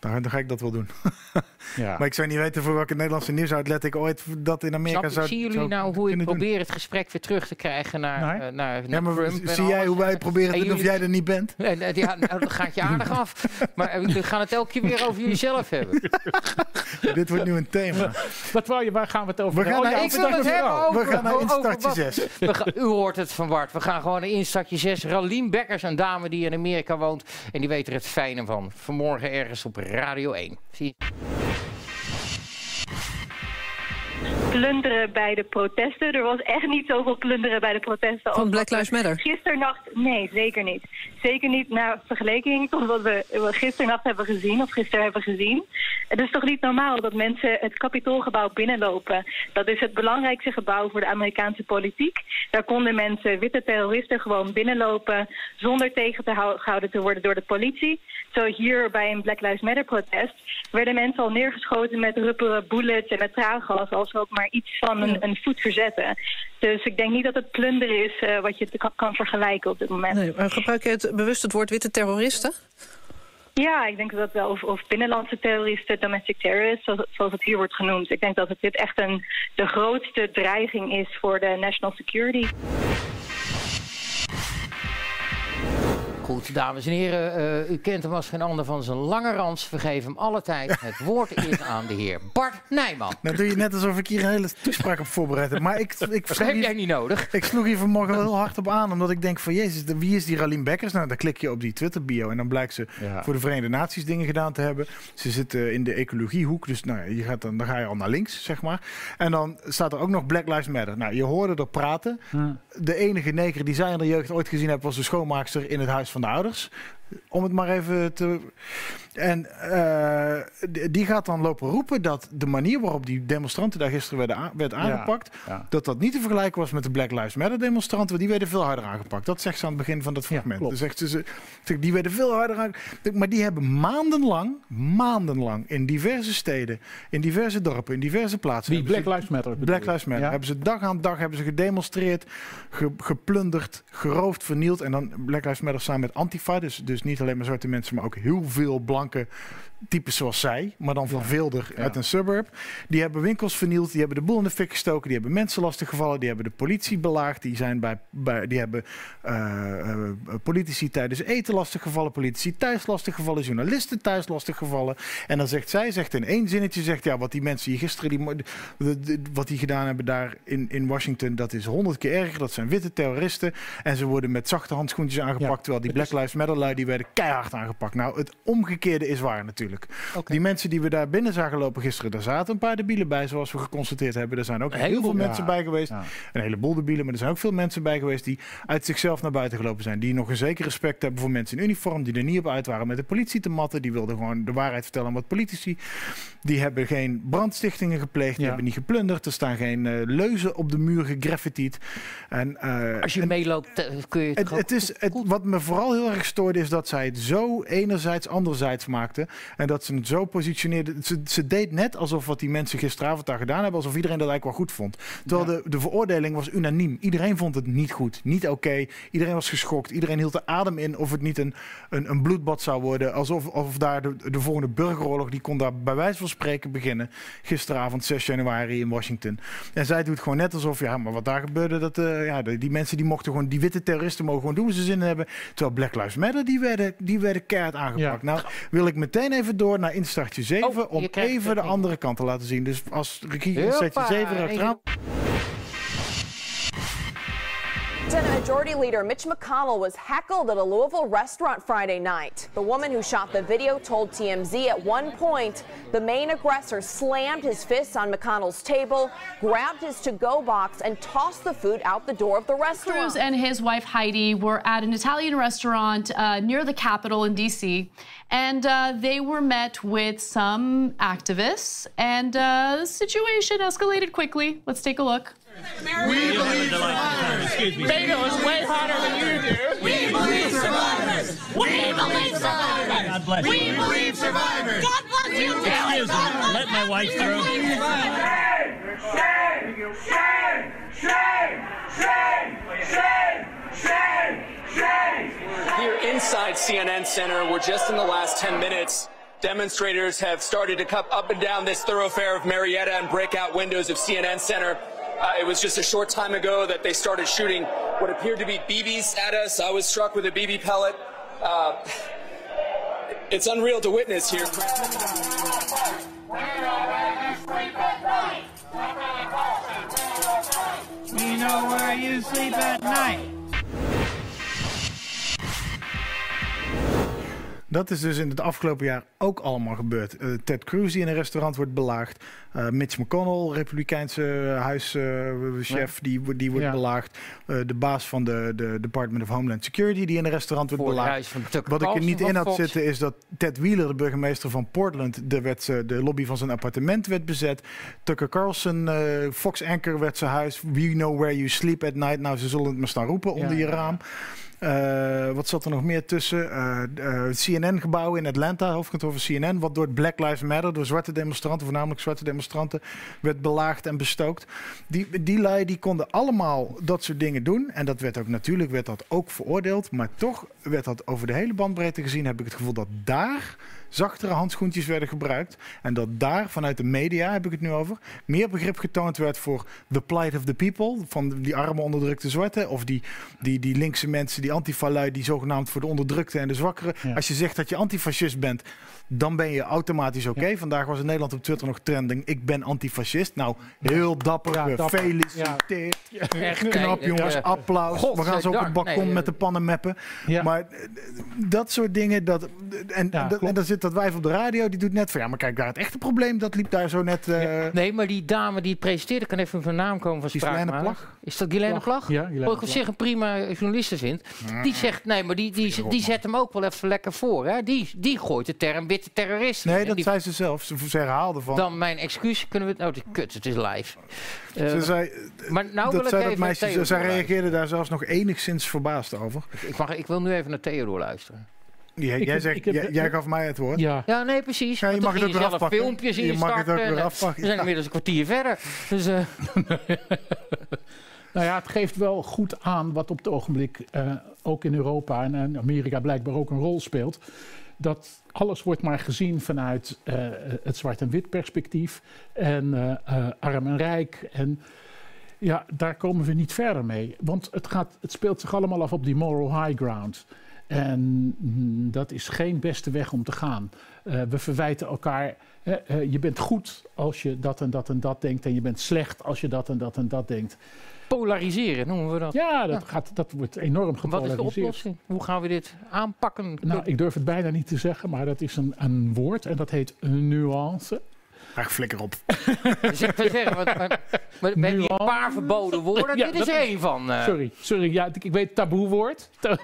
Dan, dan ga ik dat wel doen. ja. Maar ik zou niet weten voor welke Nederlandse nieuwsuitlet ik ooit dat in Amerika Snap, zou zien jullie zou nou hoe ik doen. probeer het gesprek weer terug te krijgen naar, Nee? eh, naar, Ja, maar Trump zie jij hoe wij proberen te En doen of jij er niet bent? En, eh, ja, nou, dat gaat je aardig af. Maar eh, we gaan het elke keer weer over jullie zelf hebben. Dit wordt nu een thema. Wat wou je, waar gaan we het over We gaan naar ja, ik wil over het hebben over... We gaan naar over instartje wat- 6. We gaan- u hoort het van Bart. We gaan gewoon naar instartje 6. Ralien Bekkers, een dame die in Amerika woont. En die weet er het fijne van. Vanmorgen ergens op Radio 1. Zie je? Plunderen bij de protesten. Er was echt niet zoveel plunderen bij de protesten. Van Black Lives Matter? Gisternacht, nee, zeker niet. Zeker niet naar vergelijking tot wat we gisternacht hebben gezien, of gisteren hebben gezien. Het is toch niet normaal dat mensen het Capitoolgebouw binnenlopen. Dat is het belangrijkste gebouw voor de Amerikaanse politiek. Daar konden mensen, witte terroristen, gewoon binnenlopen zonder tegengehouden te worden door de politie. Zo hier bij een Black Lives Matter protest werden mensen al neergeschoten met rubberen bullets en met traangas als ook maar iets van een, een voet verzetten. Dus ik denk niet dat het plunderen is eh, wat je kan vergelijken op dit moment. Nee, maar gebruik je het, bewust het woord witte terroristen? Ja, ik denk dat wel. Of, of binnenlandse terroristen, domestic terrorists, zoals, zoals het hier wordt genoemd. Ik denk dat het dit echt een, de grootste dreiging is voor de national security. Goed, dames en heren. eh, u kent hem als geen ander van zijn lange rans. Vergeef hem alle tijd. Het woord is aan de heer Bart Nijman. Nou doe je net alsof ik hier een hele toespraak op voorbereid heb. Maar ik, ik, Dat heb hier- jij niet nodig. ik sloeg hier vanmorgen wel heel hard op aan. Omdat ik denk van, jezus, de- wie is die Ralien Bekkers? Nou, dan klik je op die Twitter-bio. En dan blijkt ze Ja. voor de Verenigde Naties dingen gedaan te hebben. Ze zit eh, in de ecologiehoek. Dus nou, ja, je gaat dan, dan ga je al naar links, zeg maar. En dan staat er ook nog Black Lives Matter. Nou, je hoorde er praten. De enige neger die zij in de jeugd ooit gezien heeft... was de schoonmaakster in het huis van de ouders. Om het maar even te... En eh, die gaat dan lopen roepen dat de manier waarop die demonstranten daar gisteren werden werd aangepakt, ja. dat dat niet te vergelijken was met de Black Lives Matter demonstranten, want die werden veel harder aangepakt. Dat zegt ze aan het begin van dat fragment. zegt ze, die werden veel harder aangepakt. Maar die hebben maandenlang, maandenlang in diverse steden, in diverse dorpen, in diverse plaatsen. Die Black ze- Lives Matter. Black? Lives Matter. Ja. Hebben ze dag aan dag hebben ze gedemonstreerd, ge- geplunderd, geroofd, vernield. En dan Black Lives Matter samen met Antifa. Dus, dus niet alleen maar zwarte mensen, maar ook heel veel blanke types zoals zij. Maar dan verveelder Ja. uit een suburb. Die hebben winkels vernield, die hebben de boel in de fik gestoken. Die hebben mensen lastiggevallen, die hebben de politie belaagd. Die, zijn bij, bij, die hebben eh, eh, politici tijdens eten lastiggevallen. Politici thuis lastiggevallen. Journalisten thuis lastiggevallen. En dan zegt zij, zegt in één zinnetje, zegt ja, wat die mensen hier gisteren, die, mo- de- de- wat die gedaan hebben daar in, in Washington, dat is honderd keer erger. Dat zijn witte terroristen. En ze worden met zachte handschoentjes aangepakt. Ja. Terwijl die Black Lives Matter lui, die werden keihard aangepakt. Nou, het omgekeerde is waar natuurlijk. Die mensen die we daar binnen zagen lopen gisteren, daar zaten een paar debielen bij, zoals we geconstateerd hebben. Er zijn ook heel veel mensen bij geweest. Een heleboel debielen, maar er zijn ook veel mensen bij geweest die uit zichzelf naar buiten gelopen zijn. Die nog een zeker respect hebben voor mensen in uniform, die er niet op uit waren met de politie te matten. Die wilden gewoon de waarheid vertellen aan wat politici. Die hebben geen brandstichtingen gepleegd, die hebben niet geplunderd. Er staan geen eh, leuzen op de muur gegraffitied. En, eh, Als je en- meeloopt, kun je het, het, is, het, wat me vooral heel erg stoorde is dat zij het zo enerzijds anderzijds maakte. En dat ze het zo positioneerde. Ze, ze deed net alsof wat die mensen gisteravond daar gedaan hebben, alsof iedereen dat eigenlijk wel goed vond. Terwijl de, de veroordeling was unaniem. Iedereen vond het niet goed, niet oké. Iedereen was geschokt. Iedereen hield de adem in of het niet een, een, een bloedbad zou worden. Alsof of daar de, de volgende burgeroorlog, die kon daar bij wijze van spreken beginnen. Gisteravond 6 januari in Washington. En zij doet gewoon net alsof, ja, maar wat daar gebeurde, dat, eh, ja, die mensen die mochten gewoon, die witte terroristen mogen gewoon doen wat ze zin in hebben. Terwijl Black Lives Matter, die werden, die werden keihard aangepakt. Nou, wil ik meteen even door naar instartje 7 Oh, om even de andere kant te laten zien. Dus als regie instartje Hoppa, 7 erachteraan. Senate Majority Leader Mitch McConnell was heckled at a Louisville restaurant Friday night. The woman who shot the video told TMZ at one point the main aggressor slammed his fists on McConnell's table, grabbed his to go box, and tossed the food out the door of the restaurant. Cruz and his wife Heidi were at an Italian restaurant uh, near the Capitol in DC, and uh, they were met with some activists, and uh, the situation escalated quickly. Let's take a look. We believe survivors. Excuse me. Bagel is way hotter than you do. We believe survivors. We believe survivors. God bless you. We believe survivors. God bless you. Excuse me. Let my wife through. Shame! Shame! Shame! Shame! Shame! Shame! Shame! Here inside CNN Center, where just in the last 10 minutes, demonstrators have started to come up and down this thoroughfare of Marietta and break out windows of CNN Center. Uh, it was just a short time ago that they started shooting what appeared to be BBs at us. I was struck with a BB pellet. Uh, it's unreal to witness here. We know where you sleep at night. Dat is dus in het afgelopen jaar ook allemaal gebeurd. Eh, Ted Cruz die in een restaurant wordt belaagd. Eh, Mitch McConnell, republikeinse huischef, die, die wordt Ja. belaagd. Eh, de baas van de, de Department of Homeland Security die in een restaurant wordt Voor belaagd. Wat ik er niet in had Fox. zitten is dat Ted Wheeler, de burgemeester van Portland, de, werd, de lobby van zijn appartement werd bezet. Tucker Carlson, eh, Fox Anchor werd zijn huis. We know where you sleep at night. Nou, ze zullen het maar staan roepen onder je raam. Eh, wat zat er nog meer tussen? Eh, eh, CNN-gebouw in Atlanta, hoofdkantoor van CNN, wat door het Black Lives Matter, door zwarte demonstranten, voornamelijk zwarte demonstranten, werd belaagd en bestookt. Die, die lui die konden allemaal dat soort dingen doen. En dat werd ook natuurlijk werd dat ook veroordeeld. Maar toch werd dat over de hele bandbreedte gezien, heb ik het gevoel dat daar zachtere handschoentjes werden gebruikt. En dat daar vanuit de media, heb ik het nu over, meer begrip getoond werd voor the plight of the people. Van die arme onderdrukte zwarten. Of die, die, die linkse mensen, die antifa-lui, die zogenaamd voor de onderdrukte en de zwakkeren. Als je zegt dat je antifascist bent, dan ben je automatisch oké. Vandaag was in Nederland op Twitter nog trending. Ik ben antifascist. Nou, heel dapper. Ja. Gefeliciteerd. Ja. Echt knap, jongens. Ja. Applaus. We gaan zo op het balkon Nee, met de pannen meppen. Ja. Maar eh, dat soort dingen. Dat, en, Ja, dat, en dan zit dat wijf op de radio. Die doet net van ja, maar kijk, daar het echte probleem. Dat liep daar zo net. eh, Nee, maar die dame die het presenteerde, kan even van naam komen van spraakmaker. Plag? Is dat Ghislaine Plag? Ja, Ghislaine Wat ik op Plag. zich een prima journaliste vind. Die zegt, nee, maar die, die, die zet hem ook wel even lekker voor. Hè? Die, die gooit de term witte terrorist. nee, dat die- zei ze zelf. Ze, ze herhaalde van. Dan mijn excuus, kunnen we het... Oh, kut, het is live. Eh, ze zei, maar nou wil dat ik zei even dat meisje. naar Theo Zij doorluisteren. reageerde daar zelfs nog enigszins verbaasd over. Ik, mag, ik wil nu even naar Theo doorluisteren. Jij, Ik jij, heb- zegt, heb- jij, jij gaf mij het woord. Ja. Ja, nee, precies. Ja, je mag het ook weer afpakken. filmpjes Je mag het ook weer en, afpakken. We zijn inmiddels een kwartier verder. Dus, eh, Nou ja, het geeft wel goed aan wat op het ogenblik eh, ook in Europa en in Amerika blijkbaar ook een rol speelt. Dat alles wordt maar gezien vanuit eh, het zwart- en wit perspectief en eh, eh, arm en rijk. En ja, daar komen we niet verder mee. Want het, gaat, het speelt zich allemaal af op die moral high ground. En mm, dat is geen beste weg om te gaan. We verwijten elkaar. je bent goed als je dat en dat en dat denkt. En je bent slecht als je dat en dat en dat denkt. Polariseren noemen we dat. Ja, dat, Gaat, dat wordt enorm Wat is de gepolariseerd. oplossing? Hoe gaan we dit aanpakken? Nou, ik durf het bijna niet te zeggen, maar dat is een, een woord en dat heet een nuance. Ach, flikker op. Dus ik wil zeggen, want- maar- maar hebben hier een paar verboden woorden. Ja, dit is er één van. eh. Sorry, sorry. Ja, ik ik weet taboewoord. Ta-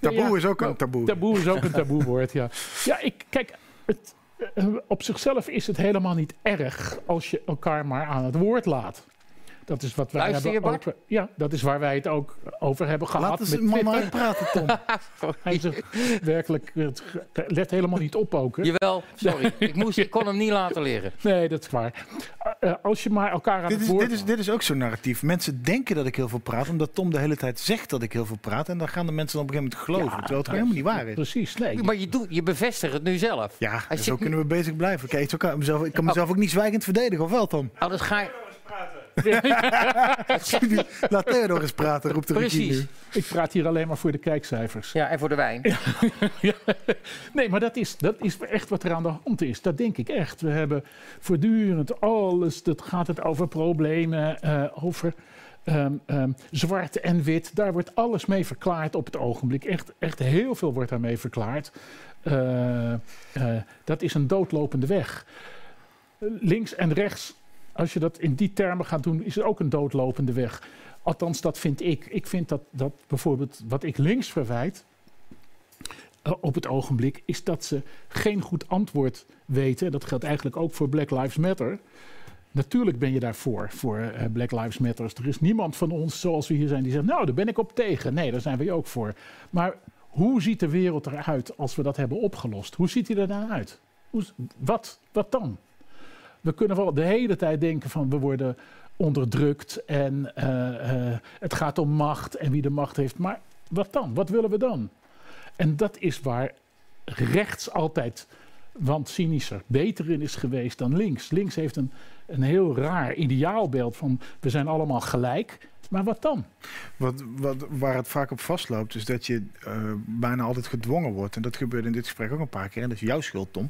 Taboe Ja, is ook een taboe. Taboe is ook een taboewoord, ja. Ja, ik, kijk, het, eh, op zichzelf is het helemaal niet erg als je elkaar maar aan het woord laat. Dat is wat wij Luister je, hebben Bart? over, ja, dat is waar wij het ook over hebben gehad. Laat eens met Twitter. uitpraten, Tom. Hij zegt werkelijk, het let helemaal niet op ook. Hè? Jawel, sorry. ik, moest, ik kon hem niet laten leren. Nee, dat is waar. Eh, eh, als je maar elkaar aan Dit het is, woord... dit, is, dit is ook zo'n narratief. Mensen denken dat ik heel veel praat, omdat Tom de hele tijd zegt dat ik heel veel praat. En dan gaan de mensen dan op een gegeven moment geloven, terwijl het gewoon helemaal niet waar is. Precies, nee. Maar je, doet, je bevestigt het nu zelf. Ja, Als zo kunnen we bezig blijven. Kijk, zo kan, mezelf, ik kan mezelf ook niet zwijgend verdedigen, of wel, Tom? Oh, dat ga je... Laat Theodor eens praten, roept de regie Precies. nu. Ik praat hier alleen maar voor de kijkcijfers. Ja, en voor de wijn. Ja. Nee, maar dat is, dat is echt wat er aan de hand is. Dat denk ik echt. We hebben voortdurend alles. Dat gaat het over problemen, eh, over ehm, ehm, zwart en wit. Daar wordt alles mee verklaard op het ogenblik. Echt, echt heel veel wordt daarmee verklaard. Eh, eh, dat is een doodlopende weg. Links en rechts, als je dat in die termen gaat doen, is het ook een doodlopende weg. Althans, dat vind ik. Ik vind dat, dat bijvoorbeeld wat ik links verwijt, eh, op het ogenblik is dat ze geen goed antwoord weten. Dat geldt eigenlijk ook voor Black Lives Matter. Natuurlijk ben je daarvoor, voor eh, Black Lives Matter. Er is niemand van ons, zoals we hier zijn, die zegt... nou, daar ben ik op tegen. Nee, daar zijn we ook voor. Maar hoe ziet de wereld eruit als we dat hebben opgelost? Hoe ziet die er dan uit? Hoe, wat, wat dan? We kunnen wel de hele tijd denken van we worden onderdrukt... en eh, eh, het gaat om macht en wie de macht heeft. Maar wat dan? Wat willen we dan? En dat is waar rechts altijd want cynischer, beter in is geweest dan links. Links heeft een, een heel raar ideaalbeeld van we zijn allemaal gelijk. Maar wat dan? Wat, wat, waar het vaak op vastloopt, is dat je eh, bijna altijd gedwongen wordt. En dat gebeurde in dit gesprek ook een paar keer. En dat is jouw schuld, Tom.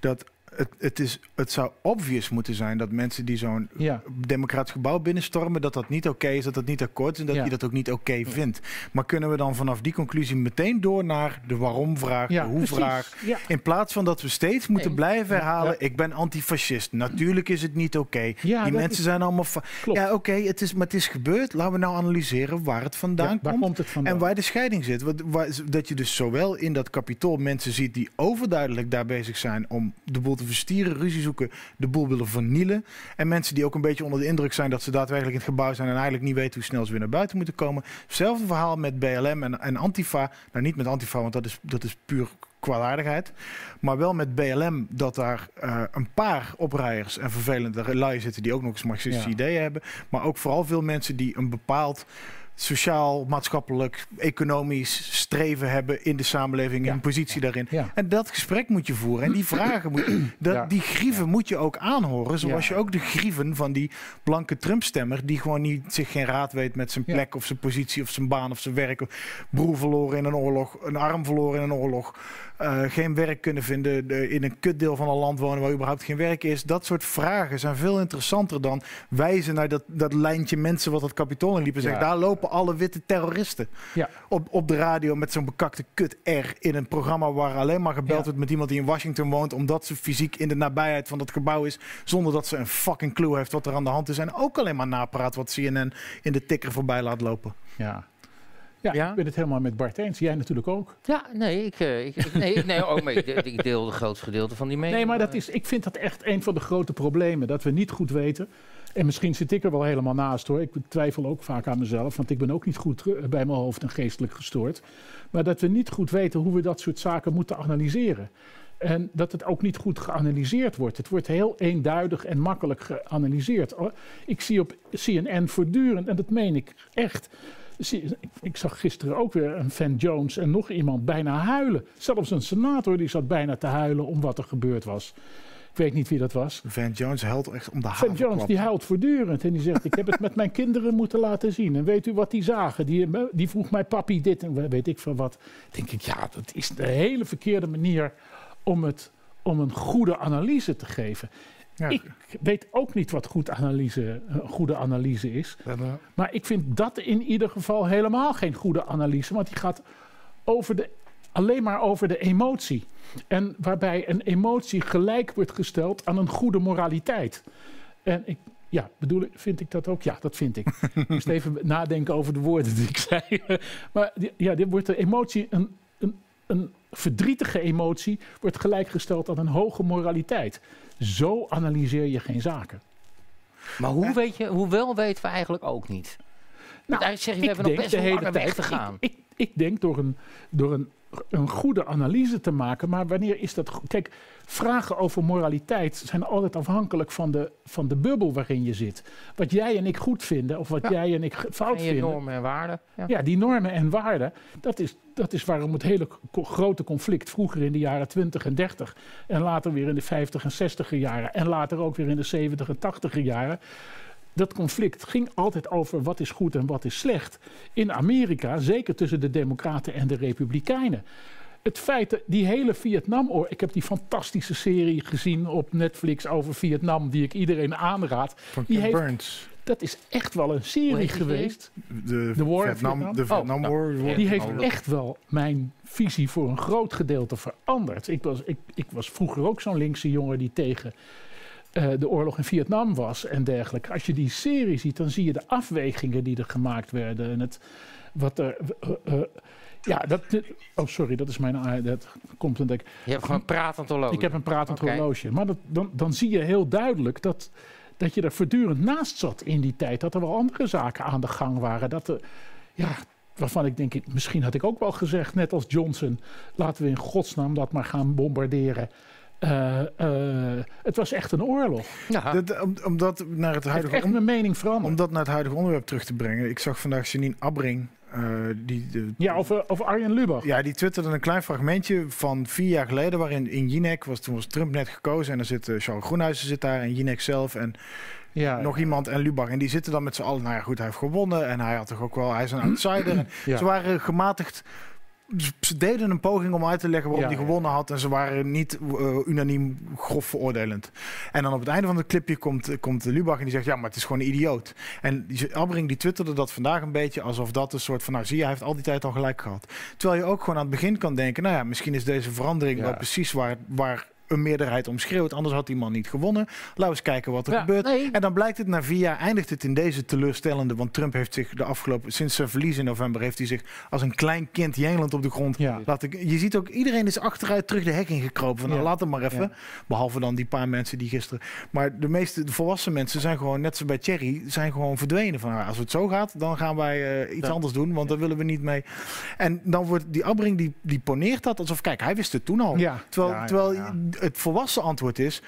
Dat het, het, is, het zou obvious moeten zijn dat mensen die zo'n Ja. democratisch gebouw binnenstormen, dat dat niet oké is, dat dat niet akkoord is en dat Ja. je dat ook niet oké vindt. Maar kunnen we dan vanaf die conclusie meteen door naar de waarom-vraag, Ja, de hoe-vraag? In plaats van dat we steeds moeten blijven herhalen: ik ben antifascist. Natuurlijk is het niet oké. Ja, die mensen is- zijn allemaal. Ja, oké, het is, maar het is gebeurd. Laten we nou analyseren waar het vandaan waar komt. komt het vandaan? En waar de scheiding zit. Wat, waar- dat je dus zowel in dat kapitool mensen ziet die overduidelijk daar bezig zijn om de boel te verstieren, ruzie zoeken, de boel willen vernielen. En mensen die ook een beetje onder de indruk zijn dat ze daadwerkelijk in het gebouw zijn en eigenlijk niet weten hoe snel ze weer naar buiten moeten komen. Hetzelfde verhaal met BLM en, en Antifa. Nou, niet met Antifa, want dat is, dat is puur kwaadaardigheid. Maar wel met BLM dat daar eh, een paar oprijers en vervelende lui zitten die ook nog eens marxistische Ja. ideeën hebben. Maar ook vooral veel mensen die een bepaald sociaal, maatschappelijk, economisch streven hebben in de samenleving, Ja. een positie daarin. Ja. En dat gesprek moet je voeren. En die vragen, moet, dat, Ja. die grieven moet je ook aanhoren. Zoals je ook de grieven van die blanke Trump-stemmer, die gewoon niet, zich geen raad weet met zijn plek of zijn positie of zijn baan of zijn werk. Broer verloren in een oorlog, een arm verloren in een oorlog. eh, geen werk kunnen vinden, de- in een kutdeel van een land wonen waar überhaupt geen werk is. Dat soort vragen zijn veel interessanter dan wijzen naar dat, dat lijntje mensen wat het kapitool in liep en zeggen, Ja. daar lopen alle witte terroristen Ja. op, op de radio met zo'n bekakte kut R in een programma waar alleen maar gebeld Ja. wordt met iemand die in Washington woont, omdat ze fysiek in de nabijheid van dat gebouw is, zonder dat ze een fucking clue heeft wat er aan de hand is. En ook alleen maar napraat wat CNN in de tikker voorbij laat lopen. Ja. Ja, Ja? ik ben het helemaal met Bart eens. Jij natuurlijk ook. Ja, nee, ik, eh, ik, nee, nee oh, maar ik, ik deel het grootste gedeelte van die mening. Nee, maar dat is, ik vind dat echt een van de grote problemen. Dat we niet goed weten. En misschien zit ik er wel helemaal naast hoor. Ik twijfel ook vaak aan mezelf. Want ik ben ook niet goed eh, bij mijn hoofd en geestelijk gestoord. Maar dat we niet goed weten hoe we dat soort zaken moeten analyseren. En dat het ook niet goed geanalyseerd wordt. Het wordt heel eenduidig en makkelijk geanalyseerd. Ik zie op CNN voortdurend, en dat meen ik echt. Ik zag gisteren ook weer een Van Jones en nog iemand bijna huilen. Zelfs een senator die zat bijna te huilen om wat er gebeurd was. Ik weet niet wie dat was. Van Jones huilt echt om de Van Jones die huilt voortdurend en die zegt: Ik heb het met mijn kinderen moeten laten zien. En weet u wat die zagen? Die, die vroeg mij papi dit en weet ik van wat. denk ik, ja, dat is de hele verkeerde manier om, het, om een goede analyse te geven. Ja. Ik weet ook niet wat goed analyse, een goede analyse is. Maar ik vind dat in ieder geval helemaal geen goede analyse. Want die gaat over de, alleen maar over de emotie. En waarbij een emotie gelijk wordt gesteld aan een goede moraliteit. En ik, ja, bedoel, ik- vind ik dat ook? Ja, dat vind ik. ik moest even nadenken over de woorden die ik zei. maar ja, dit wordt de emotie, een, een, een verdrietige emotie, wordt gelijkgesteld aan een hoge moraliteit. Zo analyseer je geen zaken. Maar hoe, weet je, hoe wel weten we eigenlijk ook niet. Nou, zeg je, we hebben nog best de hele tijd. te gaan. Ik, ik, ik denk door, een, door een, een goede analyse te maken. Maar wanneer is dat. Kijk, vragen over moraliteit zijn altijd afhankelijk van de, van de bubbel waarin je zit. Wat jij en ik goed vinden, of wat jij en ik fout En je vinden. normen en waarden. Ja. Ja, die normen en waarden, dat is, dat is waarom het hele grote conflict vroeger in de jaren 20 en 30 en later weer in de 50 en 60 jaren en later ook weer in de 70 en 80 jaren. Dat conflict ging altijd over wat is goed en wat is slecht. In Amerika, zeker tussen de Democraten en de Republikeinen. Het feit dat die hele Vietnamoorlog. Ik heb die fantastische serie gezien op Netflix over Vietnam, die ik iedereen aanraad. Van die Ken heeft, Burns. dat is echt wel een serie geweest. De, De War Vietnam, Vietnam? de Oh, Vietnam nou, War. Die heeft echt wel mijn visie voor een groot gedeelte veranderd. Ik was, ik, ik was vroeger ook zo'n linkse jongen die tegen eh, de oorlog in Vietnam was en dergelijke. Als je die serie ziet, dan zie je de afwegingen die er gemaakt werden. En het, wat er. ja, dat. Oh, sorry, dat is mijn. Dat komt ik. Je hebt gewoon een pratend horloge. Ik heb een pratend horloge. Maar dat, dan, dan zie je heel duidelijk dat, dat je er voortdurend naast zat in die tijd. Dat er wel andere zaken aan de gang waren. Dat er, ja, waarvan ik denk, misschien had ik ook wel gezegd, net als Johnson, laten we in godsnaam dat maar gaan bombarderen. Eh, eh, het was echt een oorlog. Ja. Dat, om, om dat naar het huidige echt mijn mening veranderd. Om dat naar het huidige onderwerp terug te brengen. Ik zag vandaag Janine Abbring. eh, die, de, Ja, over, over Arjen Lubach. ja, die twitterde een klein fragmentje van vier jaar geleden. Waarin in Jinek, was, toen was Trump net gekozen. En dan zit Charles Groenhuizen zit daar. En Jinek zelf. En Ja, nog iemand en Lubach. En die zitten dan met z'n allen. Nou ja, goed, hij heeft gewonnen. En hij had toch ook wel. Hij is een outsider. Ja. Ze waren gematigd. Ze- deden een poging om uit te leggen waarom Ja, ja. gewonnen had. En ze waren niet eh, unaniem grof veroordelend. En dan op het einde van het clipje komt, komt Lubach en die zegt... ja, maar het is gewoon een idioot. En die- Abbring die twitterde dat vandaag een beetje... alsof dat een soort van... nou zie je, hij heeft al die tijd al gelijk gehad. Terwijl je ook gewoon aan het begin kan denken... nou ja, misschien is deze verandering Ja. wel precies waar... waar een meerderheid om schreeuwt, anders had die man niet gewonnen. Laten we eens kijken wat er Ja, gebeurt. nee. En dan blijkt het na vier jaar, eindigt het in deze teleurstellende... want Trump heeft zich de afgelopen... sinds zijn verlies in november heeft hij zich als een klein kind jengelend op de grond Ja. laten... Je ziet ook, iedereen is achteruit terug de hek ingekropen. Van, nou, laat hem maar even. Ja. Behalve dan die paar mensen die gisteren... Maar de meeste de volwassen mensen zijn gewoon, net zoals bij Thierry... zijn gewoon verdwenen. Van, als het zo gaat, dan gaan wij eh, iets Ja. anders doen... want daar willen we niet mee. En dan wordt die Abbring, die, die poneert dat alsof... kijk, hij wist het toen al. Ja. Terwijl, Ja, ja, terwijl. Het volwassen antwoord is...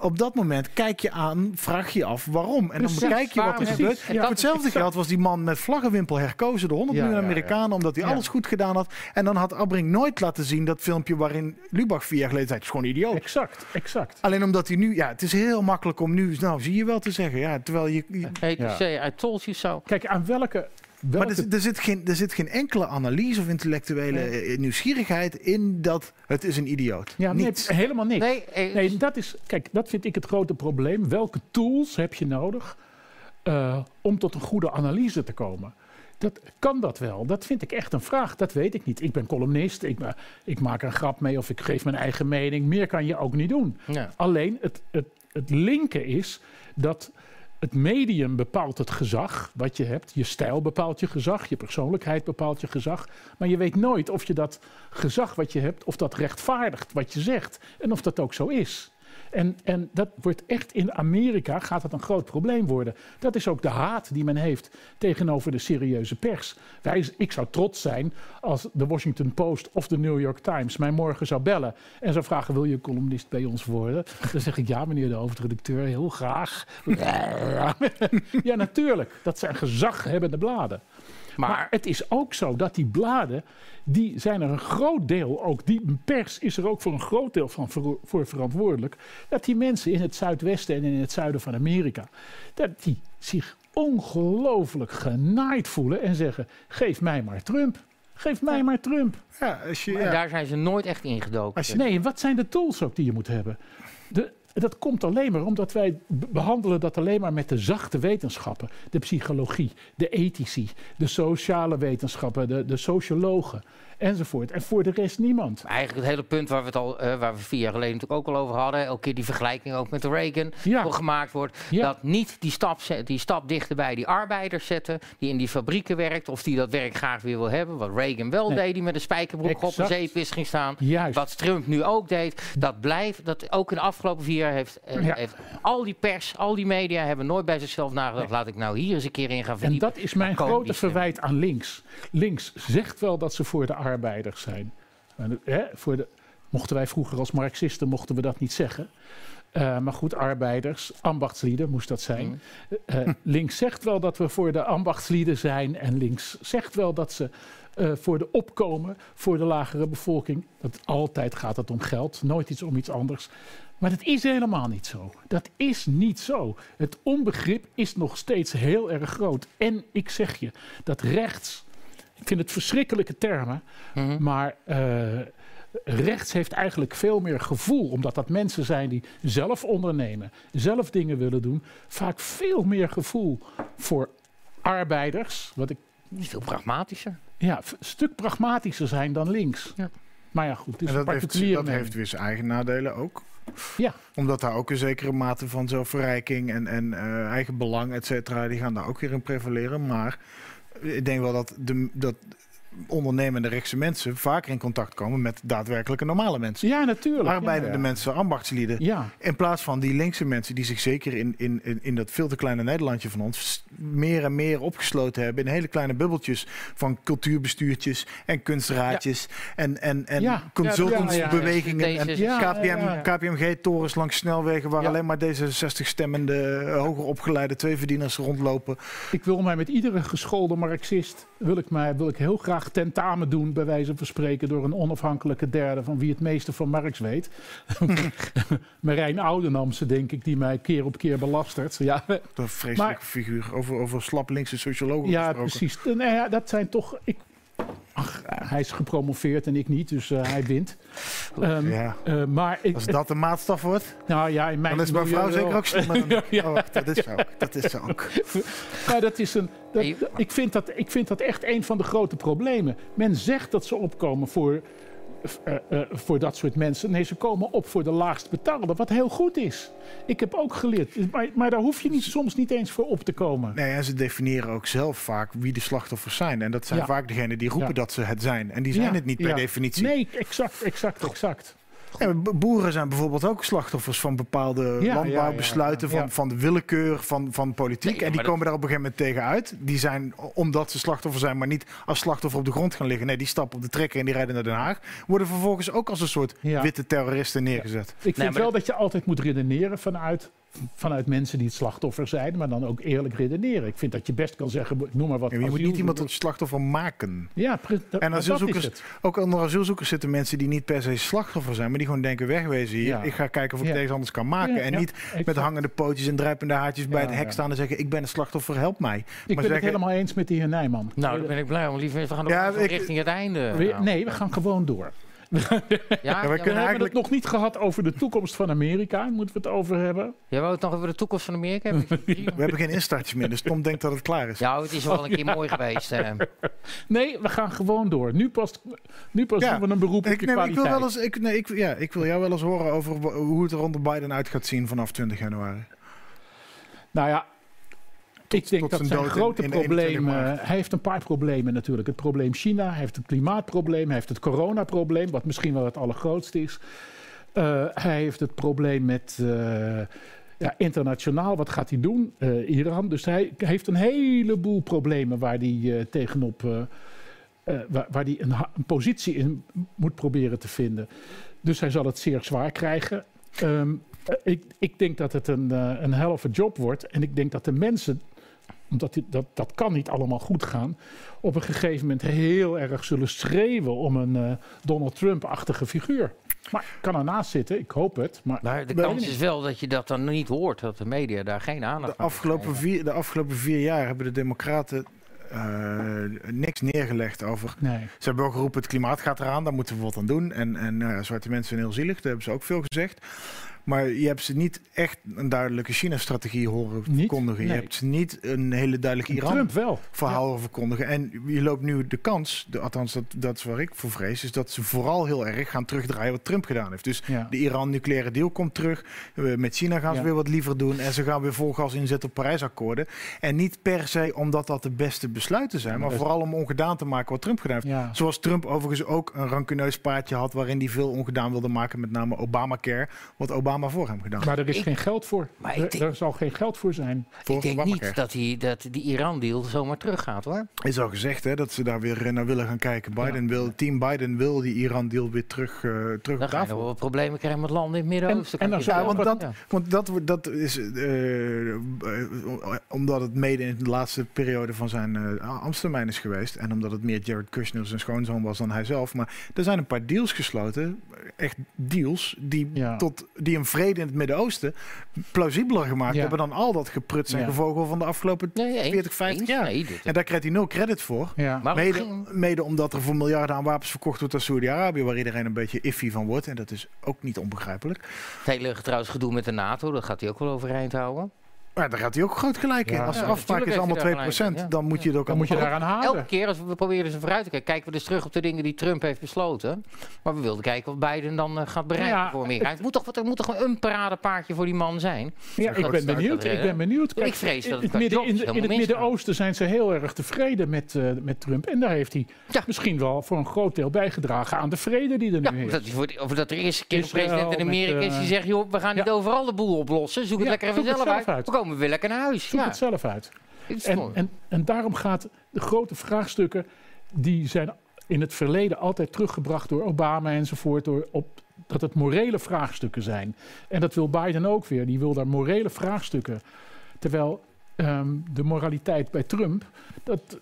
Op dat moment kijk je aan, vraag je af waarom. En dan bekijk je wat er gebeurt. Voor dat hetzelfde geld was die man met vlaggenwimpel herkozen door 100 Ja, miljoen ja, ja. Amerikanen. Omdat hij Ja. alles goed gedaan had. En dan had Abbring nooit laten zien dat filmpje waarin Lubach vier jaar geleden zei: Het is gewoon een idioot. Exact, exact. Alleen omdat hij nu, ja, het is heel makkelijk om nu, nou zie je wel te zeggen. Ja, terwijl je. je- Hey, Ja. say, I told you so. Kijk, aan welke... maar er, zit- er, zit geen, er zit geen enkele analyse of intellectuele eh, nieuwsgierigheid in dat het is een idioot. Ja, nee, Niets. helemaal niks. Nee, eh, Nee, dat is, kijk, dat vind ik het grote probleem. Welke tools heb je nodig eh, om tot een goede analyse te komen? Dat, kan dat wel? Dat vind ik echt een vraag. Dat weet ik niet. Ik ben columnist, ik, ma- ik maak een grap mee of ik geef mijn eigen mening. Meer kan je ook niet doen. Ja. Alleen het, het, het linken is dat het medium bepaalt het gezag wat je hebt. Je stijl bepaalt je gezag, je persoonlijkheid bepaalt je gezag. Maar je weet nooit of je dat gezag wat je hebt, of dat rechtvaardigt wat je zegt. En of dat ook zo is. En, en dat wordt echt in Amerika gaat dat een groot probleem worden. Dat is ook de haat die men heeft tegenover de serieuze pers. Wij, ik zou trots zijn als de Washington Post of de New York Times mij morgen zou bellen en zou vragen: wil je columnist bij ons worden? Dan zeg ik ja, meneer de hoofdredacteur, heel graag. ja, natuurlijk. Dat zijn gezaghebbende bladen. Maar, Maar- het is ook zo dat die bladen, die zijn er een groot deel ook, die pers is er ook voor een groot deel van voor verantwoordelijk, dat die mensen in het zuidwesten en in het zuiden van Amerika, dat die zich ongelooflijk genaaid voelen en zeggen, geef mij maar Trump. Geef mij maar Trump. Ja, als je, Maar ja. daar zijn ze nooit echt ingedoken. Als je- Nee, wat zijn de tools ook die je moet hebben? De, dat komt alleen maar omdat wij be- behandelen dat alleen maar met de zachte wetenschappen. De psychologie, de ethici, de sociale wetenschappen, de, de sociologen. Enzovoort. En voor de rest niemand. Eigenlijk het hele punt waar we het al, eh, waar we vier jaar geleden natuurlijk ook al over hadden, elke keer die vergelijking ook met Reagan Ja. gemaakt wordt, dat niet die stap, die stap dichterbij die arbeiders zetten, die in die fabrieken werkt, of die dat werk graag weer wil hebben, wat Reagan wel Nee. deed, die met een spijkerbroek op een Exact. zeepis ging staan, Juist. wat Trump nu ook deed, dat blijft, dat ook in de afgelopen vier jaar heeft, eh, Ja. heeft al die pers, al die media hebben nooit bij zichzelf nagedacht, laat ik nou hier eens een keer in gaan En verdiepen. dat is mijn grote verwijt aan links. Links zegt wel dat ze voor de arbeiders zijn. En, hè, voor de, mochten wij vroeger als Marxisten mochten we dat niet zeggen. Eh, maar goed, arbeiders, ambachtslieden moest dat zijn. Eh, links zegt wel dat we voor de ambachtslieden zijn. En links zegt wel dat ze eh, voor de opkomen, voor de lagere bevolking. Dat altijd gaat het om geld, nooit iets om iets anders. Maar dat is helemaal niet zo. Dat is niet zo. Het onbegrip is nog steeds heel erg groot. En ik zeg je, dat rechts, ik vind het verschrikkelijke termen, maar eh, rechts heeft eigenlijk veel meer gevoel, omdat dat mensen zijn die zelf ondernemen, zelf dingen willen doen, vaak veel meer gevoel voor arbeiders, wat ik veel pragmatischer. Ja, een stuk pragmatischer zijn dan links. Maar ja, goed, het is en een dat, heeft, dat heeft weer zijn eigen nadelen ook. Ja. Omdat daar ook een zekere mate van zelfverrijking en, en eh, eigen belang, et cetera, die gaan daar ook weer in prevaleren. Maar ik denk wel dat, de, dat ondernemende rechtse mensen vaker in contact komen met daadwerkelijke normale mensen. Ja, natuurlijk. Arbeidende Ja, ja. mensen, ambachtslieden. Ja. In plaats van die linkse mensen die zich zeker in, in, in, in dat veel te kleine Nederlandje van ons meer en meer opgesloten hebben in hele kleine bubbeltjes van cultuurbestuurtjes en kunstraadjes en, en, en Ja. consultantsbewegingen Ja, ja, ja. en Ja, KPM. KPMG-torens langs snelwegen waar alleen maar D66-stemmende, eh, hoger opgeleide tweeverdieners rondlopen. Ik wil mij met iedere geschoolde marxist wil ik, mij, wil ik heel graag tentamen doen, bij wijze van spreken, door een onafhankelijke derde van wie het meeste van Marx weet. Marijn Oudenamse, denk ik, die mij keer op keer belastert. Ja, Een vreselijke Maar- figuur over, over slap linkse sociologen ja gesproken. precies. Nou ja, dat zijn toch. Ik, ach, hij is gepromoveerd en ik niet, dus eh, hij wint. Ehm, Ja. eh, maar ik, Als dat de maatstaf wordt, nou ja, in mijn dan is mijn vrouw zeker ook slim. met een- Ja. Oh, wacht, dat is zo. Dat is zo ook. Maar dat is een, dat, ik, vind dat, ik vind dat echt een van de grote problemen. Men zegt dat ze opkomen voor, eh, eh, voor dat soort mensen. Nee, ze komen op voor de laagst betaalde, wat heel goed is. Ik heb ook geleerd. Maar, maar daar hoef je niet, soms niet eens voor op te komen. Nee, en ze definiëren ook zelf vaak wie de slachtoffers zijn. En dat zijn Ja. vaak degenen die roepen Ja. dat ze het zijn. En die zijn Ja, het niet per definitie. Nee, exact, exact, exact. Ja, boeren zijn bijvoorbeeld ook slachtoffers van bepaalde ja, landbouwbesluiten, ja, ja. Van, van de willekeur van, van politiek. Nee, en die dat- komen daar op een gegeven moment tegen uit. Die zijn, omdat ze slachtoffer zijn, maar niet als slachtoffer op de grond gaan liggen. Nee, die stappen op de trekker en die rijden naar Den Haag. Worden vervolgens ook als een soort Ja. witte terroristen neergezet. Ik vind wel dat je altijd moet redeneren vanuit, vanuit mensen die het slachtoffer zijn, maar dan ook eerlijk redeneren. Ik vind dat je best kan zeggen, noem maar wat. Ja, je moet niet iemand tot slachtoffer maken. Ja, En dat asielzoekers, is het. ook onder asielzoekers zitten mensen die niet per se slachtoffer zijn, maar die gewoon denken wegwezen hier. Ja. Ik ga kijken of ik Ja. ergens anders kan maken. Ja, en ja, niet exact. met hangende pootjes en druipende haartjes bij het hek ja. staan en zeggen: Ik ben een slachtoffer, help mij. Ik maar ben het helemaal eens met de heer Nijman. Nou, dan ben ik blij om. Liever, we gaan ik- richting het einde. We- Nou. nee, we gaan gewoon door. Ja, we ja, kunnen We hebben eigenlijk- het nog niet gehad over de toekomst van Amerika. Moeten we het over hebben? Jij wou het nog over de toekomst van Amerika hebben? We hebben geen instartjes meer, dus Tom denkt dat het klaar is. Ja, het is wel een keer mooi geweest. eh. Nee, we gaan gewoon door. Nu pas, nu pas Ja. doen we een beroep op Ik, nee, ik, wil wel eens, ik, nee, ik, ja, ik wil jou wel eens horen over hoe het er onder Biden uit gaat zien vanaf 20 januari. Nou ja, ik denk dat zijn in- grote in 21 problemen... Hij heeft een paar problemen natuurlijk. Het probleem China, hij heeft het klimaatprobleem... hij heeft het coronaprobleem, wat misschien wel het allergrootste is. Eh, hij heeft het probleem met... eh, ja, internationaal, wat gaat hij doen? Eh, Iran. Dus hij heeft een heleboel problemen waar hij tegenop... waar, waar hij een, een positie in moet proberen te vinden. Dus hij zal het zeer zwaar krijgen. Ehm, eh, ik, ik denk dat het een, een helft job wordt. En ik denk dat de mensen, omdat die- dat, dat kan niet allemaal goed gaan, op een gegeven moment heel erg zullen schreeuwen om een eh, Donald Trump-achtige figuur. Maar ik kan ernaast zitten, ik hoop het. Maar, Maar de kans is wel dat je dat dan niet hoort, dat de media daar geen aandacht De aan afgelopen, vier, de afgelopen vier jaar hebben de Democraten eh, niks neergelegd over. Nee. Ze hebben wel geroepen: het klimaat gaat eraan, daar moeten we wat aan doen. En, en nou ja, zwarte mensen zijn heel zielig, daar hebben ze ook veel gezegd. Maar je hebt ze niet echt een duidelijke China-strategie horen verkondigen. Je Nee. hebt ze niet een hele duidelijke. Iran-verhaal horen verkondigen. En je loopt nu de kans, de, althans dat, dat is waar ik voor vrees, is dat ze vooral heel erg gaan terugdraaien wat Trump gedaan heeft. Dus Ja. de Iran-nucleaire deal komt terug. Eh, Met China gaan ze Ja. weer wat liever doen. En ze gaan weer vol gas inzetten op Parijsakkoorden. En niet per se omdat dat de beste besluiten zijn, maar vooral om ongedaan te maken wat Trump gedaan heeft. Zoals Trump overigens ook een rancuneus paardje had waarin hij veel ongedaan wilde maken, met name Obamacare, wat Obama voor hem gedaan Maar er is Ik- geen geld voor. Maar ik Er, denk- er zal geen geld voor zijn. Ik denk niet dat die, dat die Iran-deal zomaar teruggaat hoor. is al gezegd hè, dat ze daar weer eh, naar willen gaan kijken. Biden wil, team Biden wil die Iran-deal weer terug, eh terug Dan tafel. problemen krijgen met landen in het Midden-Oosten. En- en dan Ja, want dat, Ja. want dat, wordt- dat is eh, omdat het mede in de laatste periode van zijn uh, ambtstermijn is geweest. En omdat het meer Jared Kushner zijn schoonzoon was dan hij zelf. Maar er zijn een paar deals gesloten. Echt deals die, Ja. tot, die een vrede in het Midden-Oosten plausibeler gemaakt Ja. hebben dan al dat gepruts en Ja. gevogel van de afgelopen Nee, eens, 40, 50 eens. jaar. Nee, En daar krijgt hij nul credit voor. Mede, ging- mede omdat er voor miljarden aan wapens verkocht wordt aan Saudi-Arabië, waar iedereen een beetje iffy van wordt. En dat is ook niet onbegrijpelijk. Het hele trouwens gedoe met de NATO, dat gaat hij ook wel overeind houden. Maar daar gaat hij ook groot gelijk in. Als de Ja, afspraak is allemaal heeft hij 2%, daar gelijk in, ja. dan moet je het ook Dan moet je Elke keer als we proberen ze vooruit te kijken, kijken we dus terug op de dingen die Trump heeft besloten. Maar we wilden kijken wat Biden dan eh, gaat bereiken Ja, voor Amerika. Het moet toch, er moet toch een paradepaardje voor die man zijn? Ja, ik ben benieuwd. Ik ben benieuwd. Ik vrees dat het midden, in, in het. Midden-Oosten zijn ze heel erg tevreden met, eh, met Trump. En daar heeft hij Ja. misschien wel voor een groot deel bijgedragen aan de vrede die er nu Ja, is. dat, is voor de- of dat er eerst een keer een president in met, Amerika is die eh, zegt... joh, we gaan niet overal de boel oplossen. Zoek het lekker even zelf zelf uit. Uit. We komen weer lekker naar huis. Zoek Ja. het zelf uit. Het En, en, en daarom gaat de grote vraagstukken, die zijn in het verleden altijd teruggebracht door Obama enzovoort, door op, dat het morele vraagstukken zijn. En dat wil Biden ook weer. Die wil daar morele vraagstukken. Terwijl ehm, de moraliteit bij Trump, dat,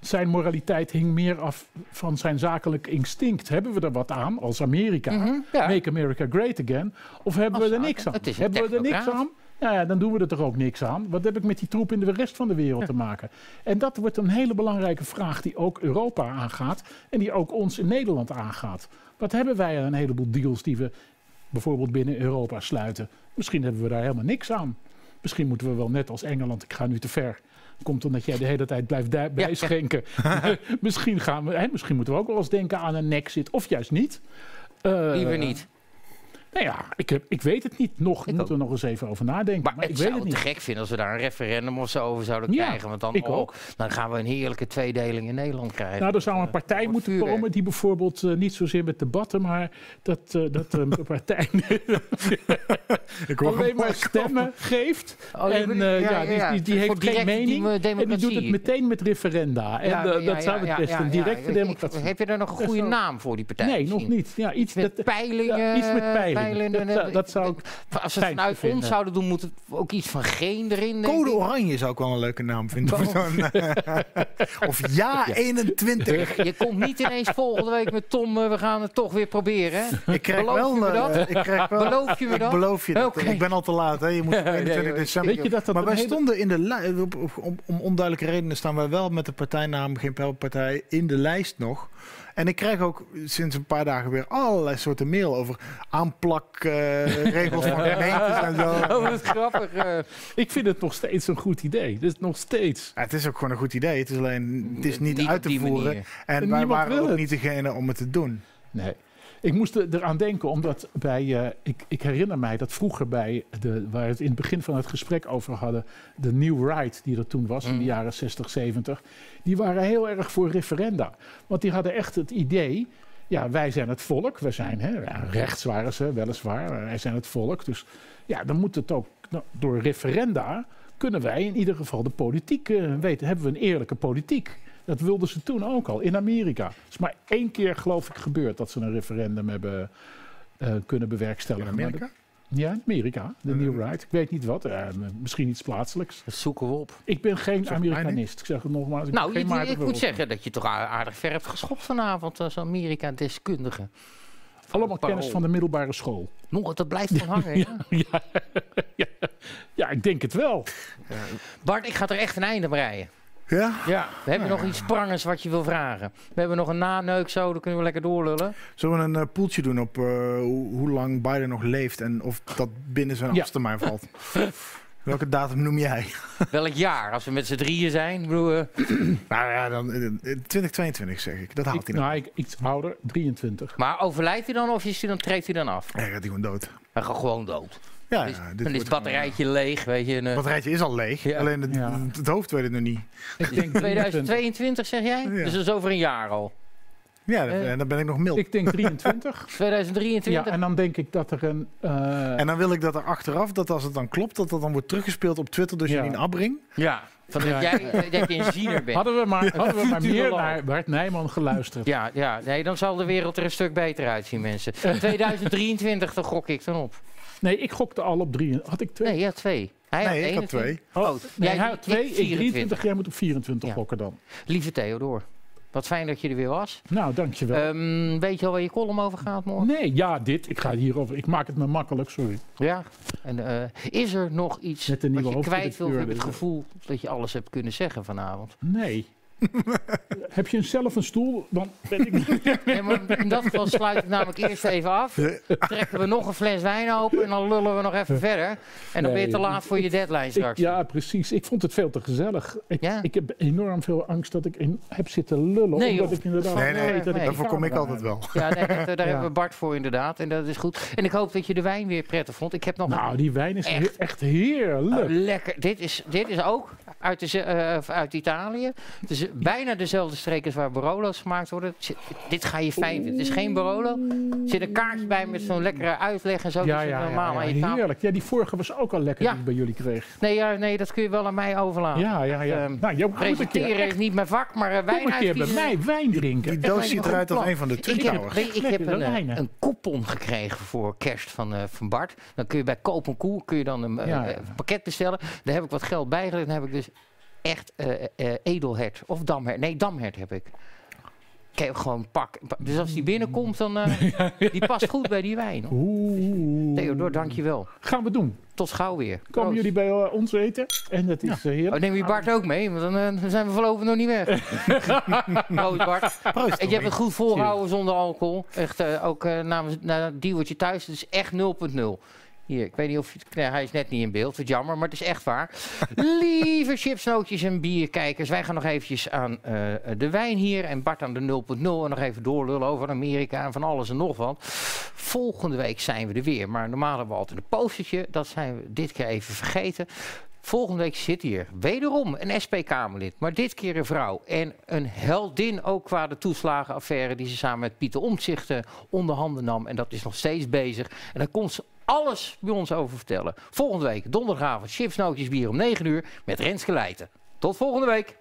zijn moraliteit hing meer af van zijn zakelijk instinct. Hebben we er wat aan als Amerika? Mhm, ja. Make America Great Again? Of hebben Als we er niks aan? Hebben we er niks aan? Ja, ja, dan doen we er toch ook niks aan. Wat heb ik met die troep in de rest van de wereld te maken? En dat wordt een hele belangrijke vraag die ook Europa aangaat en die ook ons in Nederland aangaat. Wat hebben wij aan een heleboel deals die we bijvoorbeeld binnen Europa sluiten? Misschien hebben we daar helemaal niks aan. Misschien moeten we wel net als Engeland, ik ga nu te ver. Komt omdat jij de hele tijd blijft bijschenken. misschien, gaan we, hè, misschien moeten we ook wel eens denken aan een exit, of juist niet. Eh, Liever niet. Nou ja, ik, heb, ik weet het niet. Nog Ik moeten we nog eens even over nadenken. Maar, Maar ik ik weet zou het het niet. gek vinden als we daar een referendum of zo over zouden Ja, krijgen. Want dan, ik oh, ook. dan gaan we een heerlijke tweedeling in Nederland krijgen. Nou, er zou een partij moeten komen die bijvoorbeeld eh, niet zozeer met debatten, maar dat, eh, dat eh, een partij Ik alleen maar stemmen geeft. Oh, en eh, ja, die, die, heeft geen mening en die doet het meteen met referenda. En eh, dat zou het best een directe democratie Heb je daar nog een goede naam voor, die partij? Nee, nog niet. Ja, iets Met peilingen. iets met peilingen. Dat, zou- dat zou ik Als fijn het vanuit vinden. ons zouden doen, moet het ook iets van geen erin. denk Code. Oranje zou ik wel een leuke naam vinden. voor zo'n, of Ja 21. Je komt niet ineens volgende week met Tom, eh, we gaan het toch weer proberen. Ik krijg Beloof wel, je me eh, dat? ik krijg wel, Beloof je me ik dat? beloof je dat. Ik ben al te laat. Hè. Je moet op Nee, 21 nee, december. Weet je dat dat maar wij stonden in de lijst. Om, om onduidelijke redenen staan wij wel met de partijnaam Geen Pijlpartij in de lijst nog. En ik krijg ook sinds een paar dagen weer allerlei soorten mail over aanplakregels van gemeentes en zo. Oh, wat grappig. eh. Ik vind het nog steeds een goed idee. Dus nog steeds. Ja, het is ook gewoon een goed idee. Het is alleen het is niet, Niet uit te voeren. manier. En En wij waren ook niet degene om het te doen. Nee. Ik moest er- eraan denken, omdat bij, eh, ik, ik herinner mij dat vroeger bij, de, waar we het in het begin van het gesprek over hadden, de New Right die er toen was, in de jaren 60, 70, die waren heel erg voor referenda. Want die hadden echt het idee, ja, wij zijn het volk, we zijn, hè, ja, rechts waren ze weliswaar, wij zijn het volk. Dus ja, dan moet het ook, nou, door referenda kunnen wij in ieder geval de politiek eh, weten, hebben we een eerlijke politiek. Dat wilden ze toen ook al in Amerika. Het is maar één keer, geloof ik, gebeurd dat ze een referendum hebben eh, kunnen bewerkstelligen. In Amerika? Ja, in Amerika, de New Right. Ik weet niet wat, eh, misschien iets plaatselijks. Dat zoeken we op. Ik ben geen Amerikanist. Ik zeg het nogmaals. Ik Nou, geen ik, moet zeggen dat je toch aardig ver hebt geschopt vanavond als Amerika-deskundige. Allemaal kennis van de middelbare school. Nog, dat blijft van hangen. ja. ja, ja, ja, ik denk het wel. Bart, ik ga er echt een einde aan breien. Ja? Ja, we hebben nog iets prangers wat je wil vragen. We hebben nog een naneuk zo, dan kunnen we lekker doorlullen. Zullen we een eh, poeltje doen op eh, hoe, hoe lang Biden nog leeft en of dat binnen zijn Ja. afstermijn valt? Welke datum noem jij? Welk jaar? Als we met z'n drieën zijn? Bedoel, eh, nou ja, dan eh, eh, 2022 zeg ik. Dat haalt hij nog. nou, ik, iets ouder, 23. Maar overlijdt hij dan of is hij dan, treedt hij dan af? Hij gaat hij gewoon dood. Hij gaat gewoon dood. Ja, Dus- ja, dit dan is het batterijtje leeg, weet je. en, eh, Het batterijtje is al leeg, Ja. alleen het, het hoofd weet het nog niet. Ik denk 2022 zeg jij? Ja. Dus dat is over een jaar al. Ja, Eh. en dan ben ik nog mild. Ik denk 23. 2023? Ja, en dan denk ik dat er een... eh, En dan wil ik dat er achteraf, dat als het dan klopt, dat dat dan wordt teruggespeeld op Twitter door Ja. Janine Abbring. Ja, van dat, Ja. jij, dat je een ziener bent. Hadden we maar, hadden we maar meer naar Bart Nijman geluisterd. Ja, ja, nee, dan zal de wereld er een stuk beter uitzien, mensen. 2023, daar gok ik dan op. Nee, ik gokte al op drie. Had ik twee? Nee, ja, twee. Hij Nee, ik had 21. twee. Oh, Oh, nee, jij- hij had twee, ik ik 24. 23, jij moet op 24 Ja. gokken dan. Lieve Theodor, wat fijn dat je er weer was. Nou, dankjewel. Ehm, weet je al waar je column over gaat morgen? nee, ja, dit. Ik ga hierover. Ik maak het me makkelijk, sorry. Ja. En eh, is er nog iets Met de wat nieuwe je kwijt wil? hoofdredacteur, Heb je het gevoel dat je alles hebt kunnen zeggen vanavond? Nee. Heb je zelf een stoel? Dan ben ik... Nee, maar in dat geval sluit ik namelijk eerst even af. Trekken we nog een fles wijn open en dan lullen we nog even verder. En dan ben je te Nee. laat voor je deadline Ik- straks. ja, precies. Ik vond het veel te gezellig. Ik, Ja? ik heb enorm veel angst dat ik in, heb zitten lullen. Nee, omdat ik inderdaad Nee, nee, weet dat nee. ik daarvoor kom ik altijd wel. Ja, nee, daar Ja. hebben we Bart voor inderdaad. En dat is goed. En ik hoop dat je de wijn weer prettig vond. Ik heb nog Nou, die wijn is Echt. he- echt heerlijk. Oh, lekker. Dit is, dit is ook uit, de, eh, uit Italië. Het bijna dezelfde streek als waar Barolo's gemaakt worden. Zit- Dit ga je fijn vinden. Het is geen Barolo. Er zit een kaartje bij met zo'n lekkere uitleg en zo. ja, ja, normaal ja, aan je ja, tafel... heerlijk. Ja, die vorige was ook al lekker Ja. die ik bij jullie kreeg. Nee, ja, nee, dat kun je wel aan mij overlaten. Ja, ja, ja. Nou, jij moet een Presenteren keer, is niet mijn vak, maar uh, kom wijn een keer bij mij wijn drinken. Die doos ziet eruit als een van de Ik Twin Towers. ik heb een, eh, een coupon gekregen voor kerst van, eh, van Bart. Dan kun je bij Koop en Koe kun je dan een, eh, Ja, ja. eh, pakket bestellen. Daar heb ik wat geld bij gelegd. Dan heb ik dus echt eh, edelhert of damhert. Nee, damhert heb ik. Ik heb gewoon pak. Dus als die binnenkomt, dan die past goed bij die wijn. hoor. Oeh. Theodor, dankjewel. Gaan we doen. Tot gauw weer. Komen jullie bij ons eten? En dat is heerlijk. Oh, neem je Bart ook mee? Want dan, zijn we voorlopig nog niet weg. Proost Bart. Proost, En je hebt het goed volgehouden zonder alcohol. Echt ook namens na Diewertje thuis. Het is echt 0.0. Hier, ik weet niet of nee, hij is net niet in beeld. Wat jammer, maar het is echt waar. Lieve chipsnootjes en bierkijkers, wij gaan nog eventjes aan eh, de wijn hier en Bart aan de 0.0 en nog even doorlullen over Amerika en van alles en nog wat. Volgende week zijn we er weer, maar normaal hebben we altijd een postertje. Dat zijn we dit keer even vergeten. Volgende week zit hier wederom een SP-Kamerlid, maar dit keer een vrouw. En een heldin ook qua de toeslagenaffaire die ze samen met Pieter Omtzigt eh, onder handen nam. En dat is nog steeds bezig. En daar komt ze alles bij ons over vertellen. Volgende week, donderdagavond, chips, nootjes, bier om 9 uur met Renske Leijten. Tot volgende week.